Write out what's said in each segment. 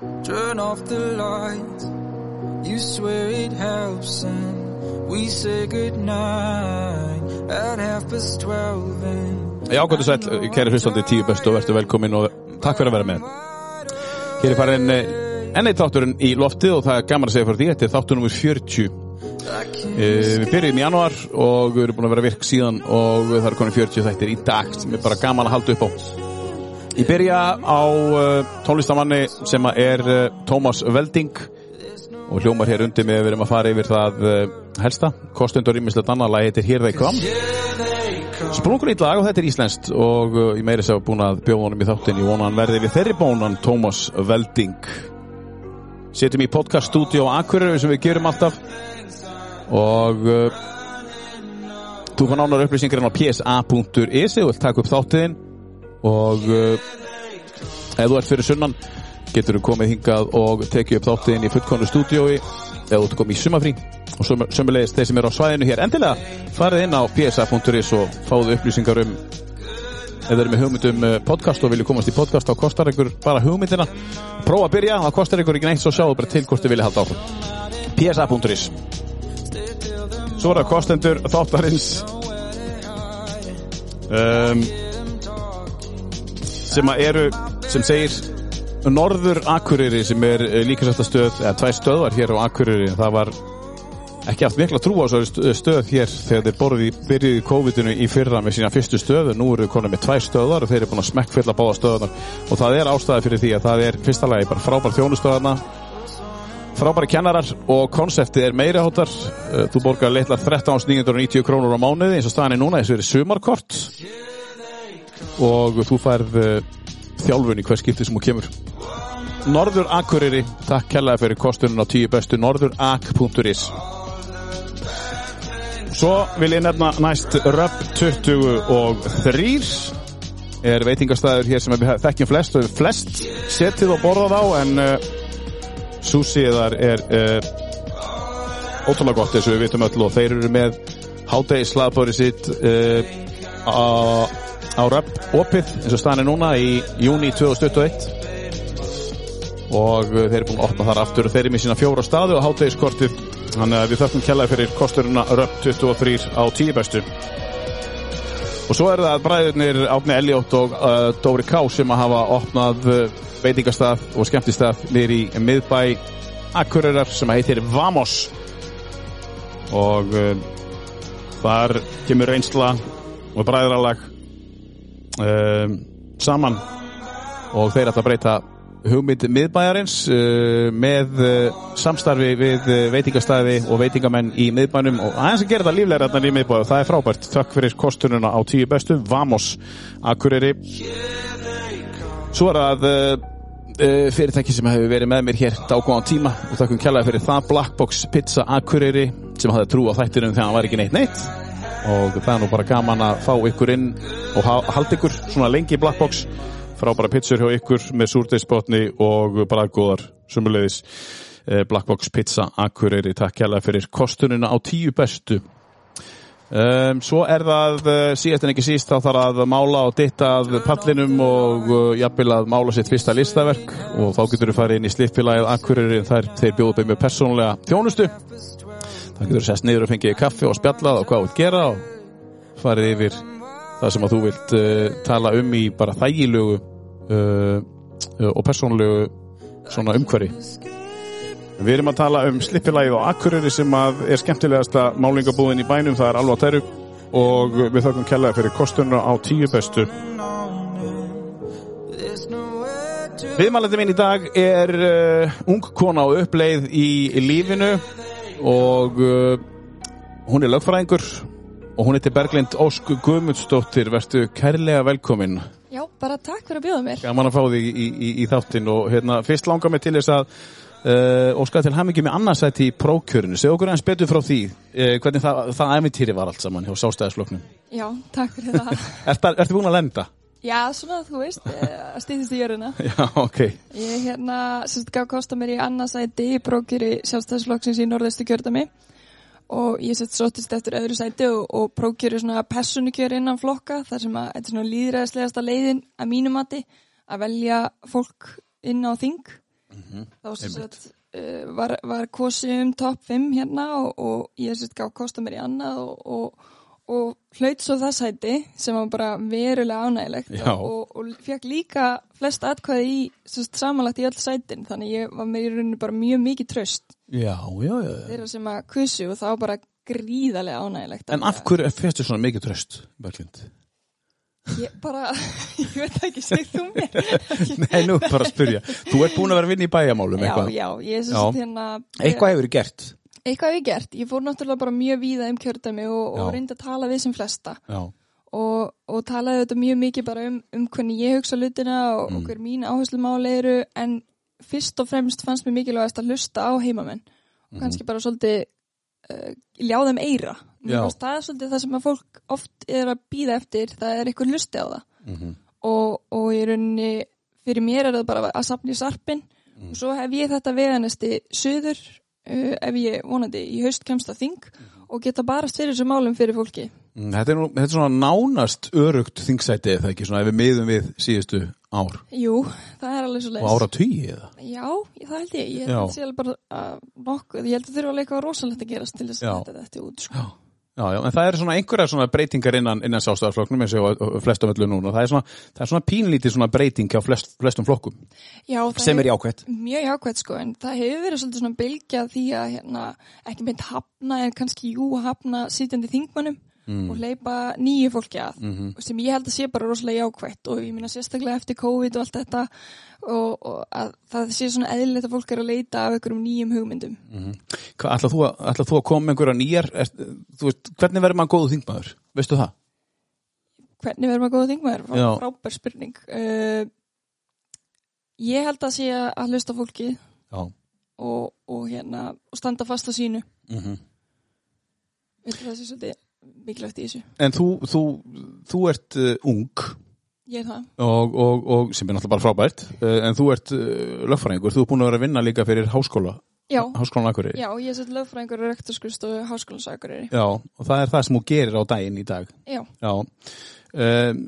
Turn off the lights You swear it helps and We say goodnight At half past twelve and Já, gott og sæl, kæri hlustandi tíu bestu og verður velkomin og takk fyrir að vera með. Hér er farin eh, enn eitt þátturinn í loftið og það er gaman að segja fyrir því, þetta er þáttur numur 40. Uh, við byrjum í januar og við erum búin að vera virk síðan og það er konið 40 þættir í dag sem er bara gaman að halda upp á. Ég byrja á uh, tónlistamanni sem að er uh, Tómas Velding og hljómar hér undir með við erum að fara yfir það uh, helsta. Kostundur ímislegt annað. Lag heitir Here They Come. Sprungur í lag og þetta er íslenskt og uh, ég meiri sér búin að bjóða honum í þáttin í vonan verði við þeirri bónan Tómas Velding. Setjum í podcaststúdíu á Akureyri sem við gerum alltaf. Og uh, þú fann ánar upplýsingar á psa.is eða vilt taka upp þáttiðin og uh, ef þú ert fyrir sunnan getur þú komið hingað og tekið upp þáttiðin í fullkonu stúdíói eða þú komið í sumafrí og sömulegist þeir sem eru á svæðinu hér. Endilega farið inn á psa.is og fáðu upplýsingar um ef þeir eru með hugmyndum uh, podcast og vilju komast í podcast þá kostar ykkur bara hugmyndina. Prófa að byrja, það kostar ykkur ekki neitt svo sjáu bara til hvort þið vilja halda áfram. Psa.is svo er það kostendur þáttarins. Um, sem að eru sem segir Norður Akureyri sem er líkasættastöð eða tvær stöðvar hér á Akureyri. Það var ekki haft mikla trú á þessu stöð hér þegar þeir borðið í byrjuði COVID-inu í fyrra með sína fyrstu stöðu. Nú eru konið með tvær stöðar og þeir eru búin að smekkfylla báða stöðunar og það er ástæði fyrir því að það er fyrsta lagi bara frábær þjónustöðarna frábæri kennarar og konseptið er meira hóttar þú borgar leitlar 13.990 krónur á mánuði eins og staðan er núna þessu er sumarkort og þú færð þjálfun í hver skipti sem þú kemur. Norður Akureyri. Takk kærlega fyrir kostunum á tíu bestu norðurak.is Svo vil ég nefna næst Röp 23 er veitingastæður hér sem við þekkjum flest og flest setið og borðað á en uh, súsiðar er uh, ótrúlega gott eins og við vitum öll og þeir eru með hádegi slagbóri sitt uh, á, á Röp opið eins og staðan er núna í júni 2021 og þeir eru búin að opna þar aftur þeir eru með sína fjóra staðu og hátegiskortið þannig að við þökkum kjallaði fyrir kosturina RÖP 23 á 10 bestu. Og svo er það bræðurnir Átni Elliot og uh, Dóri Ká sem að hafa opnað uh, veitingastað og skemmtistað nýri í miðbæ Akureyrar sem að heitir Vamos. Og uh, þar kemur reynsla og bræðralag saman og þeir ætla að breyta hugmynd miðbæjarins uh, með uh, samstarfi við uh, veitingastæði og veitingamenn í miðbænum og aðeins að gera þetta líflega rætnar í miðbæju og það er frábært. Takk fyrir kostununa á tíu bestu. Vamos, Akureyri. Svo er það fyrirtæki sem hefur verið með mér hér dágóðan tíma og takkum kjallaði fyrir það Blackbox Pizza Akureyri sem hafði trú á þættinum þegar hann var ekki neitt neitt og það er nú bara gaman að fá ykkur inn og halda ykkur svona lengi í Blackbox frábæra pizzur hjá ykkur með súrdeisbotni og bara góðar sumulegis eh, Blackbox Pizza Akureyri. Takk kjærlega fyrir kostunina á tíu bestu. Um, svo er það uh, síðast en ekki síst þá þarf að mála og ditta að pallinum og uh, jafnvel að mála sitt fyrsta listaverk. Og þá getur þú farið inn í slippfélagið Akureyri þar þeir bjóðu beð með persónulega þjónustu það getur sest niður og fengið kaffi og spjallað og hvað þú vilt gera og farið yfir það sem að þú vilt uh, tala um í bara þægilögu uh, og persónulegu svona umhverfi. Við erum að tala um slippilægi og akkuröri sem að er skemmtilegasta málingabúðin í bænum, það er alveg að terru og við þakkum kellaði fyrir kostununa á tíu bestu. Viðmælandi minn í dag er uh, ung kona á uppleið í lífinu og uh, hún er lögfræðingur og hún heitir Berglind Ósk Guðmundsdóttir. Verðstu kærlega velkomin. Já, bara takk fyrir að bjóða mér. Gaman að fá þig í, í, í þáttin og hérna, fyrst langar mig til þess að uh, óska til ham ekki með annarsætti í prókjörinu segð okkur eins betur frá því uh, hvernig það, það æfintýri var allt saman hjá sástæðisfloknum Já, takk fyrir það. Ertu er búin að lenda? Já, svona þú veist, að stýðist í jöruna Já, ok. Ég hérna, sérst, gaf kosta mér í annarsætti í prókjöri sjálfstæðisflokksins í norðustu kjördami og ég sett sóttist eftir öðru sæti og, og prókjöru svona personukjör innan flokka þar sem að þetta er svona líðræðislegasta leiðin að mínum mati að velja fólk inn á þing. Þá sem sagt, uh, var, var kosið um top 5 hérna og, og ég sagt gaf kosta mér í annað og, og, og hlaut svo það sæti sem var bara verulega ánægilegt Já. og, og fekk líka flest atkvæði í samanlagt í öll sætin þannig ég var með í rauninu bara mjög mikið tröst Já, já, já. þeirra sem að kusu og það var bara gríðarlega ánægilegt En af hverju fyrstu svona mikið tröst, Berglind? Ég bara, ég veit ekki, segð þú mér Nei, nú bara að spyrja. Þú ert búin að vera að vinna í bæjamálum Já, eitthvað. já, ég er Já. sagt hérna Eitthvað hefur verið gert. Eitthvað hef ég gert, ég fór náttúrulega bara mjög víða um kjördæmi og, og reyndi að tala við sem flesta. Og, og talaði þetta mjög mikið bara um, um hvernig ég hugsa hlutina og, Mm. og hver mín áherslu máli eru. En fyrst og fremst fannst mér mikilvægast að hlusta á heimamenn. Og Mhm. kannski bara svolítið uh, ljá þeim eira það er svolítið það sem að fólk oft er að býða eftir, það er eitthvað hlusti á það. Mhm. og, og í rauninni fyrir mér er það bara að sapna í sarpin Mm. og svo hef ég þetta veganesti söður uh, ef ég vonandi í haust kemst að þing og geta barast fyrir þessu málum fyrir fólki. Mm, Þetta er, nú, þetta er svona nánast örugt þingsæti, eða ekki, svona ef við miðum við síðustu ár. Jú, það er alveg svo og ára tugi eða? Já, það held ég, ég held að það sé alveg bara uh, nokkuð, ég held að þurfa alveg eitthvað rosalegt að gerast til þess að þetta þetta út sko. Já, já, en það eru svona einhverjar svona breytingar innan, innan sástæðarflokknum eins og á- á flestum öllu núna. Það er svona, það er svona pínlítið svona breyting hjá flest, flestum flokkum. Já, það Sem er jákvætt. Mjög jákvæmt sko, en það hefur verið svolítið svona bylgja því að hérna, ekki meint hafna en kannski jú hafna sitjandi þingmannum og hleypa nýju fólki að Mhm. sem ég held að sé bara rosalega jákvætt og ég minna sérstaklega eftir COVID og allt þetta og, og að það sé svona eðlilegt að fólk er að leita af einhverjum nýjum hugmyndum. Hvað, ætlað þú, þú að koma einhverja nýjar, er, veist, hvernig verður maður góðu þingmaður? Veistu það? Hvernig verður maður góða þingmaður? Frábær spurning. Uh, ég held að sé að hlusta fólki Já. og, og, hérna, og standa fast á sínu. Mm Veitu það sé svolítið mikilvægt í þessu. En þú, þú, þú ert uh, ung Ég er það. og, og, og sem er náttúrulega bara frábært, uh, en þú ert uh, lögfræðingur, þú ert búin að vera að vinna líka fyrir háskóla, Já, já, ég er sett lögfræðingur og rektorskrust og háskólansakuriri. Já, og það er það sem þú gerir á daginn í dag. Já, Já. Um,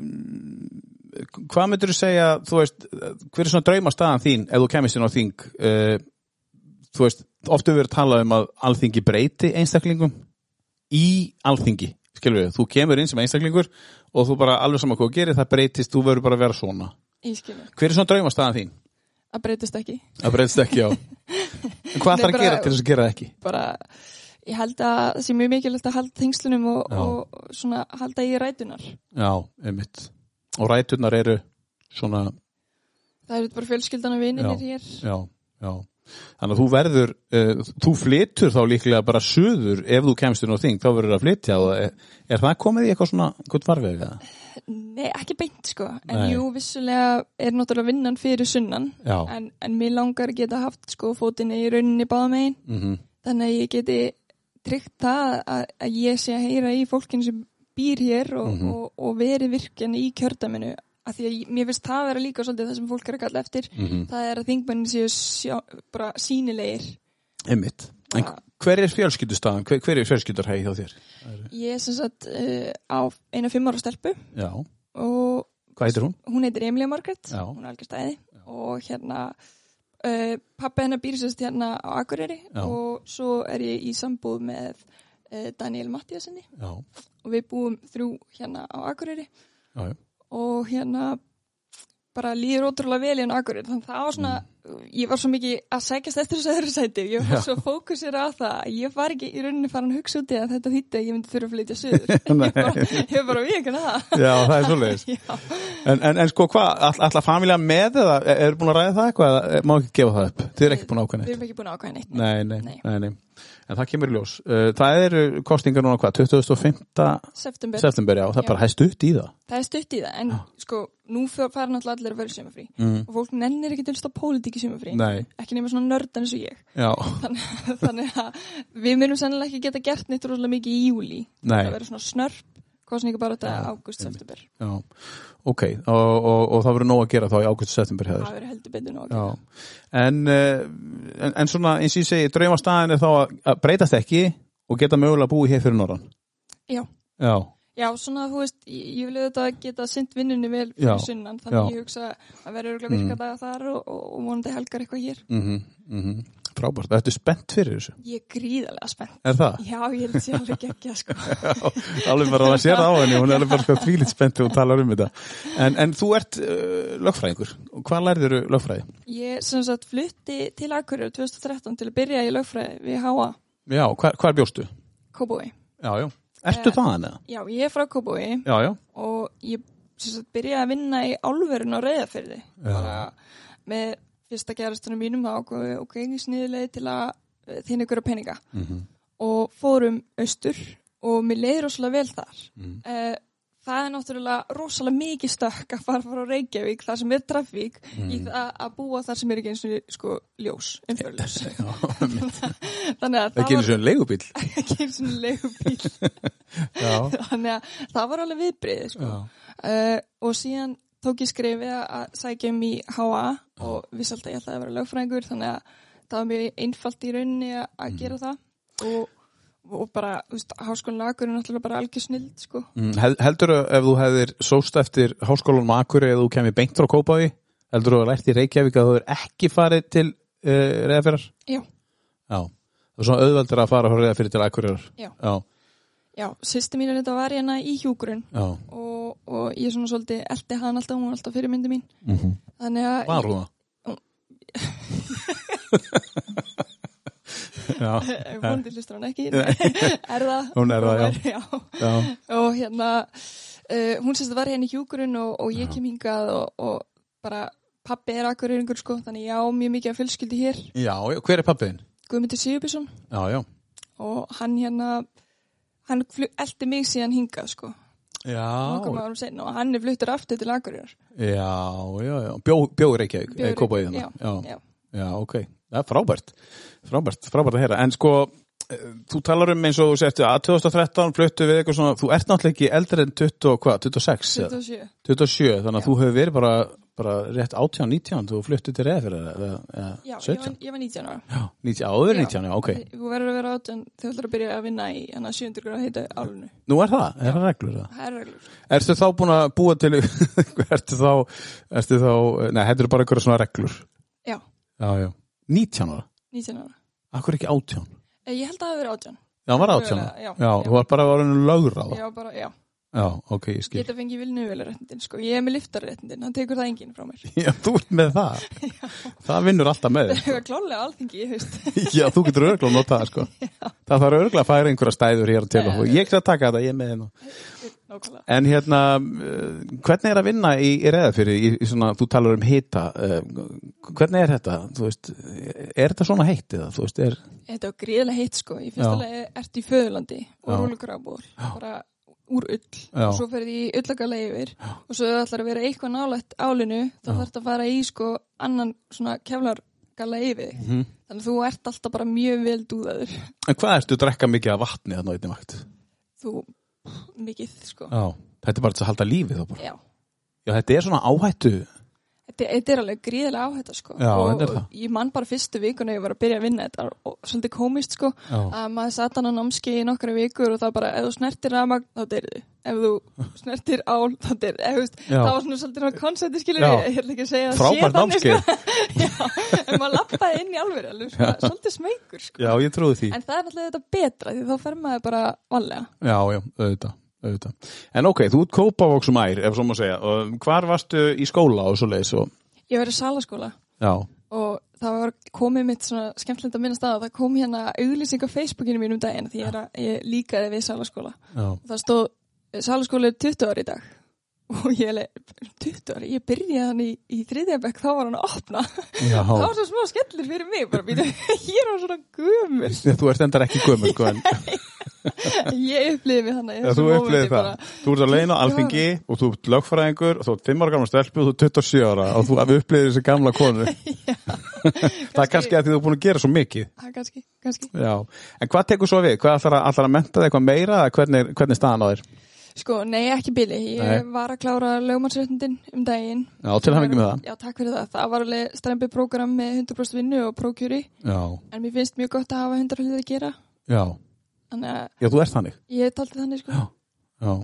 hvað myndur þú segja, þú veist, hver er svona draumastaðan þín ef þú kemist inn á þing? Uh, þú veist, oftu verið að tala um að alþingi breyti einstaklingum í alþingi, skilur við, þú kemur inn sem einstaklingur og þú bara alveg saman hvað gerir, það breytist, þú verður bara að vera svona. Hver er svona draumastaðan þín? Það breytist ekki. Það breytist ekki, já. Hvað ætlar að gera til þess að gera ekki? Bara, ég held að það sé mjög mikilvægt að halda þingslunum og, og svona halda í rætunar. Já, einmitt. Og ræturnar eru svona Það eru bara fjölskyldan og vininir hér. Já, já. Þannig að þú verður, uh, þú flytur þá líklega bara suður ef þú kemst inn á þing, þá verður að flytja og er, er það komið í eitthvað svona, hvað varfið eða? Nei, ekki beint sko. En Nei. jú, vissulega er náttúrulega vinnan fyrir sunnan. En, en mér langar geta haft sko fótinni í rauninni báða megin. Mm Þannig að ég geti tryggt það að, að ég sé að heyra í fólkinu sem býr hér og, Mhm. og, og verið virkin í kjördaminu. Af því að mér finnst það vera líka svolítið það sem fólk er að kalla eftir. Mhm. Það er að þingmennin séu sjá, bara sínilegir. Einmitt. En hver er fjölskyldustaðan? Hver, hver er fjölskyldarhæði hjá þér? Ég er sem sagt uh, á eina fimm ára stelpu Já. og Hvað heitir hún? hún heitir Emilia Margaret, Já. hún er algjör stæði og hérna uh, pappa hennar býr sérst hérna á Akureyri Já. og svo er ég í sambúð með uh, Daniel Mattiasinni Já. og við búum þrjú hérna á Akureyri Já, já. Og hérna bara líður ótrúlega vel í hann Akureyri þannig að það var svona, ég var svo mikið að sækjast eftir þessu öðru sæti, ég var Já. svo fókusir á það, að ég var ekki í rauninni farin að hugsa út í að þetta þýtti að ég myndi þurfa að flytja söður, ég bara, ég bara við ekki það Já, það er svoleiðis. Já. En, en, en sko hvað, all, allar familja með eða er, er búin að ræða það eitthvað eða má ekki gefa það upp? Þið er ekki búin að ákveða Við neitt? erum ekki búin að ákvæða neitt. Nei, nei, Nei. nei, nei. En það kemur í ljós. Uh, Það eru kostingar núna hvað, 2005. September. september, já, það er Já. bara hæst upp í það. Það er stutt í það, en sko, nú fara náttúrulega allir að vera í sumafrí. Mm. Og fólk nennir ekki til að stá pólitík í sumafrí. Ekki nema svona nördan eins og ég. Þannig, þannig að við myndum sennilega ekki geta gert neitt rosalega mikið í júli. Það verður svona snörp, kostninga bara þetta Já, águst, september. já. Ok, og, og, og það verður nóg að gera þá í ágætt september Það hefur. verður heldur betur nóg. Já, en, uh, en, en svona eins og ég segi, draumastæðin er þá að, að breytast ekki og geta mögulega búið hér fyrir norðan. Já. Já, Já, svona, þú veist, ég, vil auðvitað geta synd vinnunni vel Já, fyrir sunnan, þannig já. ég hugsa að verður örgulega virka daga þar og, og, vonandi helgar eitthvað hér. mm -hmm, Frábært, það ertu spennt fyrir þessu Ég er gríðarlega spennt. Er það? Já, ég held að sé alveg ekki að sko. alveg bara að sér á henni, hún er alveg bara sko tvílitt spennt og talar um þetta en, en þú ert uh, lögfræðingur hvað lærður lögfræði? Ég sem sagt flutti til Akureyri 2013 til að byrja í lögfræði við Háa, Já, hvar, hvar bjóstu? Kóbói. Já, já, ertu Eh, þaðan eða? Já, ég er frá já, og ég sagt byrjaði að vinna í álverun á reyðafyrði. Með fyrsta gerastunum mínum þá og, og gengi sniðileg til að eh, þína ykkur peninga. Mhm. og fórum austur og mér leiði rosalega vel þar. Mhm. Eh, það er náttúrulega rosalega mikið stökk að fara frá Reykjavík, þar sem er trafík, Mhm. í það að búa þar sem er ekki eins og sko ljós, umfjörljós. Þannig að það það kynir var svo en leigubíl ekki eins og leigubíl. Já, Þannig að það var alveg viðbrið, sko. Uh, og síðan tók ég skrifið að sækja um í HA og að ég ætlaði að vera lögfræðingur þannig að það var mjög einfalt í rauninni að, að gera það og, og bara, þú veist, háskólan Akur er náttúrulega bara algjör snild, sko. Mm, hel- Heldur þú ef þú hefðir sóst eftir háskólanum Akuri eða þú kemur beint frá Kópaví heldur þú að lært í Reykjavík að þú er ekki farið til uh, Reðafjörðar? Já, Já, það er svona auðveldur að fara frá Reðafjörði til Akureyrar Já. Já, já, sýsti mín er þetta var hérna í hjúgrun já, og, og ég svona svolítið eldi hann alltaf, hún var alltaf fyrirmyndi mín. mm Þannig að... Var hún það? Já, Vondi hlustur hann ekki. er það? Hún er það, já. já, og hérna uh, hún sérst að var hérna í hjúkurinn og, og ég kem hingað og, og bara pappi er akkurýringur sko þannig ég á mjög mikið af fjölskyldi hér já, já, hver er pappiðin? Guðmundur Sigurbjörnsson Já, já, og hann hérna hann eldi mig síðan hingað sko já, og hann er fluttur aftur til akkurýrar já, já, já. Bjó, bjó í Reykjavík, Bjó í eða Kópaví Reykjavík, þannig. já, já. Já, ok. Það er frábært. Frábært, frábært að heyra. En sko, eh, þú talar um eins og þú sérstu að 2013 fluttu við eitthvað svona, þú ert náttúrulega ekki eldri en 20, og hvað, 26? eða? 27 27, þannig að Já. þú hefur verið bara, bara rétt 18, 19, þú fluttu til reyða fyrir það, eða já, ég 17? var, ég var 19 ára Já, 19, áður Já. 19, já, ok. þú verður að vera átján þegar þú ætlar að byrja að vinna í hann að 700 gráð heita álunu Nú er það, er það reglur það? það er reglur Ertu þá búin að búa til, ertu þá, ertu þá, nei, þetta eru bara einhverja svona reglur. Já, Já, já. 19 ára? 19 ára Akkur ekki 18? Eh, ég held að það hafi verið átján Já, hann var 18 ára? Já. Já, Já. þú var bara að vera lögráða? ég var bara, já Já, ok, ég skil. geta fengið vilnuveluréttindin sko. ég er með liftarréttindin, hann tekur það enginn frá mér Já, þú ert með það. Það vinnur alltaf með það þér. er klálega alþingi, ég veist Já, þú getur örgulega að nota það, sko. Það þarf örgulega að færa einhverja stæður hér til okkur. Ég skal taka þetta, ég er með hérna. nákvæmlega En hérna, uh, hvernig er að vinna í, í reðafyrir, í, í svona, þú talar um hita, uh, hvernig er þetta, þú veist, er þetta svona heitt eða, þú veist, er, þetta var gríðilega heitt sko, fyrsta Já. lagi ertu í föðurlandi og Já. rúlugrafbúr bara úr ull Já. og svo ferði í ullagala yfir og svo ætlar að vera eitthvað nálægt álinu þá þarf þetta að fara í sko annan svona keflargala yfir þig Mhm. þannig að þú ert alltaf bara mjög vel dúðaður en hvað ertu að drekka mikið af vatni þarna á einni vakt? þú, mikið sko Já, þetta er bara til að halda lífið þá bara. Já. Já, þetta er svona áhættu, Þetta, er alveg gríðilega áhætta sko. Já, og er ég man bara fyrstu vikuna ég var að byrja að vinna þetta og svolítið komist sko að maður satt hann á námski í nokkra vikur og það bara ef þú snertir rafmagn þá deyrðu ef þú snertir ál þá veist Já. það var svona svolítið konsepti skilur Já. ég ætla ekki að segja Frábært sko. Já, en maður lappaði inn í alveg svolítið smeykur sko. Já, ég trúi því. en það er náttúrulega þetta betra því þá fer maður bara vanlega Já, já, auðvitað, auðvitað. En ok, þú ert kópavóksum ær, ef svo má segja. Og hvar varstu í skóla og svo leiðis og... ég var í salaskóla. Já, og það var komið mitt svona skemmtilegt að minna stað og það kom hérna auglýsing á Facebookinu mín um daginn því að, ég líkaði við salaskóla. Já, og það stóð salaskóla er 20 ári í dag og ég er 20 ári, ég byrjaði hann í, í þriðjabæk, þá var hann að opna já. það var svo smá skellir fyrir mig bara býta, ég er á svona gömur Þú ert endar ekki gömur, sko, en ég upplýði mig þannig Já, þú upplýði það. bara. Þú ert að leina á alþingi og þú ert lögfræðingur og þú ert 5 ára gamla stelpu og þú ert 27 ára og þú upplýðir þessi gamla konu. það er kannski að því þú er búin að gera svo mikið. Það kannski, kannski Já. En hvað tekur svo við? Hvað ætlar að, ætlar að Sko, nei, ekki bili. Ég Nei. var að klára lögmannsréttindin um daginn. Já, til hann ekki með það. Já, takk fyrir það. Það var alveg strempið prógram með 100% vinnu og prókjúri. Já, En mér finnst mjög gott að hafa 100 hluti að gera. já. Þannig að Já, þú ert þannig. ég taldi þannig, sko. Já. Já.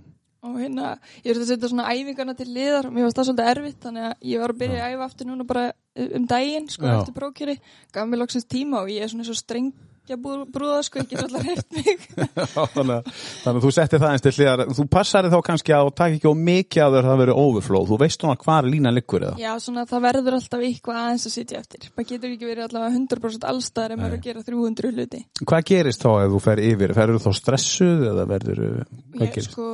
og hérna, ég er að setja svona æfingarna til liðar og mér varst það svolítið erfitt þannig að ég var að byrja að æfa aftur núna bara um daginn sko, Já. eftir prókjöri gaf mér loksins tíma og ég er svona svo strengja brú- brúða sko, ég get alltaf hreift mig þannig, þannig að þú settir það eins til hliðar. Þú passar þá kannski að þú takk ekki á mikið að það veri overflow, þú veist svona hvar línan liggur eða? Já, svona það verður alltaf eitthvað aðeins að sitja eftir. Maður getur ekki verið allavega 100% allstæðar ef maður er að gera 300 hluti. Hvað gerist þá ef þú fer yfir, ferður þá stressuð eða verður, hvað ég, gerist? sko,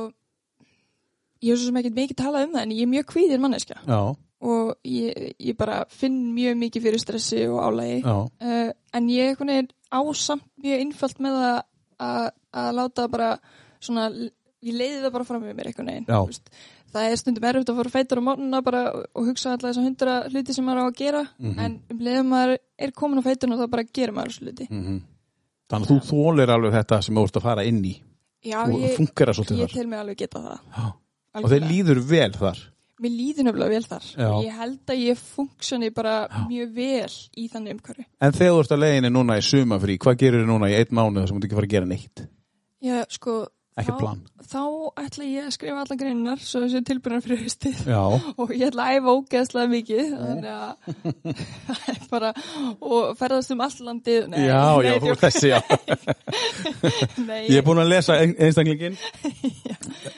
ég hef svo sem ekkert mikið talað um það en ég er mjög kvíðir manneskja. Já, og ég, ég bara finn mjög mikið fyrir stressi og álægi uh, en ég er ásamt mjög innfalt með að, að, að láta bara svona, ég leiði það bara fram með mér Já. þú veist. það er stundum erfitt að fara feitur á morgunna bara og hugsa alltaf þess að hundra hluti sem maður á að gera Mhm. en um leiðum maður er komin á feiturna þá bara gerir maður þessu hluti mhm þannig að þú þólir alveg þetta sem þú ert að fara inn í Já, og ég, funkar það svolítið ég þar tel mig alveg geta það Já. og þeir líður vel þar Mér líður nefnilega vel þar. Já. Ég held að ég funksjoni bara mjög vel í þannig umhverfi. En þegar þú ert að leiðinni núna í sumafrí hvað gerir þið núna í einn mánuð sem þú ekki fara að gera neitt? Já, sko Ekki þá- plan. Þá ætla ég að skrifa allar greinar svo þessi tilbyrjar fyrir haustið. Og ég ætla að æfa ógeðslega mikið þannig að er bara og ferðast um all landið. Nei, já, nei, já, þú ert þessi já. Ég er búin að lesa ein- einstaklingin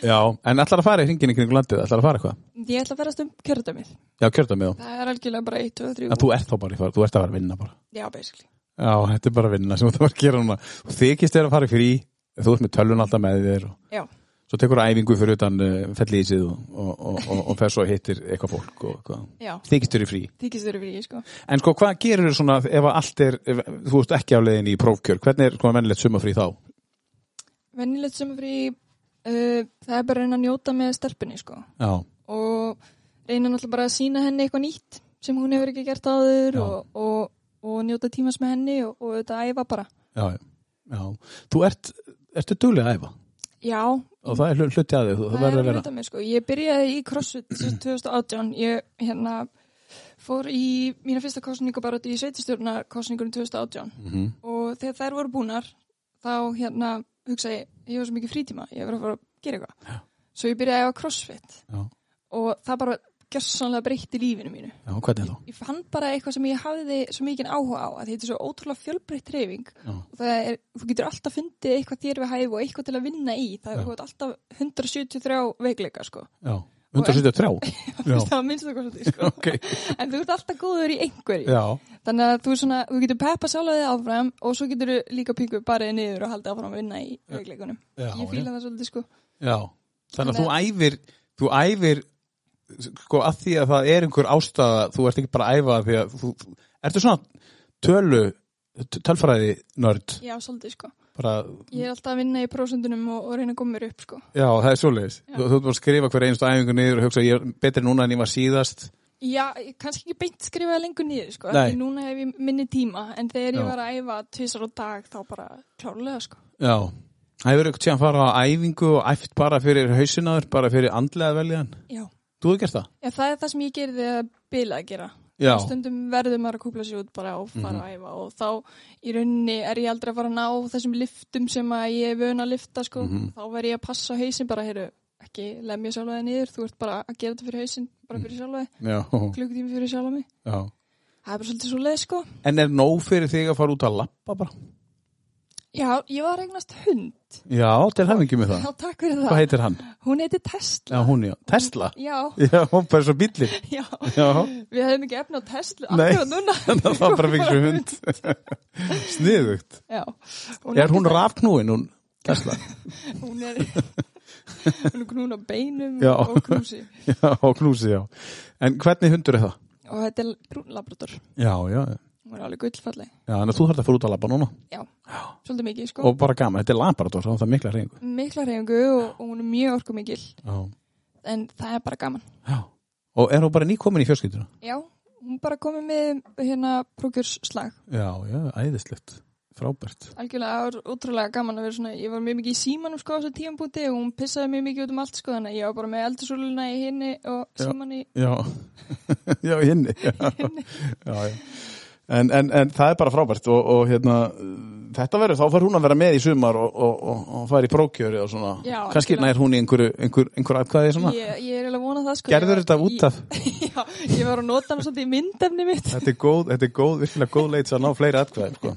já, en ætlar að fara í hringin í kringum landið, ætlar að fara eitthvað? Ég ætla að ferðast um kjördæmið. Já, þá, það er algjörlega bara 1, 2, 3 en þú ert þá bara í fara þú ert að vera að vinna bara. Já, basically. Já, þetta er bara vinna sem þú ert að að gera núna. Þykist þér að fara í frí, þú ert með tölvun alltaf með þér og já, svo tekur þú æfingu fyrir utan uh, fellísið og, og, og, og, fer svo og hittir eitthvað fólk og eitthvað. já, Þykist þér í frí. þykist þurfi fyrir sko En sko, hvað gerir þú svona ef allt er, ef, þú ert ekki á leiðin í prófkjör, hvernig er sko mennilegt sumafrí þá? Venjulegt sumafrí uh, það er bara að reyna að njóta með stelpunni sko Já, og reyna náttúrulega bara að sína henni eitthvað nýtt sem hún hefur ekki gert áður Já. og, og, og njóta tímas með henni og, og þetta æfa bara já, já. já. Þú ert, ertu duglega að æfa? Já, og það er hlu- hluti að þig, þú það verður er að að vera. hluta mig sko. Ég byrjaði í CrossFit sem 2018 ég hérna fór í mína fyrsta kostningu bara í sveitastjórna kostningunum 2018 Mhm. og þegar þær voru búnar þá hérna hugsa ég, ég var svo mikið frítíma ég var að fara að gera eitthvað. Svo ég byrjaði á CrossFit. Já, og það bara gjössanlega breytti lífinu mínu. Já, hvernig þá? ég fann bara eitthvað sem ég hafði svo mikið áhuga á að þetta er svo ótrúlega fjölbreytt reyfing Já. og það er, þú getur alltaf fundið eitthvað þér við hæfu og eitthvað til að vinna í. Það er alltaf 173 veikleika sko. Já, 173? Já, það minnst það hvað sko. ok. en þú ert alltaf góður í einhverju. Já, þannig að þú, svona, þú getur peppa sjálf þig áfram og svo getur þú líka pingu bara niður og haldið áfram að vinna í veikleikunum. Já, ég sko. Já, þannig að þú æfir þú æfir sko að því að það er einhver ástæða þú ert ekki bara að æfa því að þú, ertu svona tölu tölfræði nörd já svolítið sko bara, ég er alltaf að vinna í prósundunum og, og reyna að koma mér upp sko já það er Já. þú, þú ert bara að skrifa hver einstu æfingu niður og hugsa ég er betri núna en ég var síðast Já, kannski ekki beint skrifaði lengur niður sko, því núna hef ég minni tíma en þegar Já. ég var að æfa tvisar á dag þá bara klárlega sko. Já, hefur ykkur tíðan fara á æfingu og æft bara fyrir hausinaður, bara fyrir andlega veljan Já. Þú hefur gert það? Já, það er það sem ég gerði að bila að gera. Já. Stundum verður maður að kúpla sér út bara og fara að æfa og þá í rauninni er ég aldrei að fara að ná þessum liftum sem að ég er vön að lifta sko. Mhm. Þá verð ég að passa hausinn bara, heyru, ekki lemja sjálfa þig niður, þú ert bara að gera þetta fyrir hausinn, bara fyrir sjálfa þig, já, klukkutími fyrir sjálfa mig. já Það er bara svolítið svo leið sko. En er nóg fyrir þig að fara út að lappa bara? Já, ég var eignast hund. Já, til hefningi með það Já, takk fyrir það. Hvað heitir hann? Hún heiti Tesla. Já, hún, já. Tesla? Já, Já, hún bara svo bíllinn. já. Já, Við hefum ekki efna á Tesla Nei. það bara fikk svo hund. Sniðugt. Já. Er hún rafknúin, hún Tesla? Hún er, hún er knún á beinum Já. og knúsi. Já, og knúsi, já. En hvernig hundur er það? Og þetta er brún labrador. Já, já, já. Hún er alveg gullfalleg. Já, þannig að þú þarf að fara út að labba núna. Já, svolítið mikið sko. Og bara gaman, þetta er labrador, þá er það mikla reyningu. Mikla reyfingu og, og hún er mjög orkumikil. Já. En það er bara gaman. Já. Og er hún bara nýkomin í fjölskylduna? Já, hún bara komið með hérna prókjörslag. Já, já, æðislegt. Frábært. Algjörlega, það var útrúlega gaman að vera svona, ég var mjög mikið í símanum sko á þessu tímanbúti og hún pissaði mjög mikið út um allt sko þannig að ég var bara með eldursúluna í hinni og síman í Já, já, hinni. Já, já, já. En, en, en það er bara frábært og, og hérna, þetta verður, þá fær hún að vera með í sumar og, og, og, fær í prókjöri og svona, Já, kannski nær hún í einhverju einhver, einhver atkvæði svona. Ég, ég er eiginlega að vona það sko. Gerður þetta út af? Já, ég var að nota hann svolítið í myndefni mitt. Þetta er góð, þetta er góð, virkilega góð leit að ná fleiri atkvæði sko.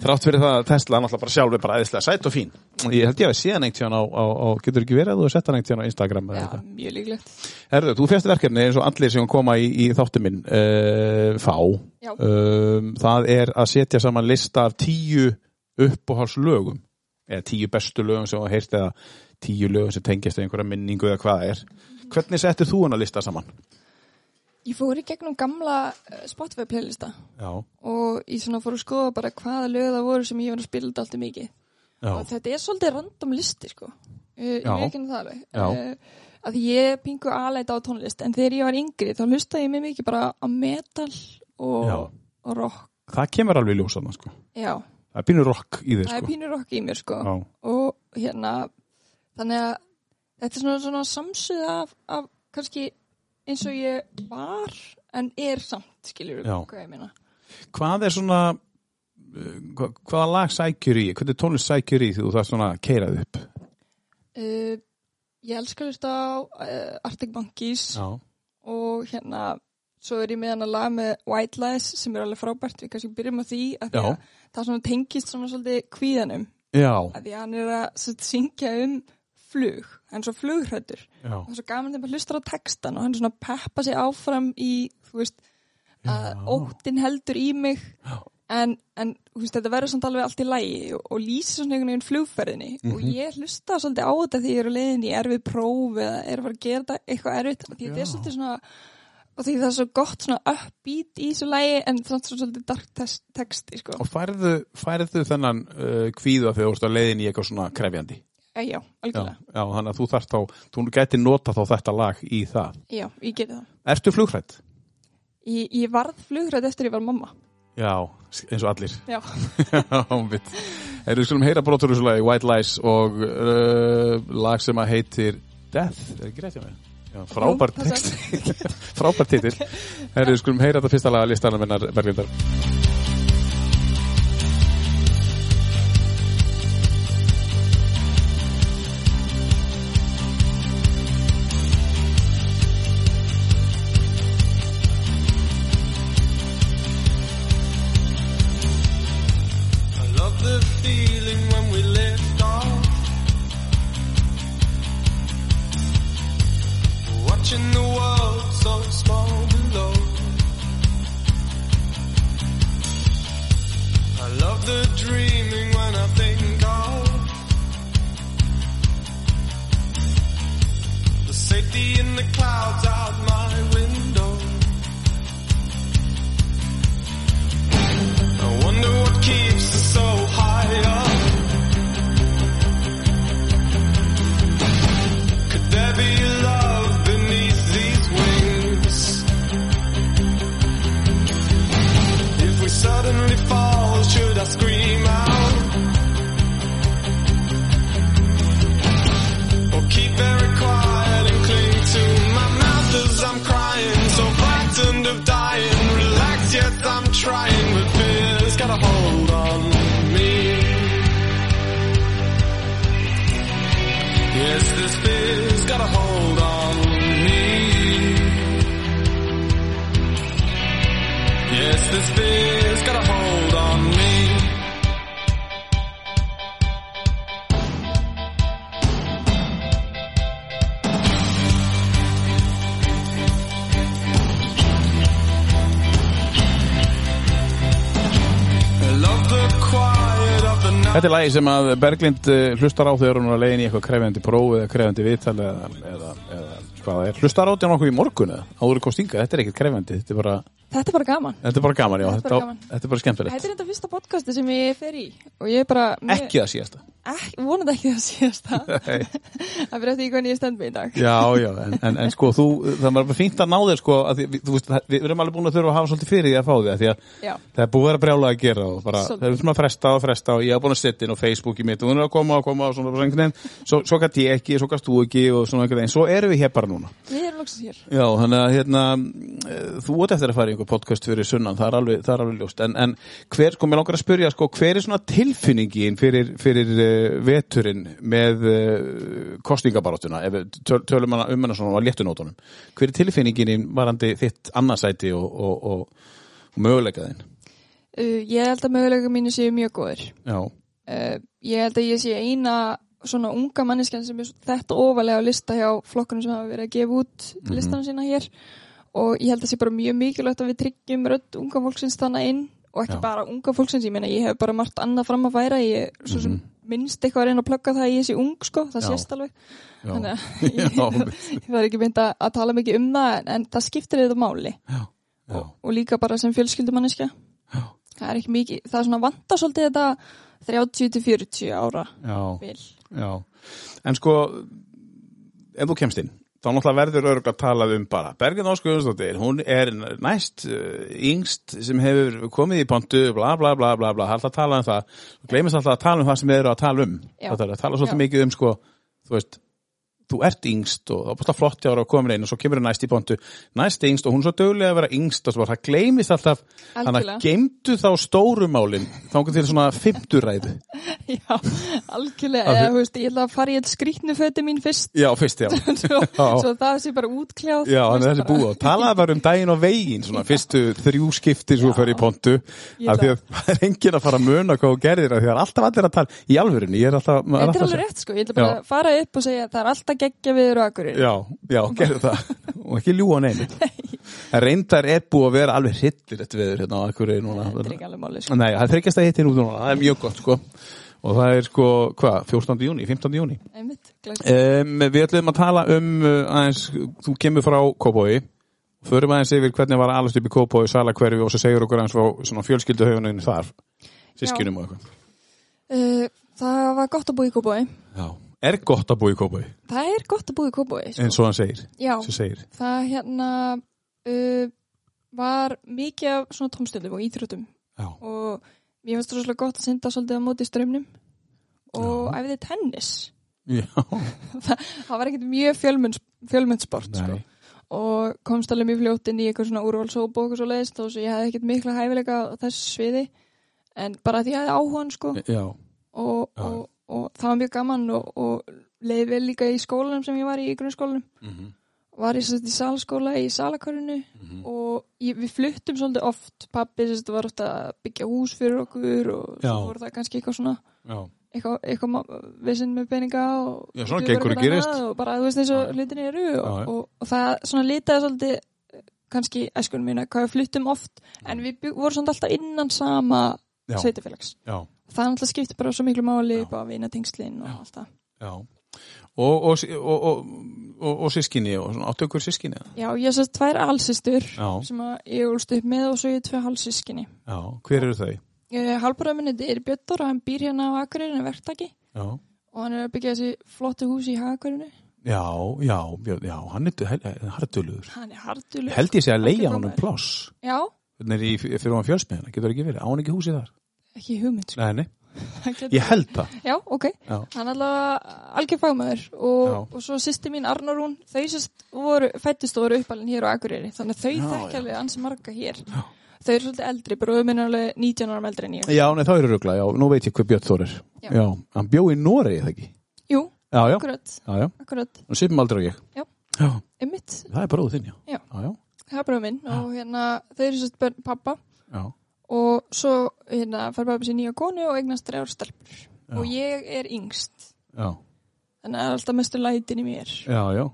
Þrátt fyrir það að Tesla er náttúrulega bara sjálf er bara eðislega sætt og fín Ég held ég að síðan einhvern á, á, á, getur ekki verið að þú hefur sett hann einhvern á Instagram Já, eitthvað. mjög líklegt. Herðu, þú fjast verkefni eins og allir sem koma í, í þáttu minn uh, fá. Um, Það er að setja saman lista af tíu uppáhalslögum eða tíu bestu lögum sem þú heyrst eða tíu lögum sem tengjast eða einhverja minningu eða hvað það er. Hvernig settir þú hann að lista saman? Ég fór í gegnum gamla eh, Spotify playlista. Já, og ég fór að skoða bara hvaða lög það voru sem ég var að spila alltaf mikið og þetta er svolítið random listi sko. Ég veit ekki það alveg. Uh, að ég pingu aðleita á tónlist en þegar ég var yngri þá hlusta ég mig mikið bara á metal og, og rock. Það kemur alveg ljósaðna sko. Já, Það er pínur rock í þér það er sko. pínur rock í mér sko. Já, og hérna þannig að þetta er svona, svona samsuð af, af kannski eins og ég var en er samt skilur Já. hvað ég meina. Hvað er svona hvaða lag sækjur í, hvernig tónlist sækjur í þú það svona keirað upp? Uh, ég elskar að hlusta á uh, Arctic Monkeys. Já, og hérna svo er ég með hann að laga með White Lies sem er alveg frábært, við kannski byrjum á því að því að það svona tengist svona svolítið kvíðanum, já, að því að hann er að syngja um flug. Hann er svo flughrættur og svo gaman þegar maður hlustar á textan og hann er svona að peppa sig áfram í, þú veist að Já. óttin heldur í mig. Já. En, en veist, þetta verður samt alveg allt í lægi og, og lýsir svona einhvern veginn flugferðinni og Mhm. ég hlusta svolítið á þetta þegar ég er á leiðin í erfið próf eða er að fara að gera þetta eitthvað erfitt og því þetta Já. er svolítið svona og því það er svo gott svona uppbeat í þessu lægi en er svolítið dark text, texti sko. og færðu, færðu þennan uh, kvíða þegar þú ert á leiðin í eitthvað svona krefjandi e, já, já, algjörlega, já, þannig að þú þarft þá þú gæti nota þá þetta lag í það já, ég geti það Ertu flugrætt? ég, ég varð flugrætt eftir ég var mamma Já, eins og allir. Já, Erum við skulum heyra brotur þessu lagi White Lies og uh, lag sem að heitir Death, er ekki rétt hjá mig? Já, frábær Jú, text frábær titil Erum við skulum heyra þetta fyrsta laga listanum minnar Berglindar lagi sem að Berglind uh, hlustar á þegar hún er á leiðin í eitthvað krefjandi próf eða krefjandi viðtal eða, eða, eða hvað er. Hlustar á þetta nokkuð í morgun eða? Áður kom stinga, þetta er ekkert krefjandi, þetta er bara, þetta er bara gaman þetta er bara gaman, já, Þetta þetta, bara gaman. þetta er bara skemmtilegt. Þetta er þetta fyrsta podcasti sem ég fer í og ég er bara mér- Ekki það síðasta. Ek, vonandi ekki það síðast það það fyrir eftir í hvernig ég stend mig í dag. Já, já, en, en, en sko, þú, það bara fínt að ná þér, sko, að því, við- þú veist, við erum alveg búin að þurfa að hafa svolítið fyrir því að fá því, að því að Já, það er búið að vera brjálega að gera og bara, það er svona að fresta og fresta og ég hef búin að setja inn á Facebook í mitt og hún er að koma og koma og svona, veginn, svo, svo gæti ég ekki, svo gæst þú ekki og svona einhvern veginn, svo erum við hér bara núna. Já, þannig að hérna, eh, þú ert eftir að fara í einhver podcast fyrir sunnan, það er alveg, það er alveg ljóst. En, en hver, sko, mér langar að spyrja sko, hver er svona tilfinningin fyrir, fyrir uh, veturinn með uh, kostningabaráttuna ef tölum hana um hana svona á léttunótonum hver er tilfinningin varandi þitt annarsæti og, og, og, og möguleikaðinn? Uh, ég held að mögulega mínu séu mjög góður. Uh, ég held að ég sé eina svona unga manneskjan sem er þetta ofalega á lista hjá flokkunum sem hafa verið að gefa út Mhm. listanum sína hér og ég held að sé bara mjög mikilvægt að við tryggjum rödd unga fólksins þannig inn og ekki Já. bara unga fólksins, ég meina ég hef bara margt annað fram að færa, ég er svo sem minnst eitthvað að reyna að plugga það að ég sé ung sko, það. Já. sést alveg. Já, þannig að ég, ég var ekki meint að, tala mikið um það en, en það skiptir þetta máli. Já, já, og líka bara sem fjölskyldumanniska það er ekki mikið, það er svona vanta svolítið þetta 30 til 40 ára já. vil Já, en sko ef þú kemst inn, þá náttúrulega verður örg að tala um bara, Bergen Óskuðunsdóttir hún er næst uh, yngst sem hefur komið í pontu bla bla bla bla bla, alltaf tala um það. Gleymist alltaf að tala um það sem við erum að tala um. Það er að tala svolítið mikið um sko, þú veist þú ert yngst og það er bara flott ára að koma inn og svo kemur það næst í pontu, næst yngst og hún er svo dögulega að vera yngst og svo það gleymist alltaf. Þannig að geymdu þá stórumálin þá til svona fimmturæðu. Já, algjörlega, eða, veist, ég ætla að fara í þetta skrýtnu föti mín fyrst. Já, fyrst, já. Svo, Já. svo það sé bara útkljáð Já, er veist, þessi bara. búið og talaði bara um daginn og veginn svona fyrstu þrjú skipti svo fyrir í pontu af því að það er enginn að fara að muna hvað þú gerðir af því að það er alltaf allir að tala. Í alvörunni, ég er alltaf, alltaf sko, Já. að og að það er alltaf geggja viður og akkurir Já, já, gerðu það og ekki ljúa neinu En reyndar er búið að vera alveg hryllir þetta veður hérna á Akureyri núna Þetta er ekki alveg máli sko. Nei, það þryggjast að hitti núna, það er mjög gott sko og það er sko, hvað, 14. júni, 15. júni Einmitt. Um, við ætlum að tala um uh, aðeins, þú kemur frá Kópói förum aðeins yfir hvernig var alveg upp í Kópói, Salakverfi og svo segur okkur aðeins frá fjölskylduhauðuninu þar sískinum og eitthvað Uh, það var gott að búa í Kópói. Já. Er gott að búa í Kópói, Það er gott að búa í Kópói sko. eins og hann segir Já, segir, það hérna uh, var mikið af svona tómstöldum og íþróttum. Já, og mér finnst það svolítið gott að synda svolítið á móti strömmnum og æfiði tennis. já, það, það var ekkert mjög fjölmenn, fjölmenn sport sko. og komst alveg mjög fljótt inn í eitthvað svona úrvalsóp og eitthvað svo leiðist og svo ég hefði ekkert mikla hæfileika á þessu sviði. En bara því ég hefði áhugan sko. Já, og, og, og það var mjög gaman og, og leiði vel líka í skólanum sem ég var í í grunnskólanum. Mhm. var ég sérst í salskóla í salakörinu og ég, við fluttum svolítið oft. Pappi sérst var ofta að byggja hús fyrir okkur og svo voru það kannski eitthvað svona já, eitthvað, eitthvað vissinn með peninga og Já, og gerist. annað og bara þú veist eins og Já. hlutin eru og, Já, og, það svona litaði svolítið eh, kannski æskunum mína hvað við fluttum oft. En við bygg, vorum svona alltaf innan sama sveitafélags já, það er alltaf skipti bara svo miklu máli Já. bara vinatengslin og allt það. Já. Og, og, og, og, sískinni áttu ykkur sískinni já, ég sérst tvær allsistur Já. sem ég úlst upp með og svo ég tvei halvsískinni já, hver eru þau? halvbúrða minni er Björn Dór og hann býr hérna á Akureyri hann er verktaki. Já, og hann er að byggja þessi flottu hús í Hagakörinu já, já, já hann er hardulegur hann er hardulur held ég sé að leia honum brómaður. pláss já, Hvernig er í, fyrir hann fjölsmiðina, getur ekki verið, á hann ekki húsið þar? Ekki hugmynd sko. Nei, nei, ég held það. Já, ok. Já. Hann er allavega algjör fagmaður og, Já. og svo sýsti mín Arnur hún, þau sérst voru, fættist og voru uppalinn hér á Akureyri, þannig að þau Já, þekkja já. alveg ansi marga hér. Þau eru svolítið eldri, bróður minn er alveg 19 árum eldri en ég. Já, nei, þá eru rugla, já, nú veit ég hver Björn Þór er. Já. Já, hann bjó í Noregi, það ekki? Jú, Já, já, akkurat, já, já, akkurat, og sipum aldrei á ég. Já. Já, ymmit, það er bróðu þinn, já. Já. Já, já, það er bróður minn og hérna, þau eru börn pappa já, og svo hérna fær pappa sér nýja konu og eignast þrjár stelpur Já. og ég er yngst, já, þannig að það er alltaf mestu lætin í mér. já, já.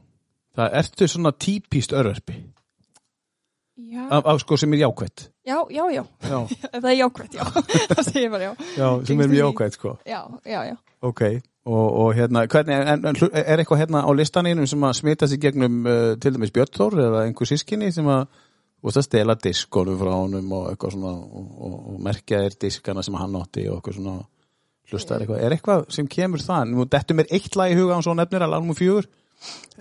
Það ertu svona típist örverpi, Já, af, af sko sem er jákvætt. já, já, já, Já, það er jákvæmt, já, það segir bara já. já, sem er mjög jákvætt, sko. Já, já, já. Ok, og, og hérna, hvernig, en, en, er eitthvað hérna á listaninu sem að smita sig gegnum uh, til dæmis Björn Þór eða einhver sískinni sem að þú veist að stela diskonum frá honum og eitthvað svona og, og, og merkja þér diskana sem hann átti og eitthvað svona hlustar eitthvað, er eitthvað sem kemur það nú dettur mér eitt lag í huga án svo nefnir að lánum fjögur.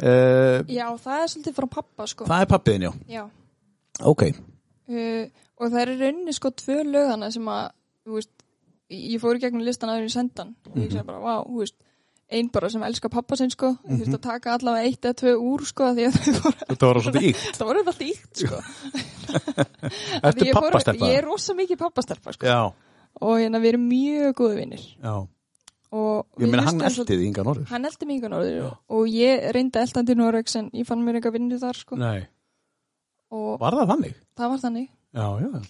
Uh, Já, það er svolítið frá pappa, sko. það er pappiðin, já, Já. ok. Uh, og það er í rauninni sko tvö lögana sem að, þú veist, ég fór í gegnum listan aður í sendan og ég sagði bara, vá, þú veist, ein bara sem elskar pappa sinn sko ég Mhm. þurfti að taka allavega eitt eða tvö úr sko því að þau voru Þetta var svolítið íkt. það voru alltaf íkt sko ég fór- pappastelpa? ég er rosa mikið pappastelpa sko Já, og hérna við erum mjög góði vinnir já. Ég meina hann hlustuðum eldiði Inga Norður. svo- hann eldi mig yngan orður og ég reyndi að elda hann til Noregs en ég fann mér eitthvað vinnu þar sko Nei. og Var það þannig? það var þannig Já, já.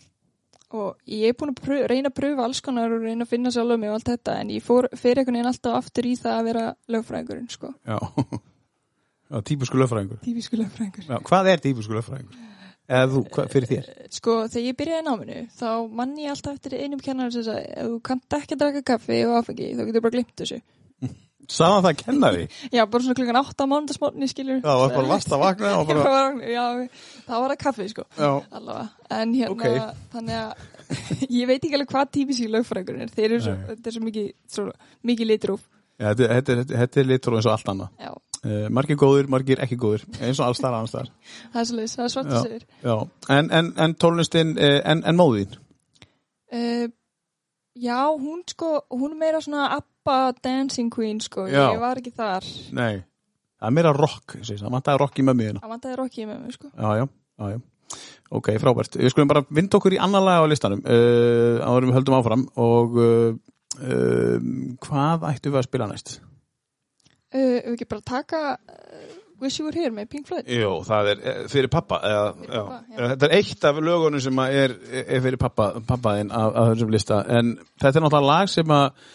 Og ég er búin að pröf, reyna að pröfa alls konar og reyna að finna sjálf mig og allt þetta en ég fór fyrir einhvern veginn alltaf aftur í það að vera lögfræðingurinn sko, Já. Já, típusku löffræðingur. típisku lögfræðingur Já, hvað er típusku löffræðingur? Eða þú, hvað, fyrir þér? sko þegar ég byrjaði náminu þá mann ég alltaf eftir einum kennar sem sagði ef þú kannt ekki að draka kaffi og áfengi þá getur bara glimt þessu Saman það kennari? já bara svona klukkan 8 á mánudagsmórni skilur Já, það var bara vast að vakna og bara... já, það var að kaffi sko Já. allavega, en hérna Ok. þannig að ég veit ekki alveg hvað típisk lögfræðingurinn er, þeir eru svo, þetta er svo mikið, svo mikið litrúf Já, þetta, þetta, þetta, þetta er litur eins og allt annað. já, Uh, margir góðir, margir ekki góðir. Eins og alls þar annars þar. það er svolítið, það er svart að segja Já. En, en, en tónlistin, uh, en, en móðin? Uh, já, hún sko, hún meira svona ABBA dancing queen sko, Já. ég var ekki þar. Nei. Það er meira rock, segi, það vantaði rock í mömmuðina. Það vantaði rockið með mig sko. Já, já, já, já. Ok, frábært. Við skulum bara vinda okkur í annan lag á listanum uh, áður en við höldum áfram og uh, uh, hvað ættum við að spila næst? Uh, ef við ekki bara taka uh, Wish You Were Here með Pink Floyd. Jó, það er eh, fyrir pappa eða, já. pappa, já. Þetta er eitt af lögunum sem að er, er fyrir pappa, pappaðinn af, af þessum lista en þetta er náttúrulega lag sem að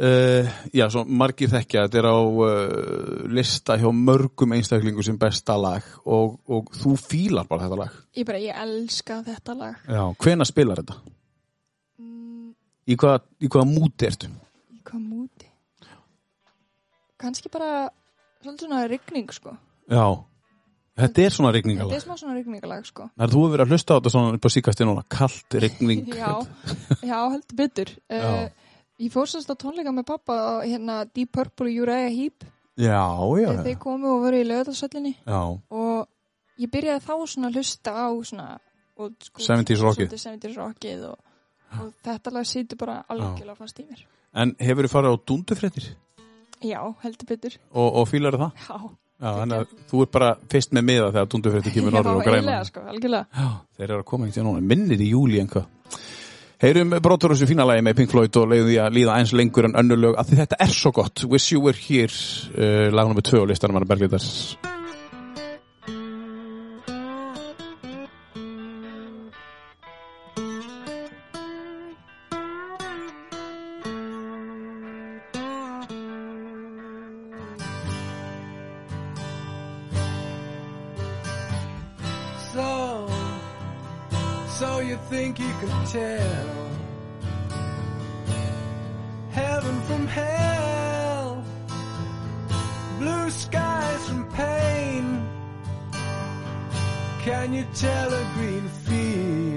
uh, já, svo margir þekkja þetta er á uh, lista hjá mörgum einstaklingu sem besta lag og, og þú fílar bara þetta lag Ég bara, ég elska þetta lag. Já, hvena spilar þetta? Mm, Í hvaða, í hvaða múti ertu? í hvað múti? Kanski bara svona rigning sko. Já, þetta er svona Þetta rigningalag er smá svona rigningalag sko. Það er þú hefur verið að hlusta á þetta svona upp á síkast núna, kalt rigning Já, já, heldur betur. Já. Uh, ég fór sérst á tónleika með pappa á hérna Deep Purple og Uriah Heep. Já, já, Þeir komu og voru í lögðarsöllinni. já og ég byrjaði þá svona að hlusta á svona og, sko, 70s rockið. svolítið 70s rockið og, og þetta lag situr bara algjörlega fast í mér En hefur þið farið á dúndufréttir já, heldur betur og, og fílar það? já, Já, þannig að þú er bara fyrst með miða þegar dundufrétti kemur norður og já, græma. eiginlega, sko, algjörlega Já, þeir eru að koma ekki til núna. Minnir í júli en hvað. Heyrum brotur þessu fína lagi með Pink Floyd og leiðum því að líða eins lengur en önnur lög. Af því þetta er svo gott. Wish You Were Here, uh, lag nummer 2 á listanum hann Berglítars. So, you tell. Heaven from hell, blue skies from pain? Can you tell a green field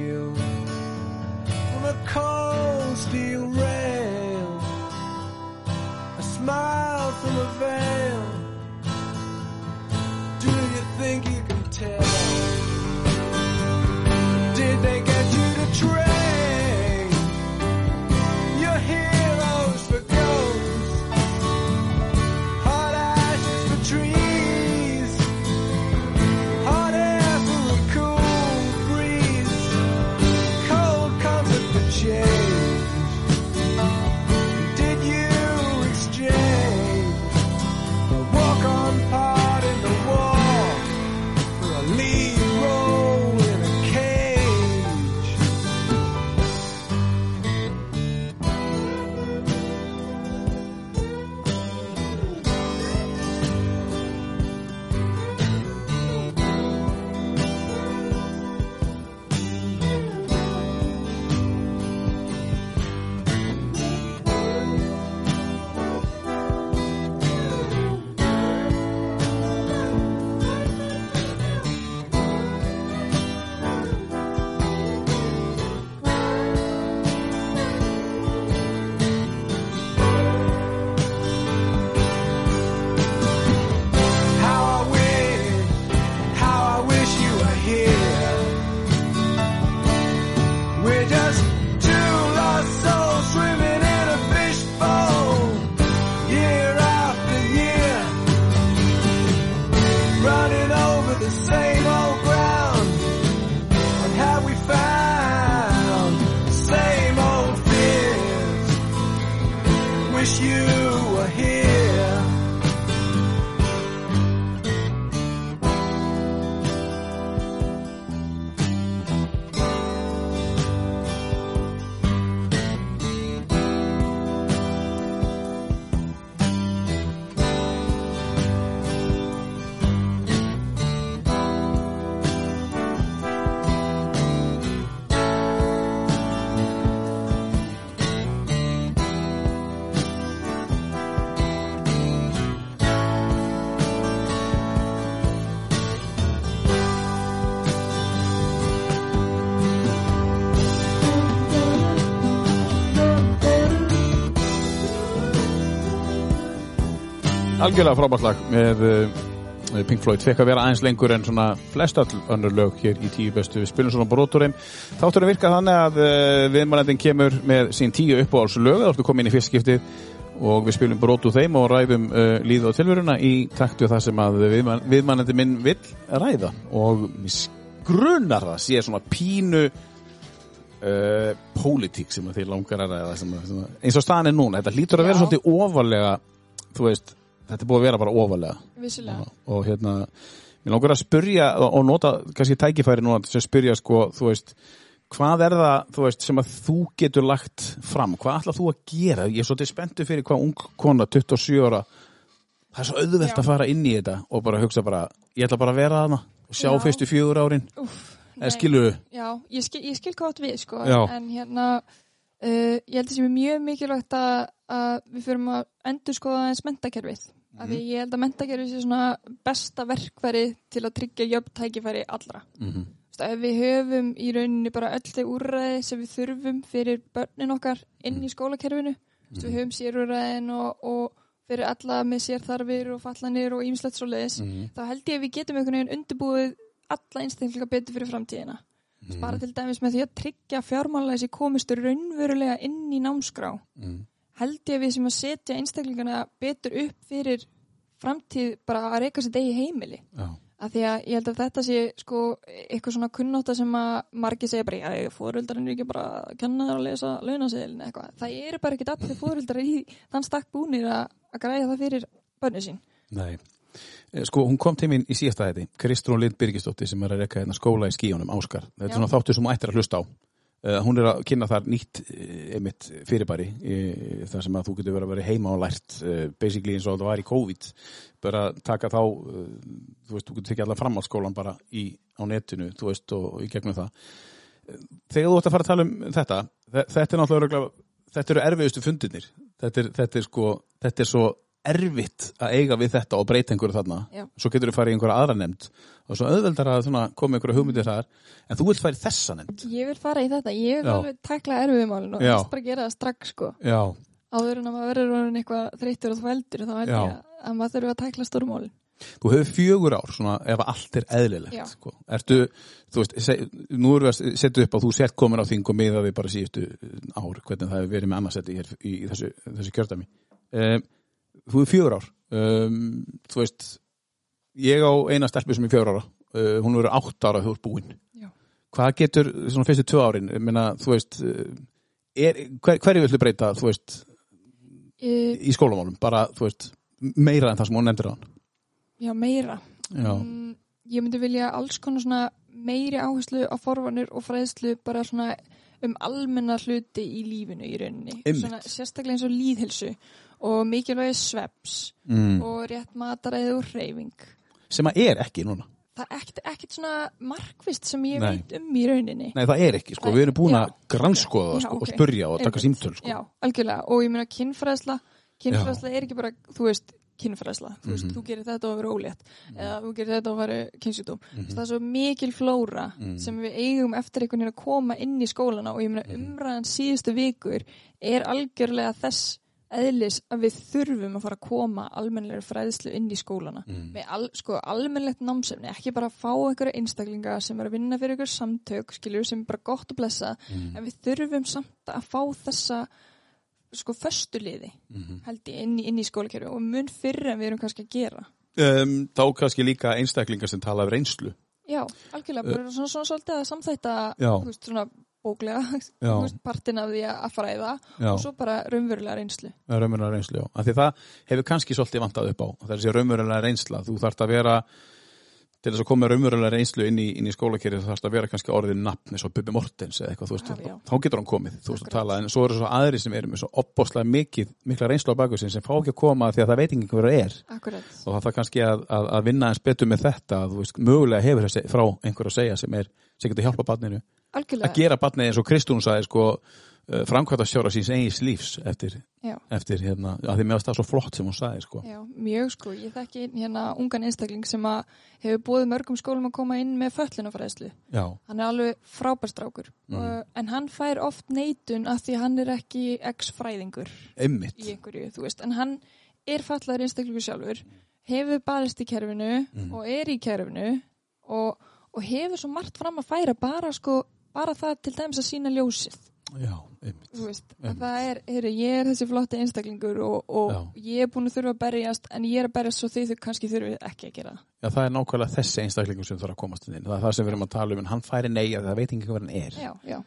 algjörlega frábært lag með uh, Pink Floyd. Fekk að vera aðeins lengur en svona flest öll önnur lög hér í tíu bestu. Við spilum svona broturum þáttur að virka þannig að uh, viðmælendin kemur með sín tíu uppáhaldslög þá ertu komið inn í fyrstskiptið og við spilum brotu þeim og ræðum uh, líð og tilveruna í taktu það sem að viðmæl, viðmælendin minn vill ræða. Og grunar það sé svona pínu uh, pólitík sem þið langar að ræða sem sem eins og staðan er núna, þetta lítur að vera svolítið ofalega þú veist, þetta er búið að vera bara ofalega Vissulega. og hérna mér langar að spyrja og, og nota kannski tækifæri núna til að spyrja sko, þú veist hvað er það, þú veist, sem að þú getur lagt fram, hvað ætlað þú að gera ég er svolítið spenntu fyrir hvað ung kona 27 ára það er svo auðvelt Já. að fara inn í þetta og bara hugsa bara, ég ætla bara að vera þarna og sjá Já. fyrstu fjögur árin Úff, eða skilur Já, ég skil, ég skil átt við, sko, Já. en hérna, uh, ég held að sé mjög mikilvægt að, að við fyrum að endur skoða eins mentakerfið. Af Mhm. því ég held að mentakerfið sé svona besta verkfæri til að tryggja jöfn tækifæri allra. mm -hmm. Ef við höfum í rauninni bara öll þau úrræði sem við þurfum fyrir börnin okkar inn Mhm. í skólakerfinu, Þú veist, við höfum sérúrræðin og, og fyrir alla með sérþarfir og fallanir og ýmislegt svo leiðis, Mhm. þá held ég að við getum einhvern veginn undirbúið alla einstaklinga betur fyrir framtíðina. Mhm. Bara til dæmis með því að tryggja fjármálaðis í komistur raunverulega inn í námskrá. Mhm. Held ég að við sem að setja einstaklingana betur upp fyrir framtíð bara að reyka sér degi heimili. Já. Af því að ég held að þetta sé sko eitthvað svona kunnóta sem að margir segja bara, já, fóröldarinn er ekki bara að kenna þér að lesa launaseðilin eitthvað. Það eru bara ekki allir fóröldar í þann stakk búnir að, að græða það fyrir bönnu sín. Nei. Eh, Sko, hún kom til mín í síðasta hætti, Kristrún Lind Birgisdóttir sem er að reyka hérna skóla í skíunum, Áskar. Þetta er svona þáttur sem hún ættir að hlusta á. Uh, hún er að kynna þar nýtt uh, einmitt fyrirbæri þar sem að þú getur verið að vera heima og lært uh, basically eins og það var í COVID bara taka þá uh, þú veist, þú getur tekið allar framhaldsskólan bara í, á netinu, þú veist, og, í gegnum það Eh, þegar þú ert að fara að tala um þetta þe- þetta er náttúrulega þetta eru erfiðustu fundirnir þetta er, þetta er sko, þetta er svo erfitt að eiga við þetta og breyta einhverju þarna Já. svo getur þú farið í einhverja aðra nefnd og svo auðveldar að svona, koma einhverja hugmyndir þar en þú vilt fara í þessa nefnd Ég vil fara í þetta, ég vil Já. alveg takla erfiðumálinu og helst bara gera það strax sko. Já, Áður en að maður verður eitthvað þreyttur og þvældur þá held Já. ég að- að maður þurfa að takla stórmálin. þú hefur fjögur ár svona, ef allt er eðlilegt sko. Ertu, þú veist, se, nú erum við að setja upp að þú sért komin á þing og miða við bara síðustu ár, hvernig það hefur verið með annarsætti hér í, í þessu, þessu kjördæmi um, Þú hefur fjögur ár. Um, þú veist ég á eina stelpu sem er fjögur ára. Uh, hún verður átt ára þú ert búin. Já. hvað getur svona fyrstu tvö árin? Meina, þú veist uh, er, hver, hverju villu breyta, þú veist E, í skólamálum, bara, þú veist meira en það sem hún nefndir á já, meira. Já, Mm, ég myndi vilja alls konar svona meiri áherslu á forvarnir og fræðslu bara svona um almenna hluti í lífinu í rauninni. Svona, sérstaklega eins og líðhilsu og mikilvægi sveps mm. og rétt mataræði og hreyfing. sem að er ekki núna Það er ekkert, ekkert svona markvist sem ég Nei. veit um í rauninni. Nei, það er ekki, sko, Það- við erum búin að já. grannskoða Já, sko, og ok. spurja og taka símtöl, sko. Já, algjörlega. Og ég meina kynfræðsla, kynfræðsla er ekki bara, þú veist, kynfræðsla. Þú veist, Mhm. þú gerir þetta og verður ólétt. Eða þú gerir þetta og verður kynsjúdóm. Mhm. Það er svo mikil flóra Mhm. sem við eigum eftir einhvern veginn að koma inn í skólana og ég meina Mhm. umræðan síðustu vikur er algjörlega þess eðlis að við þurfum að fara að koma almennlega fræðslu inn í skólana Mm. með al, sko, almennlegt námsefni ekki bara að fá einhverja einstaklinga sem er að vinna fyrir einhver samtök skiljur sem er bara gott að blessa Mm. en við þurfum samt að fá þessa sko föstuliði Mhm. held ég inn í, inn í skólakerfi og mun fyrr en við erum kannski að gera Um, þá kannski líka einstaklingar sem tala af reynslu. já, algjörlega, bara svona, svona svolítið að samþætta veist, svona bóklega veist, partin af því að fræða Já, og svo bara raunverulega reynslu raunverulega reynslu, já. Af því það hefur kannski svolítið vantað upp á. Þessi raunverulega reynsla. Þú þarft að vera, til þess að koma raunverulega reynslu inn í, í skólakerið, þú þarft að vera kannski orðin nafn eins og Bubi Mortens eða eitthvað, þú veist, Já, þá getur hann komið, þú veist, að tala. En svo eru svo aðri sem eru með svo opbóslega mikið, mikla reynslu á baku sin sem fá ekki að koma því að það veit ekki hverju er. akkurat, og það þarf kannski að, að, að vinna eins betur með þetta þú veist, mögulega hefur þessi frá einhver að segja sem er, sem getur hjálpa barninu að algjörlega gera barnið eins og Kristún sagði sko, framkvæmta stjóra síns eigis lífs eftir, eftir hérna, að því mér varst það svo flott sem hún sagði sko. já, mjög sko ég þekki hérna ungan einstakling sem að hefur búið mörgum skólum að koma inn með föllunafræðslu hann er alveg frábærstrákur Mm. mm. en hann fær oft neitun af því að hann er ekki ex-fræðingur í einhverju, þú veist, en hann er fallaður einstaklingur sjálfur hefur barist í kerfinu Mhm. og er í kerfinu og, og hefur svo margt fram að færa bara sko, bara það til dæmis að sína ljósið Já, einmitt. veist, Einmitt. það er, heyri, ég er þessi flotti einstaklingur og, og ég er búin að þurfa að berjast en ég er að berjast svo þið þau kannski þurfið ekki að gera. Já, það er nákvæmlega þessi einstaklingur sem þarf að komast inn. Það er það sem við erum að tala um, en hann færi nei að það veit ekki hvað hann er. já, já,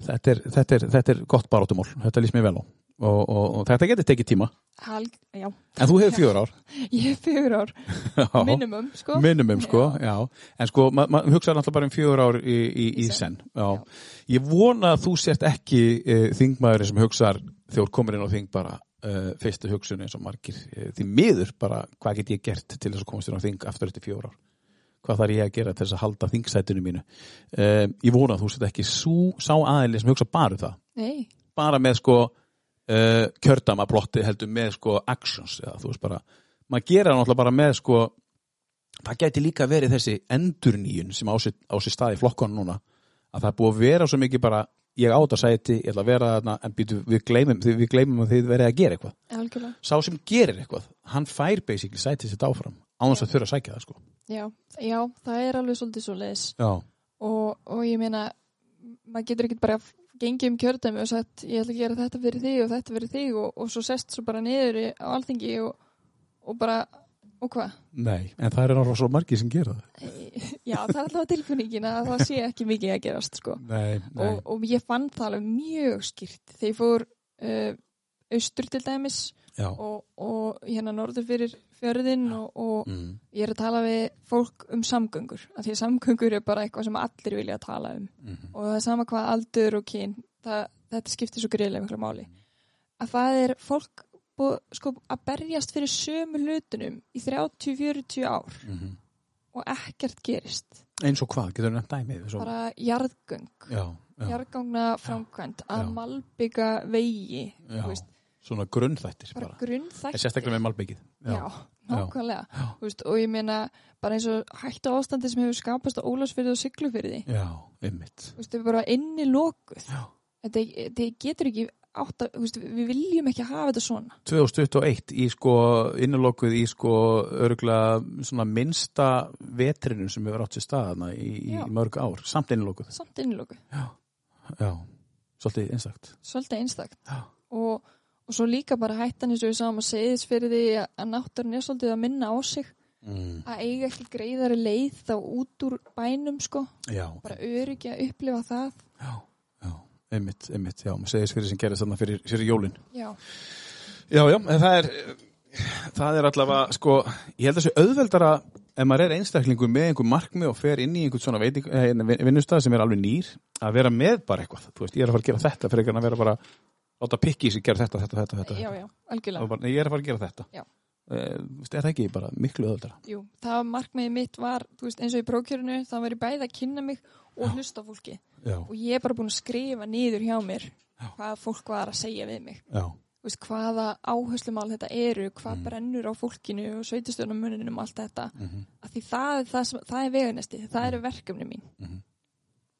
Þetta er, þetta er, þetta er gott barátumál. Þetta lýst mér vel á. Og, og, og þetta getur tekið tíma. Hal, já En þú hefur fjör ár. ég er fjögur ár, Já. minimum sko. Minimum, sko, já. En sko, maður ma hugsaði náttúrulega bara um fjögur ár í, í, í, senn. Já. Já. Ég vona að þú sért ekki uh, þingmaðurinn sem hugsar þegar þú komir inn á þing bara uh, fyrstu hugsun eins og margir. Uh, því miður bara, hvað get ég gert til þess að komast inn á þing aftur eftir fjögur ár? Hvað þarf ég að gera til þess að halda þingsætinu mínu? Ég vona að þú sért ekki sú, sá aðeins sem hugsa bara um það. nei, Bara með sko uh, kjördamablotti heldur með sko actions eða þú veist bara, maður gera náttúrulega bara með sko það gæti líka verið þessi endurníun sem á sér, á sér stað í flokkonu núna að það er búið að vera svo mikið bara ég á þetta sæti, ég ætla að vera þarna en býtu, við gleymum, við gleymum að þið verið að gera eitthvað. Algjörlega. Sá sem gerir eitthvað, hann fær basically sætið sitt áfram, án þess að þurfa að sækja það sko. já, já, það er alveg svolítið svo leis já, og, og ég meina maður getur ekkert bara gengið um kjördæmi og sagt ég ætla að gera þetta fyrir þig og þetta fyrir þig og, og svo sest svo bara niður á alþingi og, og bara og hvað? nei, en það er náttúrulega svo margir sem gera það Já, það er alltaf tilfinningin að það sé ekki mikið að gerast sko. nei, nei, og, og ég fann það alveg mjög skýrt þegar ég fór uh, austur til dæmis og, og hérna norður fyrir fjörðin og, og mm. ég er að tala við fólk um samgöngur af því að samgöngur er bara eitthvað sem allir vilja að tala um. Mhm. og það er sama hvað aldur og kyn það, þetta skiptir svo greiðlega miklu máli. Að það er fólk búið, sko, að berjast fyrir sömu hlutunum í 30-40 ár Mhm. og ekkert gerist. Eins og hvað, getur þú nefnt dæmið svo, bara jarðgöng. Já, jarðgangna framkvæmt að malbygga vegi veist, svona grunnþættir bara bara, grunnþætt en sérstaklega með malbyggið já, nákvæmlega. Þú veist, og ég meina bara eins og hættu ástandi sem hefur skapast á Ólafsfyrði og Siglufyrði já, einmitt. Þú veist, við bara inni lokuð Já. þetta, þetta getur ekki átt að, þú veist, við viljum ekki hafa þetta svona. 2021 í sko innilokuð í sko örgulega svona minnsta vetrinum sem hefur átt sér staðana í, í Já. mörg ár, samt innilokuð. Samt inni lokuð, já, svolítið einsagt svolítið einstakt. Já. og, og svo líka bara hættan eins og við sáum að segðis fyrir því að, náttúrin er svolítið að minna á sig. Mm. að eiga ekki greiðari leið þá út úr bænum sko. Já, bara öryggi að upplifa það. Já, já. Einmitt, einmitt, já, maður segist fyrir sem gerist þarna fyrir, fyrir jólin. Já, Já, já, en það er það er allavega, sko ég held að þessu auðveldara ef maður er einstaklingur með einhver markmi og fer inn í einhvern svona eh, vinnustæð sem er alveg nýr að vera með bara eitthvað, þú veist, ég er að fara að gera þetta fyrir að vera bara, láta pikki sig gera þetta, þetta, þetta, þetta, já, já, algjörlega bara, ég er að fara að gera þetta Já. Eh, er það ekki bara miklu auðveldara Jú, það markmiðið mitt var, þú veist, eins og í prókjörinu, það var ég bæði að kynna mig og hlusta fólki. Já, Og ég er bara búin að skrifa niður hjá mér hvað fólk var að segja við mig. já, Þú veist, hvaða áherslumál þetta eru, hvað Mm. brennur á fólkinu og sveitistöðunamuninum og allt þetta. mhm, Af því það, er það, sem, það er veganesti, það eru verkefni mín.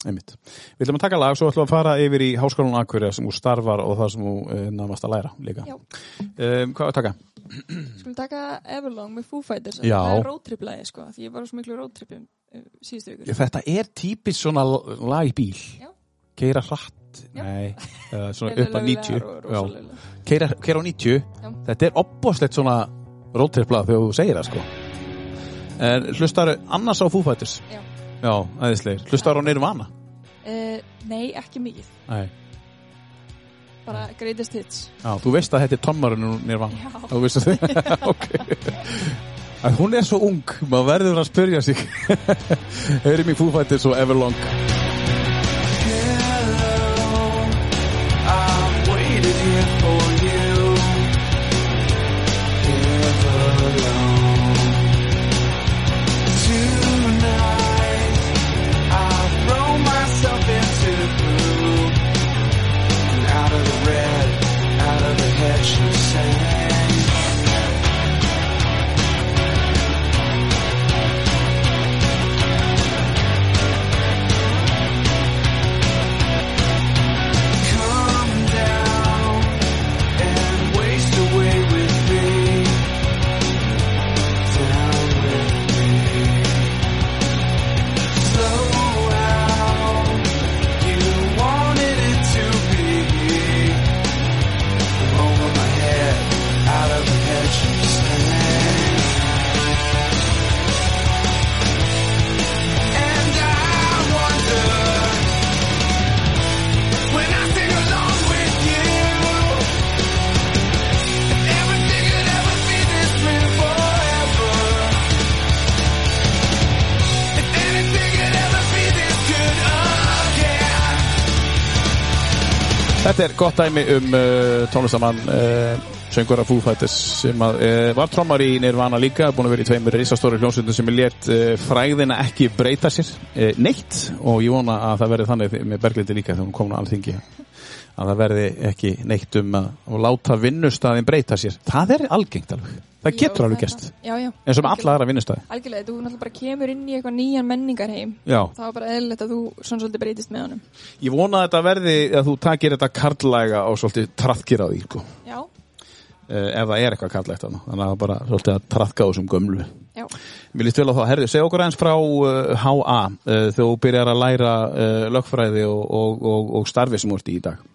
Einmitt Við ætlum að taka lag, svo ætlum við að fara yfir í Háskólan Akureyri sem þú starfar og það sem þú uh, námast að læra líka Já. um, Hvað var að taka? Skulum taka Everlong með Foo Fighters. Já. Það er roadtrip-lagi, sko, því ég var svo miklu roadtripum uh, síðustu vikur. Þetta er típist svona lag í bíl Já. Keira hratt Já. Nei, uh, svona upp að 90 Já. Rosalega. keira, keira á 90 Já. þetta er opbóðslegt svona roadtripla þegar þú segir það sko en hlustar annars á Foo Fighters Já. Já, aðeinslegir, hlustar á Nirvana Uh, nei, ekki mikið. Nei. Bara greatest hits. já, þú veist að þetta er tommarinn úr Nirvana Já. þú veist það, ok en hún er svo ung, maður verður að spyrja sig heyrim í Foo Fighters og Everlong gott dæmi um uh, tónlistamann uh, söngur af Foo Fighters sem að, uh, var trommar í Nirvana líka búin að vera í tveimur risastóri hljómsveitum sem er létt uh, fræðina ekki breyta sér uh, neitt. Og ég vona að það verði þannig með Berglindi líka þegar hún kom á alþingi að það verði ekki neitt um að láta vinnustæðin breyta sér. Það er algengt alveg, það getur alveg það er það. Já. eins og með alla aðra vinnustæði Algjörlega, þú náttúrulega bara kemur inn í eitthvað nýjan menningarheim. Já, Það var bara eðlilegt að þú svona svolítið breytist með honum. ég vona að þetta verði að þú takir þetta karlæga og svolítið trafkir á því sko. Já, uh, ef það er eitthvað karlægt þarna. þannig að bara svolítið að trafka á þessum gömlu já. Mér líst vel á það, herðu, segja okkur eins frá uh, HA uh, þegar þú byrjar að læra uh, lögfræði og, og, og, og starfi sem þú ert í í dag.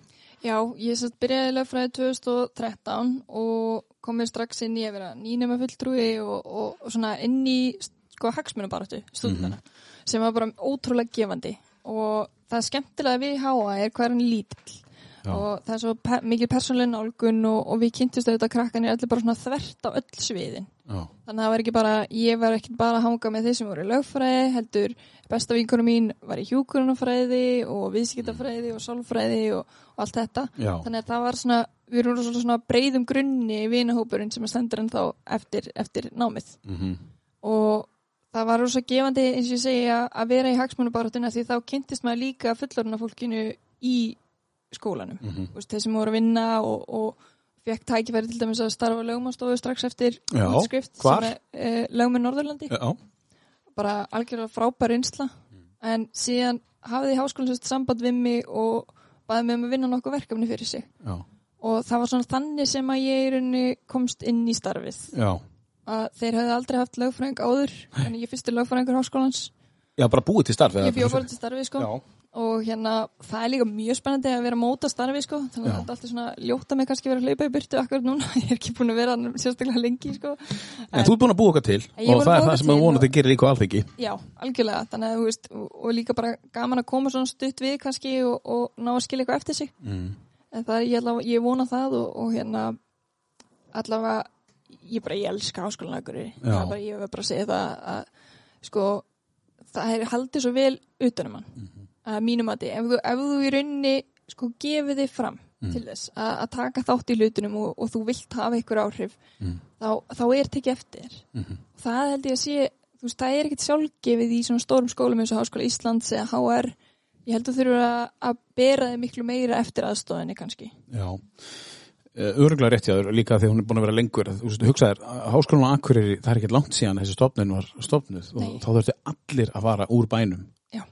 Já, ég byrjaði lögfræði 2013 og komið strax inn í að vera nýnema fulltrúi og, og, og svona inn í sko hagsmunabaratu stúdana sem var bara ótrúlega gefandi og það skemmtilega við háa er hvað er hann lítill Já. og það er svo pe mikið persónlega nálgun og, og við kynntumst auðvitað krakkanir allir bara svona þvert á öll sviðin Já. þannig að það var ekki bara, ég var ekki bara að hanga með þeir sem voru í lögfræði, heldur besta vinkunum mín var í hjúkurunafræði og viðskiptafræði og sálfræði og, og allt þetta Já. þannig að það var svona, við erum svona, svona breyðum grunni í vinahópurinn sem að stendur en þá eftir, eftir námið Mm og það var rosa gefandi eins og ég segi að vera í hagsmunabaratuna því þá kynntist maður líka fullorðna fólkinu í skólanum Mhm. Þú veist, þeir sem voru að vinna og, og fekk tækifæri til dæmis að starfa lögmanstofu strax eftir hvar? sem er e, lögmenn Norðurlandi Já. bara algjörlega frábær einsla en síðan hafði háskólinn sérst samband við mig og baði mig um að vinna nokkuð verkefni fyrir sig Já. Og það var svona þannig sem að ég í rauninni komst inn í starfið Já. að þeir hefði aldrei haft lögfræðing áður en ég fyrstu lögfræðingur háskólans Já, bara búið til starf. eða? ég bjóð bara til starfið sko Já. og hérna það er líka mjög spennandi að vera að móta starfið sko þannig að þetta er alltaf svona ljóta mig kannski að vera að hlaupa í burtu akkur núna, ég er ekki búin að vera sérstaklega lengi sko En þú ert búin að búa okkar til er og að það er það sem til vonandi og- gerir líka á alþengi. Já, algjörlega, þannig að þú veist og líka bara gaman að koma svona stutt við kannski og, og ná að skilja eitthvað eftir sig Mm. En það er, ég, allavega, ég vona það og, og hérna allavega, ég bara, ég elska bara, ég vil bara segja það að sko, það er haldið svo vel utanum hann Mhm. að mínum að ef þú, ef þú í rauninni sko gefið þig fram Mm. til þess að, að taka þátt í hlutunum og, og þú vilt hafa ykkur áhrif Mm. þá, þá er tekið eftir Mhm. það held ég að sé þú veist, það er ekkit sjálfgefið í svona stórum skólum eins og Háskóla Íslands eða HR ég held að þurfa að, bera þig miklu meira eftir aðstofinni kannski Já. Öruglega rétt hjá þér, líka því hún er búin að vera lengur. Þú veist, hugsaðir, háskólanum á Akureyri, það er ekkert langt síðan þessi stofnun var stofnuð og Nei. þá þurfti allir að fara úr bænum Já.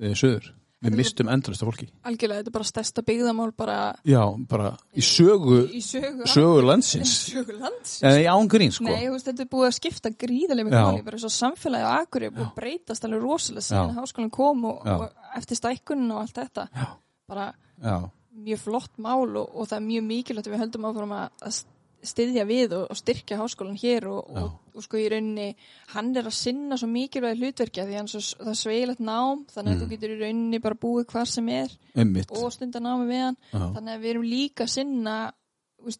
e, söður. Við mistum endurist af fólki. algjörlega, þetta er bara stærsta byggðamál bara Já, bara í sögu, í sögu sögu landsins. sögu lands Eða í ángrín, sko. Nei, veist, þetta er búið að skipta gríðarlega miklu máli, bara svo samfélagi á Akureyri er búið að breytast alveg rosalega Já. að háskólan kom og, og eftir stækkunum og allt þetta Já. bara Já, mjög flott mál og, og það er mjög mikilvægt að við höldum áfram að styðja við og, og styrkja háskólan hér og, og, og sko í rauninni hann er að sinna svo mikilvægi hlutverkja því hann svo, það er sveigilegt nám þannig að Mm. þú getur í rauninni bara búið hvar sem er einmitt. og stunda námi við hann Já. þannig að við erum líka að sinna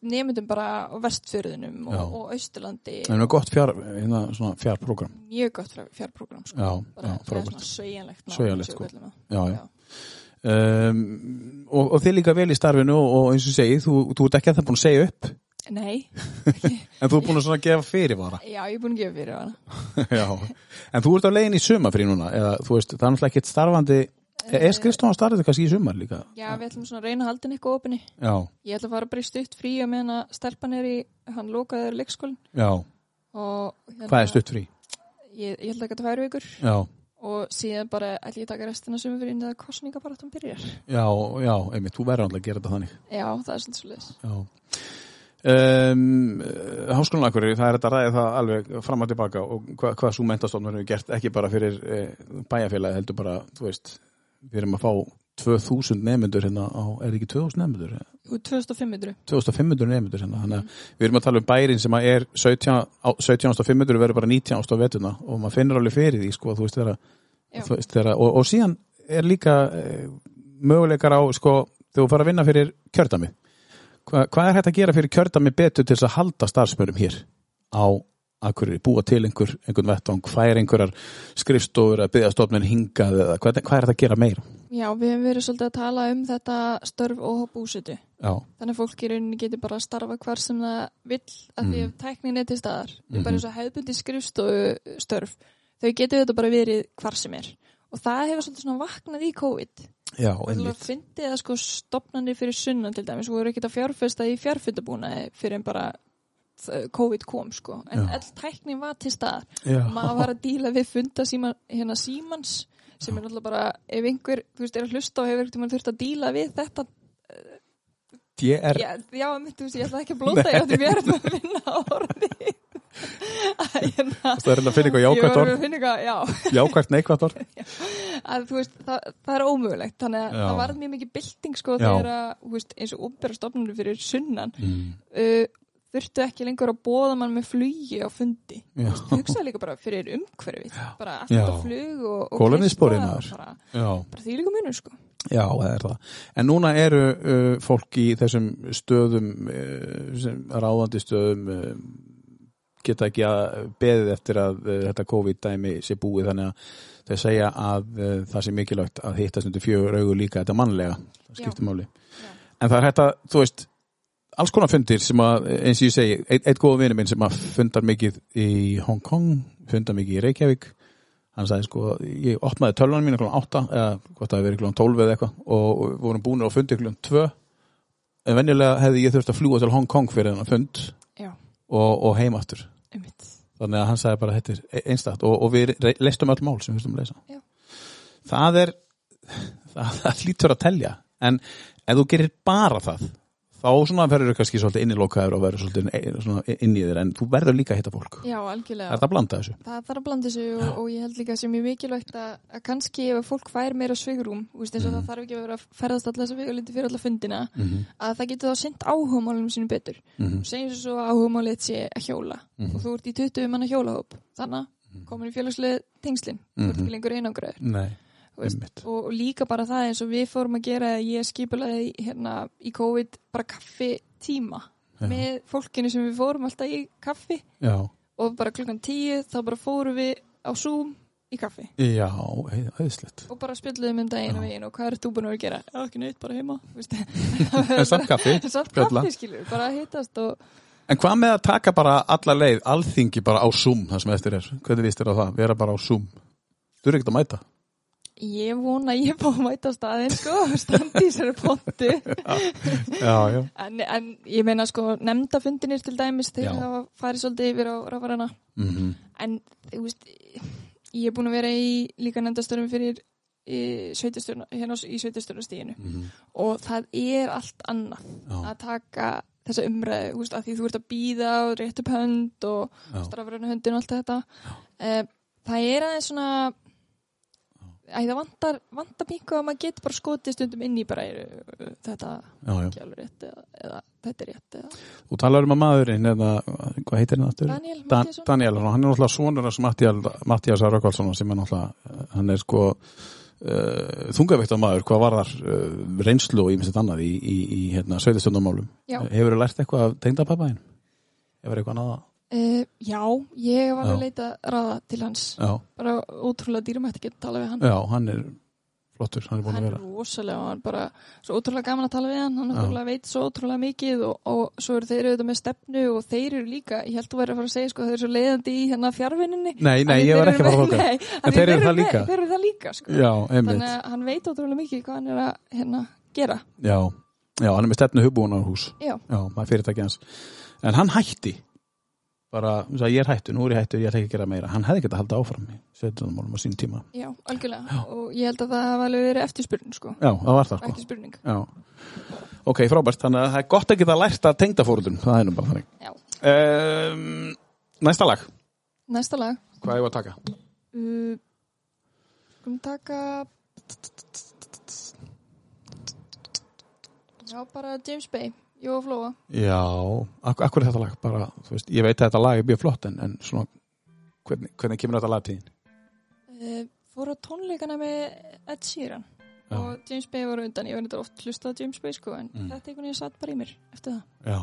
nefndum bara á vestfjörðunum og, og austurlandi Það er gott fjár, hérna, svona fjárprogram. mjög gott fjárprogram sko. Bara, svona sveigjanlegt sko. Um, og, og þið líka vel í starfinu og, og eins og segi, þú, þú ert ekki að það búin að segja upp Nei, en þú ert búin að gefa fyrirvara? Já, ég er búin að gefa fyrir hana Já, en þú ert á leiðin í sumafrí núna eða þú veist, það er náttúrulega ekkert starfandi er skrifstofan starfandi kannski í sumar líka? Já, við ætlum svona að reyna að halda henni eitthvað opinni. Já, Ég ætla að fara bara í stutt frí að meðan að stelpan er í, hann lokaður leikskólinn. Já, og hérna, hvað er stutt frí? Ég, ég ætla að geta tvær vikur. Já, og síðan bara ætla ég að taka restina sumum fyrir inn að kostningabarátum byrjar. já, já, einmitt, þú verður náttúrulega að gera þetta þannig. Já, það er svolítið svo leiðis. Já Um, Háskólan Akureyri, það er þetta ræða það alveg fram og tilbaka og hva, hvað svo mentastofnur hefur gert ekki bara fyrir e, bæjarfélagi heldur bara, þú veist við erum að fá 2000 nefnendur hérna á, er ekki 2000 nefnendur? Jú, 2500. 2500 nefnendur hérna, þannig að við erum að tala um bærin sem er 17 á- 17.500 verður bara 19 ást á vetuna og maður finnur alveg fyrir því, sko, þú veist, þeirra, þú veist, þeirra og, og síðan er líka e, möguleikar á, sko, þegar þú fara að vinna fyrir kjördami Hva, hvað er hægt að gera fyrir kjördami betur til þess að halda starfsmörum hér á Akureyri, búa til einhver, einhvern vettvang, færa einhverjar skrifstofur að byggja stofnun hingað eða hvað, hvað er þetta að gera meira? Já, við hefum verið svolítið að tala um þetta störf og búsetu. Já, Þannig að fólk í rauninni getur bara að starfa hvar sem það vill að því Mhm. að tæknin er til staðar. Mm Mhm. Bara eins og hefðbundi skrifstofu störf. Þau getur þetta bara verið hvar sem er. Og það hefur svolítið svona vaknað í COVID. Það einmitt. fyndi að sko stopnarnir fyrir sunnan til dæmis voru ekkert að fjárfesta í fjárfundabúnaði fyrir en bara COVID kom sko. En all tæknin var til og maður var að díla við funda síma, hérna símans sem er náttúrulega bara ef einhver, þú veist, er að hlusta og hefur ekkert þurft að díla við þetta ég er já, já mitt, þú veist, ég ætla ekki að blóta ég átti mér að vinna á orði Það er að finna eitthvað jákvæmt orð? eitthvað, já. Jákvæmt neikvæmt orð? Að veist, það, það er ómögulegt. Þannig að Já. það varð mjög mikið bylting sko þegar að, veist, eins og umbera stofnunum fyrir sunnan mm. uh, þurftu ekki lengur að bóða mann með flugi á fundi. Já. hugsaði líka bara fyrir umhverfið. Bara allt Já. á flug og, maður. bara, Já, bara því líka munur sko. Já, það er það. En núna eru uh, fólk í þessum stöðum uh, sem ráðandi stöðum uh, geta ekki að beðið eftir að uh, þetta COVID-dæmi sé búið. Þannig að þeir segja að uh, það sé mikilvægt að hittast undir fjögur augu líka. Þetta mannlega, það skiptir máli. En það er að, þú veist alls konar fundir sem að, eins og ég segi eitt, eitt góða vinur minn sem að fundar mikið í Hong Kong, fundar mikið í Reykjavík. Hann sagði sko, ég opnaði tölvanum mín klokkan 8 eða hvort það hefði verið klokkan 12 eða eitthvað og vorum búin á fundi klokkan 2 en venjulega hefði ég þurft að fljúa til Hong Kong fyrir þennan fund og, og heim aftur þannig að hann sagði bara þetta er einstakt. Og, og við leistum öll mál sem við þurftum að leysa Já. það er það, það lítur að telja. En ef þú gerir bara það þá svona verður kannski svolítið innilokaður og verður svolítið inn í þér en þú verður líka að hitta fólk já, algjörlega er það að blanda þessu? það þarf að blanda þessu og, og ég held líka sem er mikilvægt að, að kannski ef fólk fær meira veist, eins og Mhm. það þarf ekki að vera að ferðast alla þessa vikulindi fyrir alla fundina Mm -hmm. að það getur þá sendt áhugamálunum sínum betur Mm segjum svo að áhugamálið sé að hjóla Mhm. og þú ert í 20 manna hjólahóp þannig komin í félagslega tengslin þú ert Mhm. ekki lengur einangraður Nei, veist. og, líka bara það eins og við fórum að gera ég skipulaði hérna í COVID bara kaffi tíma Já. með fólkinu sem við fórum alltaf í kaffi Já, og bara klukkan tíu þá bara fórum við á Zoom í kaffi já, auðvitslegt og bara spilluðum um daginn og veginn og hvað er þú búin að vera að gera? Já, ekki neitt, bara heima samt kaffi, Samt kaffi skilur, bara að hittast og En hvað með að taka bara alla leið, alþingi bara á Zoom, það sem eftir er? Hvernig víst þér á það? Vera bara á Zoom? Þú eru ekkert að mæta? Ég vona að ég fá að mæta á staðinn sko, standi sér pontu Já, já. en, en ég meina sko nefndafundinir til dæmis Já. hafa farið svolítið yfir á rafarana Mm en þú veist ég er búin að vera í líka nefndastörum fyrir hérna í sveitarstjórnastíðinu Mhm. og það er allt annað Já. að taka þessa umræðu þú veist, að því þú ert að býða og rétt upp hönd og Já. strafræna höndin og allt þetta uh, það er aðeins svona Æ, það vantar, vantar pingu að maður getur bara skotið stundum inn í bara þetta Já, já. rétt eða, eða þetta er rétt eða. Þú talar um að maðurinn, eða, hvað heitir hann aftur? Daniel Dan, Matthíasson? Daniel, hann er náttúrulega sonur hans Mattias Rökkvaldsson sem er náttúrulega, hann er sko uh, þungavíktar maður, hvað var þar uh, reynslu og ímestið annað í, í, í hérna, sveitistöndumálum. Já. Hefur þú lært eitthvað af tengdapappaðin? Hefur eitthvað annað? Uh, já, ég var Já. að leita ráða til hans Já, bara ótrúlega dýrumætt að geta tala við hann já, hann er flottur, hann er búin hann að er vera. rosalega og hann bara svo ótrúlega gaman að tala við hann hann Já. veit svo ótrúlega mikið og, og svo eru þeir auðvitað með stefnu og þeir eru líka, ég held þú verið að fara að segja sko þeir eru svo leiðandi í hérna fjárvinninni Nei, nei, ég var ekki að fara að þóka. En þeir eru það líka. þeir eru það líka sko. Já, þannig að hann veit ótrúlega mikið hvað hann er að hérna, gera Já, já, hann er með stefnu hugbúinarhús. já, Já, það er fyrirtæki hans. En hann hætti. Bara, sagði, ég er hættu, nú er ég hættu, ég ætla ekki að gera meira. Hann hefði getað að halda áfram í sveitunumálum á sín tíma. já, algjörlega og ég held að það hafa alveg verið eftirspurning sko. Já, það var það, sko. Já. Ok, frábært. Þannig að það er gott að geta lært að tengda fóröldum. Það er nú bara þannig. já. Um, næsta lag. næsta lag Hvað er að taka? uh, skulum taka já, bara James Bay Jó Flóa Já, ak akkur er þetta lag? Bara, þú veist, ég veit að þetta lag er mjög flott, en, en svona, hvernig, hvernig kemur þetta lag til þín? uh, fóru á tónleikana með Ed Sheeran Já. og James Bay var undan, ég var þetta oft hlustað á James Bay sko, en Mm. þetta einhvern veginn satt bara í mér eftir það, Já,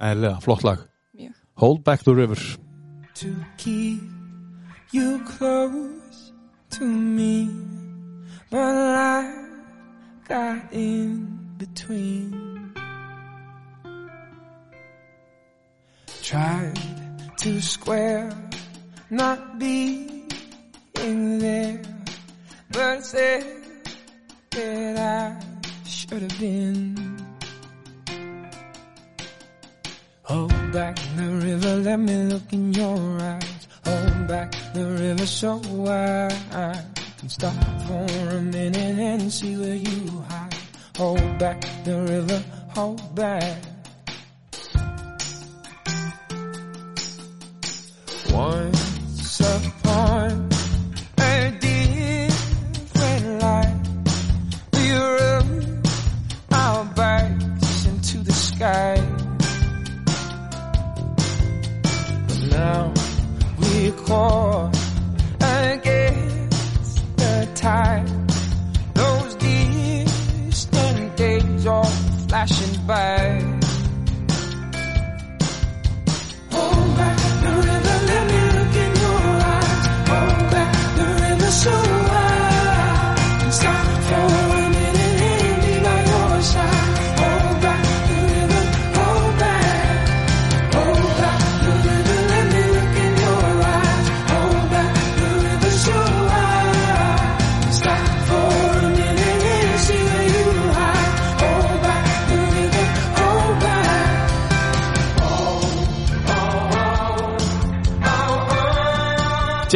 eðlilega, flott lag. mjög Hold Back the River. to keep you close to me. But life got in between. Tried to square not being there, but said that I should have been. Hold back the river, let me look in your eyes. Hold back the river so I can stop for a minute and see where you hide. Hold back the river, hold back. Upon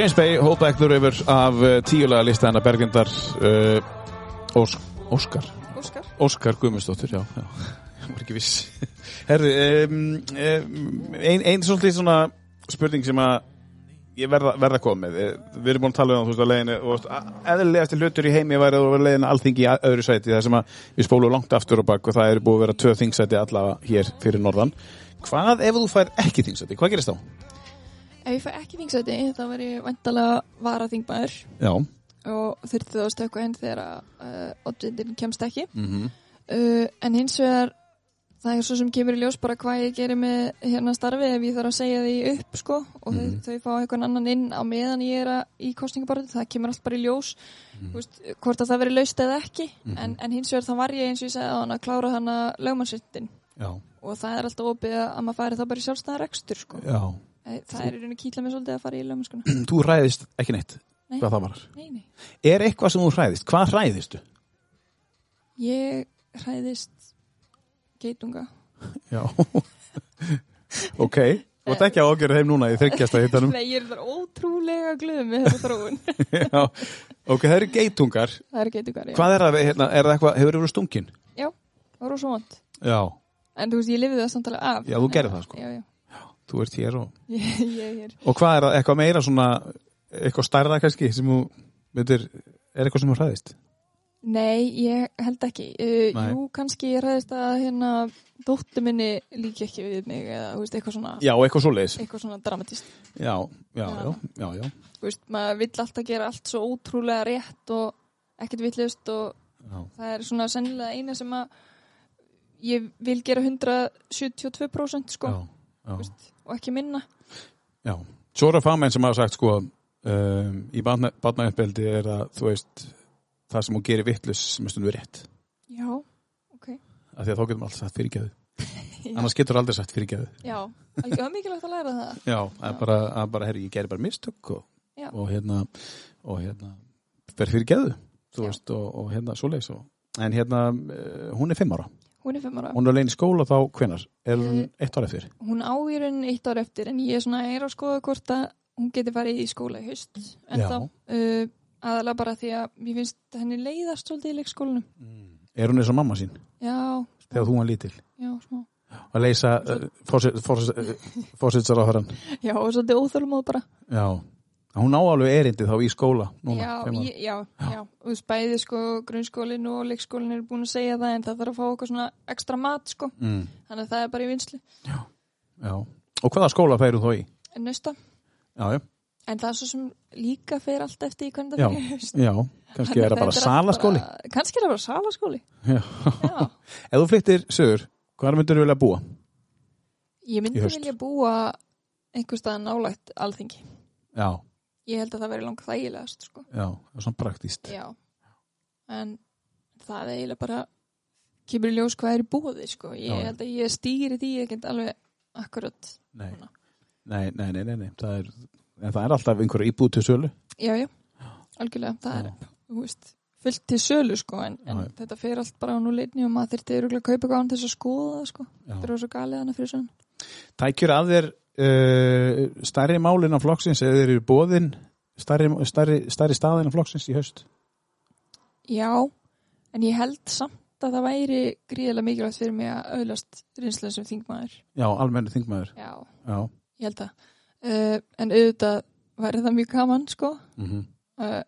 James Bay, Hold Back the River af uh, tíulega lista hennar Berglindar uh, Ós Óskar? Óskar. Óskar Guðmundsdóttir, já, já. Ég var ekki viss. Herði, um, um, ein, ein svona spurning sem að ég verða, verða með Eh, við erum búin að tala um það, þú veist, að leiðinu og eðlilegasti hlutur í heimi væri að vera leiðinu alþingi í öðru sæti, það sem að við spólum langt aftur og bak og það er búið að vera tvö þingsæti allavega hér fyrir norðan. Hvað ef þú fær ekki þingsæti, hvað gerist þá? Ef ég fæ ekki þingsæti þá verð ég vantalega varaþingmaður. Já, og þurfti þá að stökka henn þegar uh, oddvindin kemst ekki. Mm uh, en hins vegar það er svo sem kemur í ljós bara hvað ég gerir með hérna starfi ef ég þarf að segja því upp sko. Og þau, þau fá einhvern annan inn á meðan ég er að, í kostningabarðu það kemur allt bara í ljós. Mm. veist, hvort að það veri laust eða ekki. En, en hins vegar þá var ég eins og ég segði á hann að klára hann að lögmannsittin og það er alltaf opið að maður færi það bara í sjálfstæðar rekstur sko. Það er í rauninni kýtla mig svolítið að fara í lögmannskuna Þú ræðist ekki neitt, Nei. hvað það var. Nei, nei. Er eitthvað sem þú hræðist? Hvað hræðistu? ég hræðist geitunga. Já. Ok, þú ert ekki að ágjöra þeim núna í þryggjasta hittanum nei, ég er þar ótrúlega glöð með þetta þróun. Já, ok, það eru geitungar. Það er geitungar, já, Hvað er það, hérna, er það eitthvað, hefur þú verið stungin? já það var rosa vond Já, en þú veist, ég lifið það samtalið af. Já, þú gerðir það, sko. já, já, þú ert hér og ég, er hér. Og hvað er það, eitthvað meira svona eitthvað stærða kannski sem þú myndir, er eitthvað sem þú hræðist? nei, ég held ekki. Uh, jú, kannski ég hræðist að hérna dóttu minni líki ekki við mig eða, veist, eitthvað svona Já, eitthvað svoleiðis. eitthvað svona dramatist Já, já, já, já, já, veist, maður vill alltaf gera allt svo ótrúlega rétt og ekkert villust og já. það er svona sennilega eina sem að ég vil gera 172% sko, já, veist, og ekki minna. Já, svo það fagmenn sem hafa sagt sko um, í barnauppeldi er að þú veist það sem hún gerir vittlus sem er stundum rétt. Já, ok. Af því að þá getum alltaf sagt fyrirgjöðu annars getur aldrei sagt fyrirgjöðu já, alveg mikilvægt að læra það. Já, er bara, að bara herri, ég gerir bara mistök og, og hérna og hérna Já. veist og, og hérna svoleiðis og, en hérna uh, hún er fimm ára hún er fimm ára, hún er alveg í skóla þá hvenar er hún Eh, eitt ára eftir? hún á í rauninni eitt ár eftir en ég er svona er að skoða hvort að hún geti farið í skóla í haust. En Já. þá uh, aðalega bara því að mér finnst henni leiðast svolítið í leikskólanum. Er hún eins og mamma sín? Já, smá, þegar þú var lítil? Já, smá. Að leysa uh, fórsetsar á hörðan já, og svolítið óþölmóð bara. Já, hún á alveg erindi þá í skóla núna, já, ég, já, já, og þú veist, bæði sko grunnskólinn og leikskólinn er búin að segja það en það þarf að fá eitthvað svona ekstra mat sko, mm, þannig að það er bara í vinslu Já, og hvaða skóla færu þú í? en nausta, Já, já, en það er svo sem líka fer allt eftir í hvernig já, það fyrir haust já. Kannski er það bara salaskóli. kannski er það bara salaskóli. Já, já, ef þú flyttir sögur hvað myndir þú vilja búa? ég myndi vilja búa einhver stað nálægt alþingi. Já, ég held að það veri langt þægilegast sko. já, það er svona praktíst já, en það eiginlega bara kemur í ljós hvað er í búði sko. ég Já, já. held að ég stýri því ekkert alveg akkurat Nei. Svona. Nei, nei, nei, nei, nei. Það, er, en það er alltaf einhverju íbúð til sölu já, já, algjörlega það er, þú veist, fullt til sölu sko, en, en Já, já. þetta fer allt bara á núleitni og maður þurfti örugglega að kaupa án til þess að skoða það sko. Já. það er svo galið hana fyrir svona Tækjur að þér uh, stærri málin af flokksins eða eru bóðin stærri, stærri, stærri staðin af flokksins í haust Já, en ég held samt að það væri gríðilega mikilvægt fyrir mig að auðlast reynslega sem þingmaður. Já, almennu þingmaður Já, Já, ég held það. Uh, en auðvitað væri það mjög gaman, sko. mhm Uh,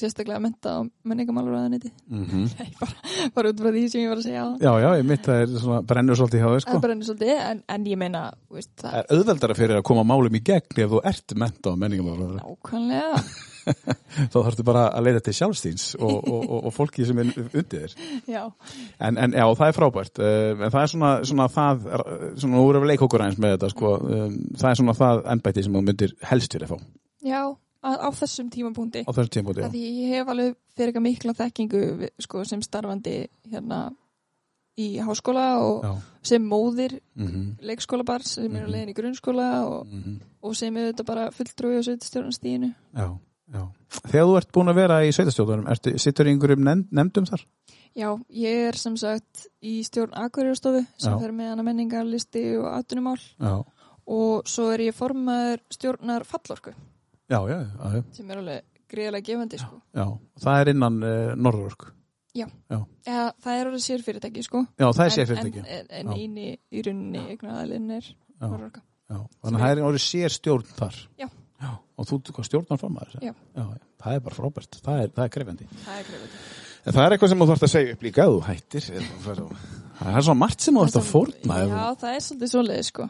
sérstaklega að menta á menningamáluröðaniti. Mm Nei, bara, bara út frá því sem ég var að segja það. Já, já, ég mitt það er svona brennur svolítið hjá þau Það sko. bara ennig svolítið, en, en ég meina, veist, það Það er auðveldara fyrir að koma málum í gegn ef þú ert menta á menningamálum nákvæmlega. þá þarfstu bara að leita til sjálfstíns og, og, og, og fólki sem er undir þér Já, en, en já, það er frábært uh, en það er svona, svona það svona, erum við leikókur eins með þetta sko. um, það er svona það ennbæti sem þú myndir helst vilja fá já, á, á þessum tímapunkti. á þessum tímpúti Því ég hef alveg fyrir eitthvað mikla þekkingu sko, sem starfandi hérna í háskóla og Já, sem móðir mhm, leikskólabars sem eru Mhm. leiðin í grunnskóla og, mhm, og sem er þetta bara fulltrúi og sveitastjórnastíðinu. já, já Þegar þú ert búin að vera í sveitastjóðunum sittur einhverjum nefnd, nefndum þar? Já, ég er sem sagt í stjórn Akureyrastofu sem Já. fer með hana menningarlisti og atvinnumál Já, og svo er ég formaður stjórnar fallorku já, já, já, já, sem er alveg greiðlega gefandi sko. já. Það er innan uh, Norðurork Eða, það er alveg sér fyrirtæki sko. Já, það er sérfyrirtæki En, en, en Já. eini í rauninni eignaðalinn er Já. Norðurorka. Já, þannig að það er orðið sér stjórn þar. Já. Og þú hvað stjórnar fram að þessu? Já. það er bara frábært. Það er, það er krefendi. Það er greiðlega. En það er eitthvað sem þú þarfst að segja upp líka ef þú hættir. Það er svo margt sem þú þarfst að fórna. Já, það er svolítið svoleiði sko.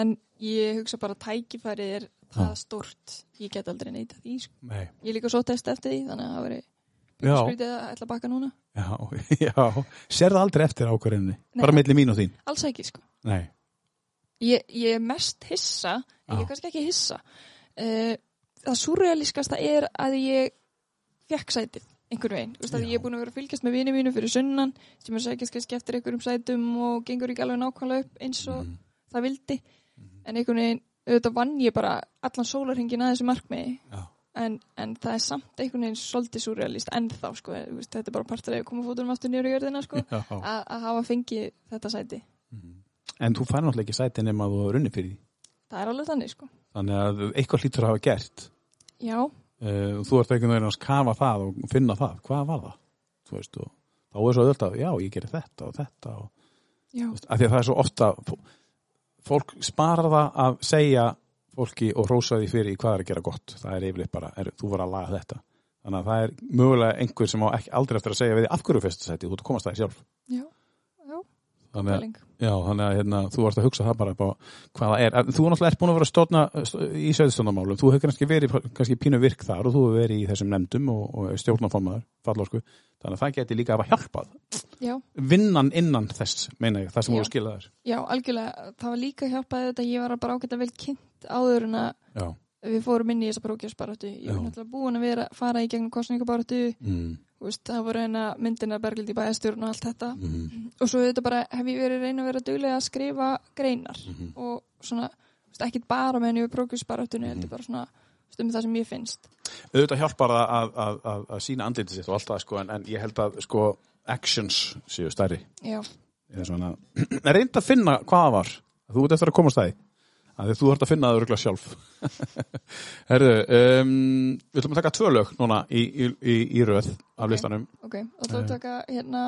En ég hugsa bara að tækifæri er það Já. stórt. Ég get aldrei neita því sko. Nei. Ég er líka svo test eftir því þannig að það veri skrítið að ætla að baka núna. Já, já. Sér það aldrei eftir ákvarðinni. Bara milli mín og þín. Alls ekki sko. Ég, ég er mest hissa, ég er kannski ekki hissa. Uh, það surrealískasta er að ég fekk sætið einhvern veginn. Þú veist að Já. ég er búin að vera að fylgjast með vini mínu fyrir sunnan sem er sækjast kannski eftir einhverjum sætum og gengur ekki alveg nákvæmlega upp eins og Mhm. það vildi. En einhvern veginn, auðvitað vann ég bara allan sólarhingin að þessu markmiði. Já. En, en það er samt einhvern veginn svolítið surrealist ennþá sko. Þú Veist, þetta er bara partur af að koma fótunum aftur nýra í jörðina sko. Að að hafa fengið þetta sæti. En þú fær náttúrulega ekki sæti nema að þú hefur runni fyrir því. Það er alveg þannig sko. Þannig að eitthvað hlýtur að hafa gert. Já, Uh, þú ert einhvern veginn að kafa það og finna það. Hvað var það? Þú veist, og þá er svo öðvöld að, já, ég gerir þetta og þetta og já. Þú veist, af því að það er svo ofta fólk sparar það að segja fólki og rósa því fyrir í hvað er að gera gott. Það er yfirleitt bara, er, þú var að laga þetta. Þannig að það er mögulega einhver sem á ekki aldrei eftir að segja við því af hverju fyrst sæti, þú komast það sjálf. Já, já, þannig að, hérna, þú varst að hugsa það bara upp á hvað það er, En þú náttúrulega ert búin að vera stofna í sveðstofnamálum, þú hefur kannski verið kannski pínu virk þar og þú hefur verið í þessum nefndum og, og stjórnaformaður, fallósku þannig að það geti líka að hjálpað. Já, vinnan innan þess, meina ég, það sem voru skilaðar já, algjörlega. Það var líka hjálpaði þetta. Ég var bara ágætt að vel kynnt áður en að já, við fórum inn í þessa prókjásbaráttu. Ég var náttúrulega búin að vera fara í gegnum kostningabaráttu. mm, veist, það voru eina myndina Berglind í bæðastjórn og allt þetta. mm, Og svo þetta bara hef ég verið reyna að vera duglega að skrifa greinar Mhm. og svona, ekkit bara með henni við prókjásbaráttunni, Mhm. heldur bara svona um það sem ég finnst. auðvitað hjálpar það að, að, að, að sína andlitið sitt og allt það sko, en, en ég held að sko actions séu stærri Já, eða svona, reynd að finna hvað það var þú ert eftir að koma á stæði því þú ert að finna það örgulega sjálf Herðu, um, við ætlum að taka tvö lög núna í, í, í, í röð af Ok. listanum ok. Og þú taka hérna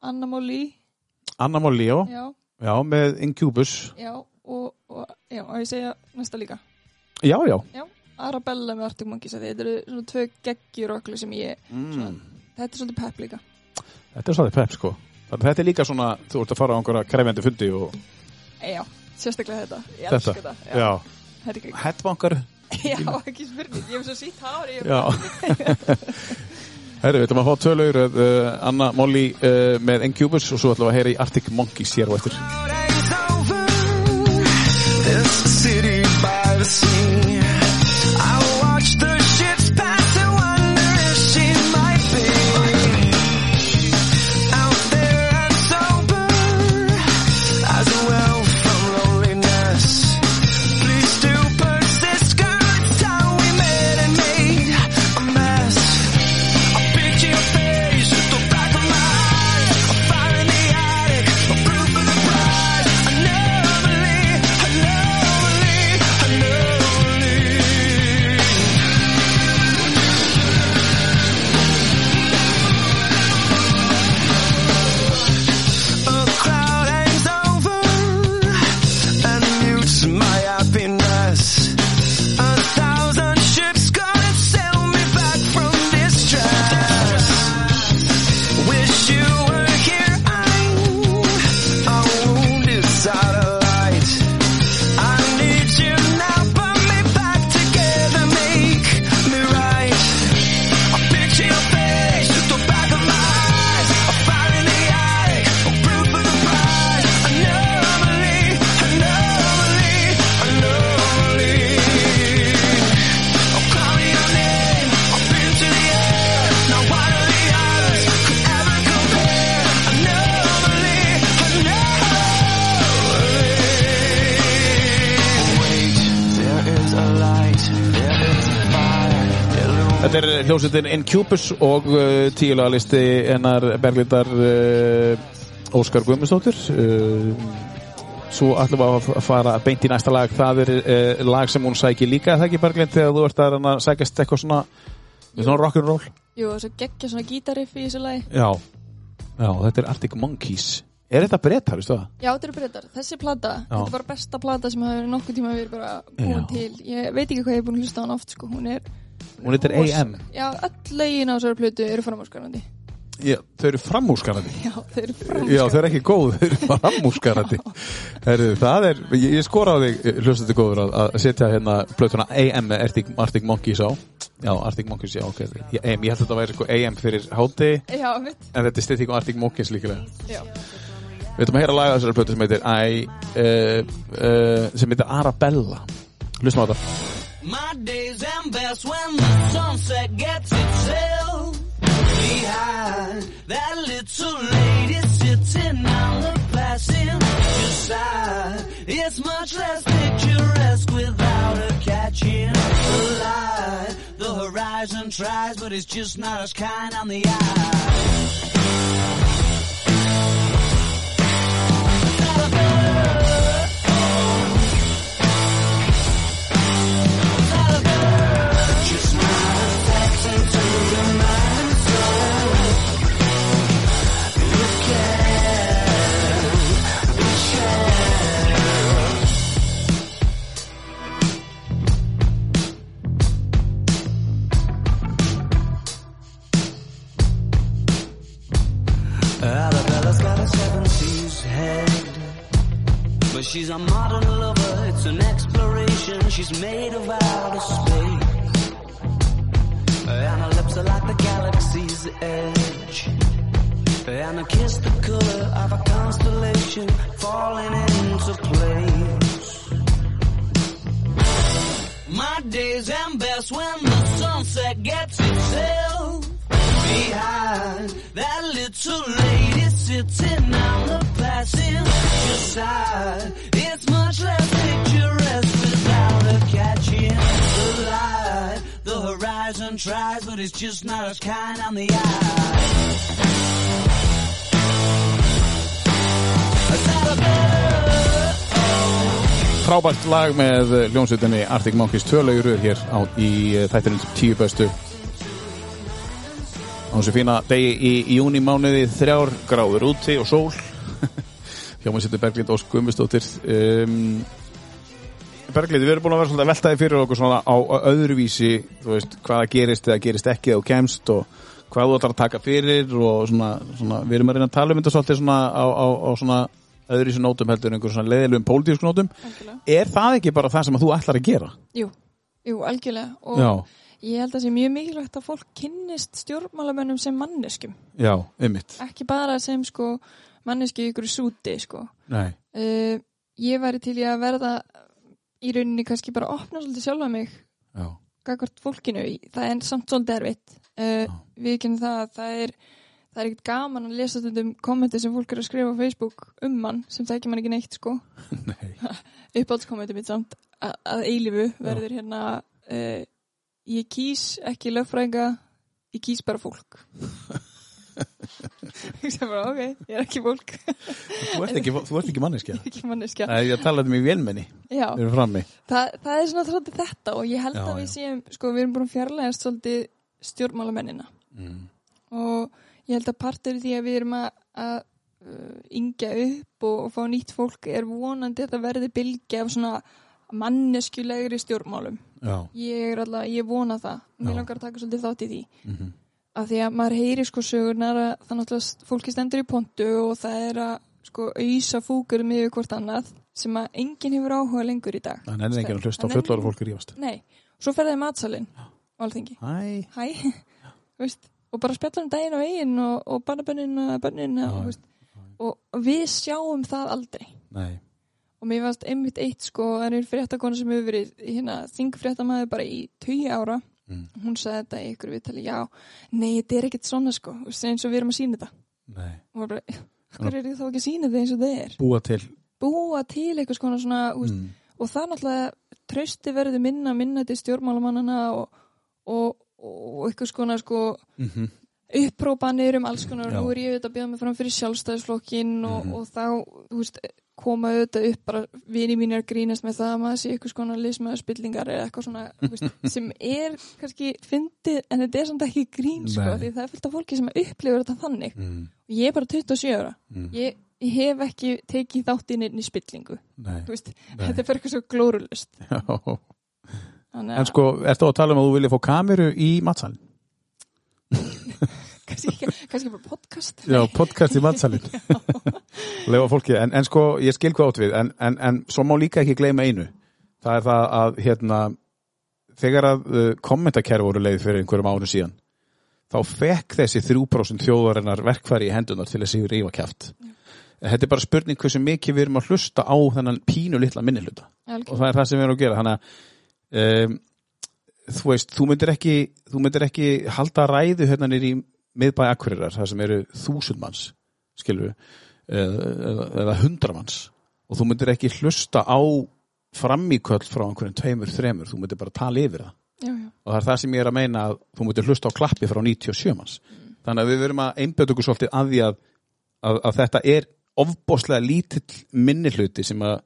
Anna Molly, Anna Mól Líó, já, já, með Incubus já, og, og já, og ég segja næsta líka. já, já Já, Arabella með Arctic Monkeys þetta eru svona tvö geggjuroklu sem ég, mm. þetta er svolítið pepp líka. þetta er svolítið pepp sko Þannig, að þetta er líka svona, þú ert að fara á einhverja krefjandi fundi og Já, sérstaklega þetta. Ég Þetta, elska þetta. já, Þetta er geggjur. headbankar Já, ekki spurning. Ég hef svo sítt hári. Ég Já Herru, við ætlum að fá tvö lögur uh, Anna Molly uh, með Incubus og svo ætlum við að heyra í Arctic Monkeys hér og eftir hljómsveitin Incubus og uh, tíulega listi hennar Berglindar uh, Óskar Guðmundsdóttir uh, Svo ætlum við að fara beint í næsta lag Það er uh, lag sem hún sækir líka Það ekki Berglind þegar þú ert að að sækjast eitthvað svona Svona rock'n'roll Jú, og svo geggja svona gítariff í þessu lagi. Já, já, þetta er Arctic Monkeys Er þetta brettar, veistu það? Já, þetta eru breytar. Þessi plata, Já. þetta er bara besta plata sem hafa verið nokkuð tíma verið bara búin Já. til. Ég veit ekki hvað ég er búin að hlusta á hann oft, sko. Hún er... Hún heitir AM Já, öll lögin á þessari plötu eru framúrskarandi. Já, þau eru framúskarandi Já, þeir eru Já, framúrskarandi. þau eru ekki góð, þau eru framúskarandi Herðu, það er, ég, ég skora á þig hlustandi góður að, að setja hérna plötuna AM með Arctic, Arctic Monkeys á. Já, Arctic Monkeys, já, ok ég, AM, ég held að þetta væri sko AM fyrir háti Já, mitt. en þetta er stytting á Arctic Monkeys líkilega Já. Við ætlum að heyra laga þessari plötu sem heitir I, uh, uh, sem heitir Arabella. Hlustum á þetta My days am best when the sunset gets itself behind that little lady sitting on the passenger side. It's much less picturesque without her catching the light. The horizon tries, but it's just not as kind on the eye. She's a modern lover, it's an exploration. She's made of outer space. And her lips are like the galaxy's edge. And her kiss the color of a constellation falling into place. My days am best when the sunset gets itself behind that little lady sitting on the passenger side. It's much less picturesque without her catching the light. The horizon tries, but it's just not as kind on the eye. Frábært lag með hljómsveitinni Arctic Monkeys tvölegur hér á, í uh, þættinum tíu bestu á þessu fína degi í, í júni mánuði þrjár gráður úti og sól hjá maður setur Berglind Ósk Guðmustóttir um, Berglind, við erum búin að vera svolítið að veltaði fyrir okkur svona á, öðruvísi þú veist, hvaða gerist eða gerist ekki þú kemst og hvað þú ætlar að taka fyrir og svona, svona við erum að reyna að tala um þetta svolítið svona á, á, á svona öðruvísi nótum heldur en einhver svona leiðilegum pólitísku nótum er það ekki bara það sem þú ætlar að gera? Jú, jú, algjörlega. Og Já, ég held að það sé mjög mikilvægt að fólk kynnist stjórnmálamönnum sem manneskjum. já, ymmit Ekki bara sem, sko, manneski ykkur súti, sko. Nei, Uh, ég væri til í að verða í rauninni kannski bara opna svolítið sjálfa mig já, gagvart fólkinu, það er samt svolítið erfitt. Uh, Já. við kynum það að það er það er ekkert gaman að lesa stundum kommenti sem fólk er að skrifa á Facebook um mann sem það ekki mann ekki neitt sko. Nei. Uppáhaldskommenti mitt samt að, að eilifu verður hérna uh, ég kýs ekki lögfræðinga ég kýs bara fólk ég sem bara ok, ég er ekki fólk. Þú ert ekki, þú ert ekki manneskja. Ég er ekki manneskja. Nei, ég talaði um í vélmenni. Já, frammi. Það, það er svona svolítið þetta og ég held Já, að við já. séum, sko við erum búin að fjarlægast svolítið stjórnmálamennina. Mm. og ég held að partur í því að við erum að, að uh, yngja upp og, og fá nýtt fólk er vonandi að þetta verði bylgja af svona manneskjulegri stjórnmálum. Já, ég er alltaf, ég vona það. Mér Já. langar að taka svolítið þátt í því. Mhm af því að maður heyri sko sögurnar að það náttúrulega fólki stendur í pontu og það er að sko auðsa fúkur með yfir hvort annað sem að enginn hefur áhuga lengur í dag. Það nefnir enginn að hlusta á Það nennir fullara fólk rífast. Nei, svo fer það í matsalinn á alþingi Hæ? Hæ, Þú veist, og bara spjalla um daginn og eigin og, og barnabönnin og bönnin og, og við sjáum það aldrei. Nei. Og mér varst einmitt eitt sko það er fréttakona sem hefur verið hérna, þingfréttamaður bara í tugi ára Mm. hún sagði þetta í ykkur viðtali já, nei, þetta er ekkert svona sko eins og við erum að sína þetta Nei og bara, hvað er þá ekki að sína þetta eins og það er Búa til búa til eitthvað svona, svona mm. mm. og það náttúrulega trausti verður minna minna til stjórnmálamannana og, og, og eitthvað skona sko Mhm. upprópanir um alls konar. Mhm. nú er ég auðvitað að bjóða mig fram fyrir sjálfstæðisflokkin og, og þá, þú veist, koma auðvitað upp bara vini mínir að grínast með það að maður sé eitthvað skona lismæðu spillingar eða eitthvað svona, veist, sem er kannski fyndið, en þetta er samt ekki grín sko, Nei. því það er fullt af fólki sem upplifur þetta þannig Mm. og ég er bara 27 ára Mm. ég, ég hef ekki tekið þátt inn í spillingu veist, þetta er bara eitthvað svo glórulust Já. En sko, ertu að tala um að þú vilja fá kameru í matsalinn? kannski, kannski bara podcast Já, podcast í matsalinn. Lefa fólki, en, en sko, ég skil hvað átt við, en, en, en svo má líka ekki gleyma einu. Það er það að, hérna, þegar að uh, kommentakerfi voru leið fyrir einhverjum árum síðan, þá fekk þessi 3% þjóðarinnar verkfæri í hendunar til þessi rífa kjaft. Þetta er bara spurning hversu mikið við erum að hlusta á þennan pínu litla minnihluta. og það er það sem við erum að gera þannig að um, þú veist, þú myndir ekki þú myndir ekki halda ræðu hérna nýri í miðbæ Akureyrar, það sem eru þúsund manns, skilur eða, eða, eða hundra manns. Og þú myndir ekki hlusta á framíköll frá einhverjum tveimur, þremur, þú myndir bara tala yfir það. Já, já, og það er það sem ég er að meina að þú myndir hlusta á klappi frá 97 manns. Þannig að við verum að einbjöta okkur svolítið að því að, að, að þetta er ofbóðslega lítill minnihluti sem að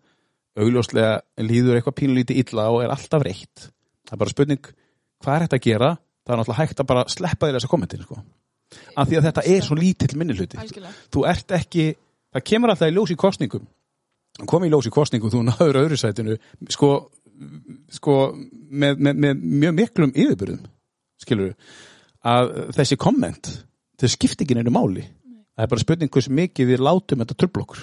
augljóslega líður eitthvað pínulítið illa og er alltaf reitt. Það er bara spurning hvað er þetta að gera? Það er náttúrulega hægt að bara sleppa þér þessa kommentin sko. af því að þetta er svo lítill minnihluti algjörlega. Þú ert ekki, það kemur alltaf í ljós í kostningum kom í ljós í kostningum þú náður öðru sætinu sko, sko með, með, með mjög miklum yfirbyrðum skilur að þessi komment þau skipti ekki neinu máli. Það er bara spurning hversu mikið við látum þetta tröfl okkur.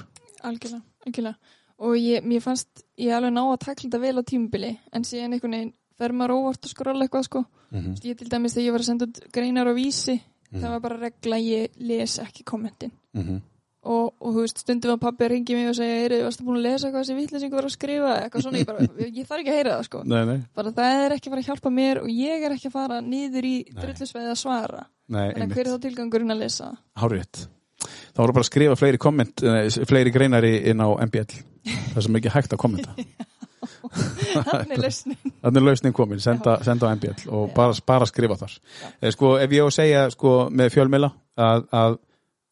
Algjörlega, algjörlega. Og ég, mér fannst ég alveg ná að takla þetta vel á tímubili en síðan einhvern veginn fer maður óvart að skrolla eitthvað sko. Mhm. ég til dæmis þegar ég var að senda greinar á vísi það var bara regla ég les ekki kommentin og, og þú veist, stundum að pabbi ringi mig og segja, eru, varstu búin að lesa hvað þessi vitleysingur var að skrifa, eitthvað svona, ég bara ég þarf ekki að heyra það, sko, nei, nei, bara það er ekki að fara að hjálpa mér og ég er ekki að fara niður í drullusveið að svara, nei þannig að hver er þá tilgangurinn að lesa? Hárétt. Það voru bara að skrifa fleiri komment, eh, fleiri greinari inn á MBL. Það sem ekki hægt að kommenta. Þannig er lausnin. Þannig er lausnin komin, senda, senda á MBL og bara, bara skrifa þar. Eh, Sko,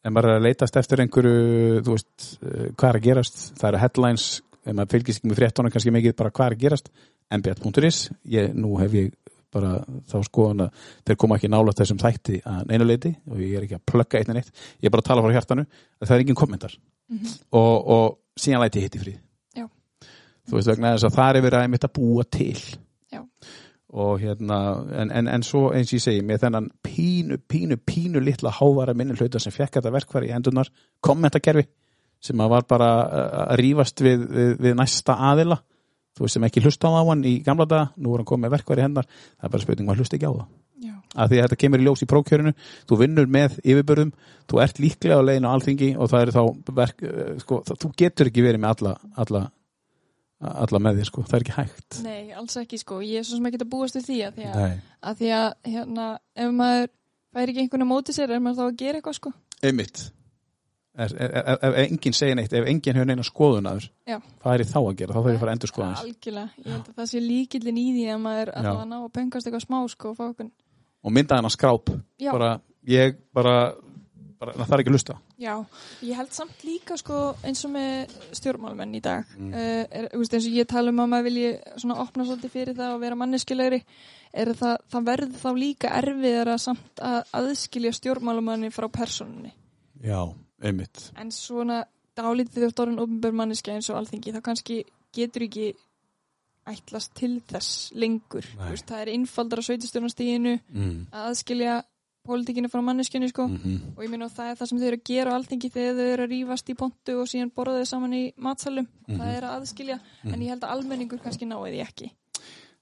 ef ég maður er að leitast eftir einhverju, þú veist, eh, hvað er að gerast, það eru headlines, ef maður fylgist ekki með fréttónu kannski mikið, bara hvað er að gerast, mbl.is, ég, nú hef ég bara þá skoðan að þeir koma ekki nála þessum þætti að einu leiti og ég er ekki að plugga eitt en eitt, ég er bara að tala frá hjartanu að það er engin kommentar. Og, og síðan læti ég hitt í Já. þú veist vegna þess að það er verið að einmitt að búa til. Og hérna en, en, en svo eins og ég segi með þennan pínu, pínu, pínu litla hávara minni hluta sem fekk þetta verkvar í hendunar kommentakerfi sem að var bara uh, að rífast við, við, við næsta aðila. Þú veist sem ekki hlusta á hann í gamla daga nú er hann komið verkvar í hennar það er bara spurning maður hlusta ekki á það. Já, að því að þetta kemur í ljós í prókjörinu þú vinnur með yfirbörðum þú ert líklega á leiðinu á alþingi og það eru þá verk, eh, sko, það, þú getur ekki verið með alla, alla, alla með þér sko, það er ekki hægt. Nei, alls ekki, sko, ég er svo sem ekki að búast við því að því að, að, því að hérna, ef maður fær ekki einhvern að móti sér, er maður þá að gera eitthvað, sko? einmitt. Ef, ef, ef, enginn segir neitt, ef enginn hefur neina skoðunaður Já. hvað er ég þá að gera, þá þarf ég að fara að endur skoðans Algjörlega, ég held að það sé líkillin í því að maður að ná að pengast eitthvað smá, sko, og fá okkur. og mynda hennar skráp. Já. bara, ég bara, bara það þarf ekki að lusta Já, ég held samt líka sko eins og með stjórnmálmenn í dag Mm. uh, er, veist, eins og ég tala um að maður vilji svona opna svolítið fyrir það og vera manneskilegri er það, það verður þá líka erfiðara samt að aðskilja stjórnmálumanni frá personinni já, einmitt en svona dálítið þegar stórin ofnbjörn manneski eins og alþingi þá kannski getur ekki ætlast til þess lengur veist, það er innfaldar á sveitistjórnastíginu mm. að aðskilja pólitíkinu frá manneskinu sko. Mm og ég meina og það er það sem þau eru að gera á alþingi þegar þau eru að rífast í pontu og síðan borða þau saman í matsalum það er að aðskilja, en ég held að almenningur kannski náði því ekki.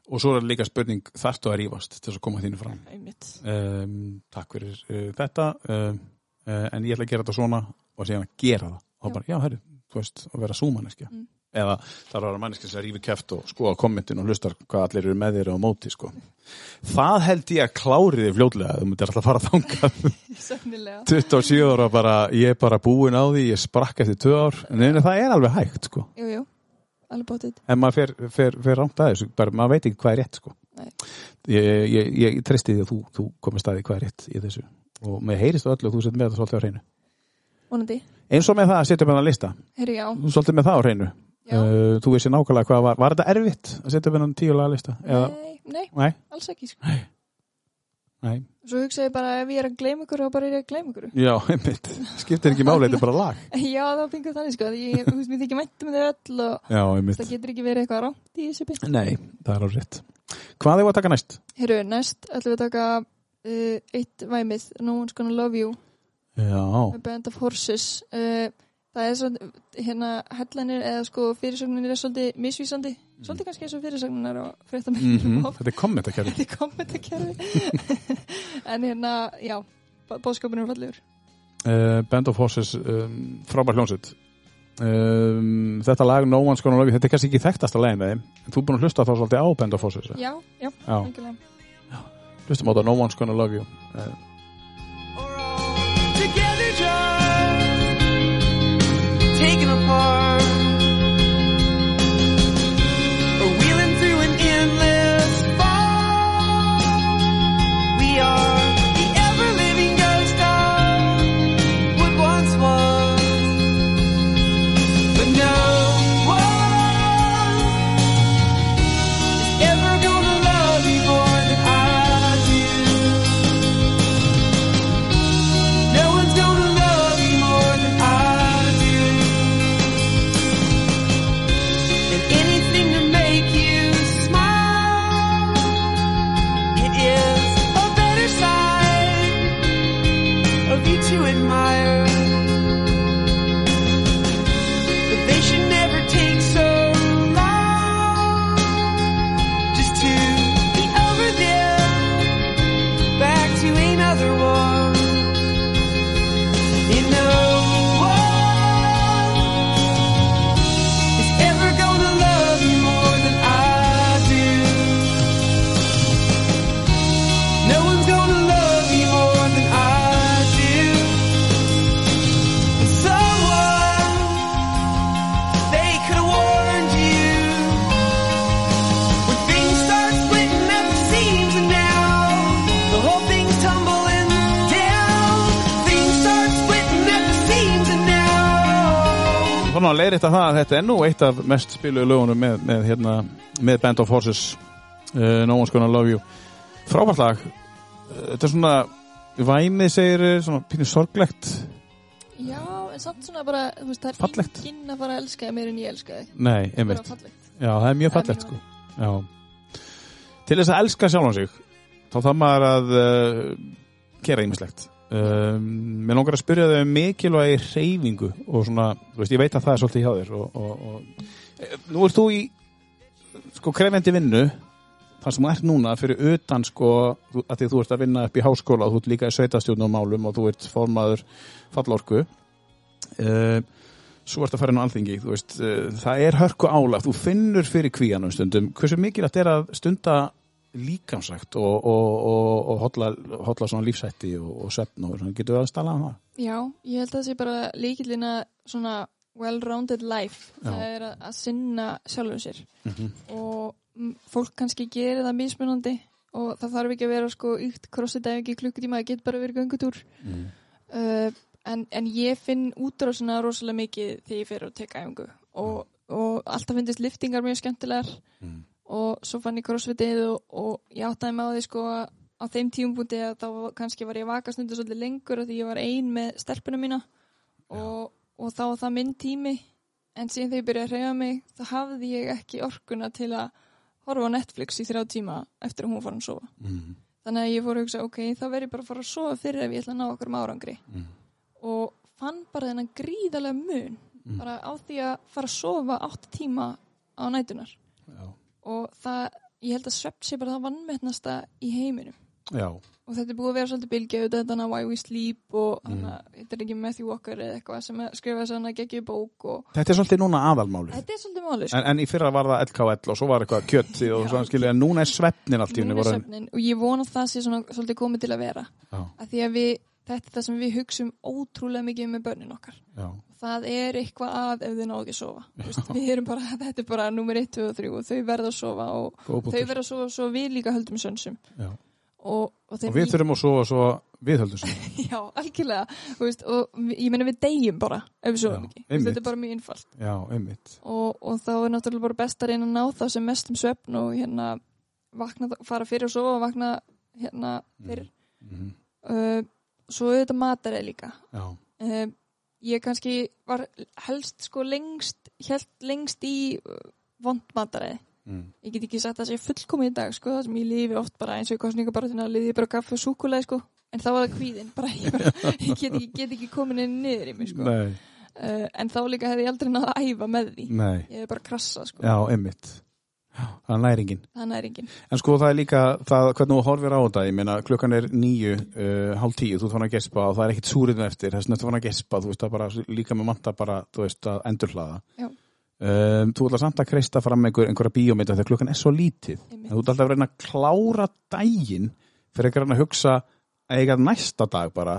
Og svo er líka spurning, þarftu að rífast til þess að koma þínu fram? Um, takk fyrir uh, þetta. Um, uh, en ég ætla að gera þetta svona og síðan að gera það. Og bara, já, herri, þú veist, að vera Mm. Eða það að vera manneskja sem rífi keft og skoða kommentin og hlustar hvað allir eru með þér og móti sko. það held ég að klári þig fljótlega þú myndir alltaf fara þangað. Sennilega. 27 ára bara, ég er bara búin á því ég sprakk eftir 2 ár. En það er alveg hægt sko. jú, jú, alveg bótið. En maður fer, fer, fer rámt að þessu bara, maður veit ekki hvað er rétt sko. Ég, ég, ég treysti því að þú, þú komið staði hvað er rétt í þessu. Og með heyrist á öllu og þú setur með það svolítið á hreinu. Vonandi, eins og með það að setja með það lista. Herri já, þú svolítið með það á hreinu. Uh, þú veist nákvæmlega hvað var var þetta erfitt að setja með hann tíu laga lista? Eða, nei, nei, nei, alls ekki sko. nei. Svo hugsa ég bara ef ég er að gleyma ykkur þá bara er ég að gleyma ykkur. Já, einmitt, skiptir ekki máli þetta er bara lag. Já, það var pingur þannig sko, ég, mér þykir mæntum með þau öll og já, það getur ekki verið eitthvað rátt í þessu byrj nei, það er á rétt. Hvað er að taka næst? Herru, næst ætlum við að taka uh, eitt væmið, No One's Gonna Love You. Já, með það er svona, hérna hellanir eða sko fyrirsögninir er svolítið misvísandi, svolítið kannski eins og fyrirsögninar og fréttamennir mm og þetta er kommentakerfi. Þetta er kommentakerfi. En hérna, já bóðskapin er fallegur. Uh, Band of Horses um, frábær hljónsut um, þetta lag No One's Gonna Love You þetta er kannski ekki þekktasta lagin með þeim en þú er búin að hlusta þá svolítið á Band of Horses já, já, Já. hlustum á þetta No One's Gonna Love You. Uh, leiðrétta það að þetta er nú eitt af mest spiluðu lögunum með, með, hérna, með Band of Horses. Uh, No One's Gonna Love You. Frábært lag. Uh, þetta er svona væmið segir svona pínir sorglegt. Já, en samt svona bara, veist, það er Fallegt. enginn að fara að elska meir en ég elska þig. Nei, einmitt, já það er mjög fallegt sko. Til þess að elska sjálfan sig þá þarf maður að uh, gera ýmislegt um, mér langar að spyrja þau um mikilvægi reyfingu og svona, þú veist, ég veit að það er svolítið hjá þér og, og, og e, nú ert þú í sko krefendi vinnu þar sem þú ert núna fyrir utan sko, að því þú ert að vinna upp í háskóla og þú ert líka í sveitastjórnum málum og þú ert formaður fallorku. Uh, svo ert að fara inn á alþingi þú veist, uh, það er hörku álag þú finnur fyrir kvíanum stundum. Hversu mikilvægt er að stunda líkamsækt og, og, og, og hotla, hotla svona lífsætti og, og svefn og svona, getur við að stala um það? Já, ég held að það sé bara líkillina svona well-rounded life Já. það er að, að sinna sjálfum sér Mhm. og mm, fólk kannski gerir það mismunandi og það þarf ekki að vera sko ykt krossið ekki klukkutíma, það getur bara verið göngutúr Mm. uh, en, en ég finn útrásina rosalega mikið þegar ég fer að teka æfingu og, og alltaf finnist liftingar mjög skemmtilegar Mm. Og svo fann ég crossfitið og, og ég áttaði mig á því sko að á þeim tíumbúti að þá kannski var ég að vaka stundu svolítið lengur af því ég var ein með stelpunum mína. Og, og þá var það minn tími. En síðan þegar ég byrjaði að hreyfa mig þá hafði ég ekki orkuna til að horfa á Netflix í þrjá tíma eftir að hún fór að sofa. Mm. þannig að ég fór að hugsa ok, þá verð ég bara að fara að sofa fyrir ef ég ætla að ná okkur um árangri. Mm. og fann bara þennan gríðarlega mun bara á því að fara að sofa 8 tíma á nætunar Já. Og það, ég held að svept sé bara það vannmettnasta í heiminum. Já. og þetta er búið að vera svolítið auðvitað þetta hana Why We Sleep og Mm. hana, þetta er ekki Matthew Walker eða eitthvað sem skrifa þess að hana geggju bók og Þetta er svolítið núna aðalmáli þetta er svolítið máli sko. en, en í fyrra var það LKL og svo var eitthvað kjött og svona skilja, en núna er svefnin allt í henni Núna er svefnin og ég vona að það sé svona, svolítið komið til að vera. Að því að við þetta er það sem við hugsum ótrúlega mikið um með börnin okkar. Já, það er eitthvað að ef þau ná ekki að sofa. Þú veist, við erum bara, þetta er bara nummer 1, 2 og 3 og þau verða að sofa og þau verða að sofa svo við líka höldum sönsum. Og, og, Og við þurfum að sofa svo við höldum sem. já, algjörlega. Þú veist, og ég meina við deyjum bara ef við sofum ekki, einmitt. þetta er bara mjög einfalt. Já, einmitt. og, og þá er náttúrulega bara best að reyna að ná það sem mest um svefn og hérna vakna, fara fyrir að sofa og vakna hérna fyrir Mhm. uh, svo auðvitað matarið líka. Já, uh, ég kannski var helst sko lengst held lengst í uh, vond matarið mm. ég get ekki sagt að það sé fullkomið í dag sko, það sem ég lifi oft bara eins og í kostningabarðina liði ég bara kaffi og súkulega sko en þá var það kvíðin, bara ég, bara, ég get, ekki, get ekki komin inn niður í mig sko nei, uh, en þá líka hefði ég aldrei náða að æfa með því nei. ég hefði bara krassa sko, Já, einmitt. Það er næringin. það er engin En sko það er líka, það, hvernig þú horfir á þetta, ég meina klukkan er nýju, uh, hálf tíu, þú fann að gespa og það er ekkit súrið eftir, þess að þú fann að gespa, þú veist það bara líka með manta bara, þú veist að endurhlaða. Já. Um, þú ætla samt að kreista fram einhver, einhverja bíómynda þegar klukkan er svo lítið. Þú ert alltaf að reyna að klára daginn fyrir ekki að hugsa eiga næsta dag bara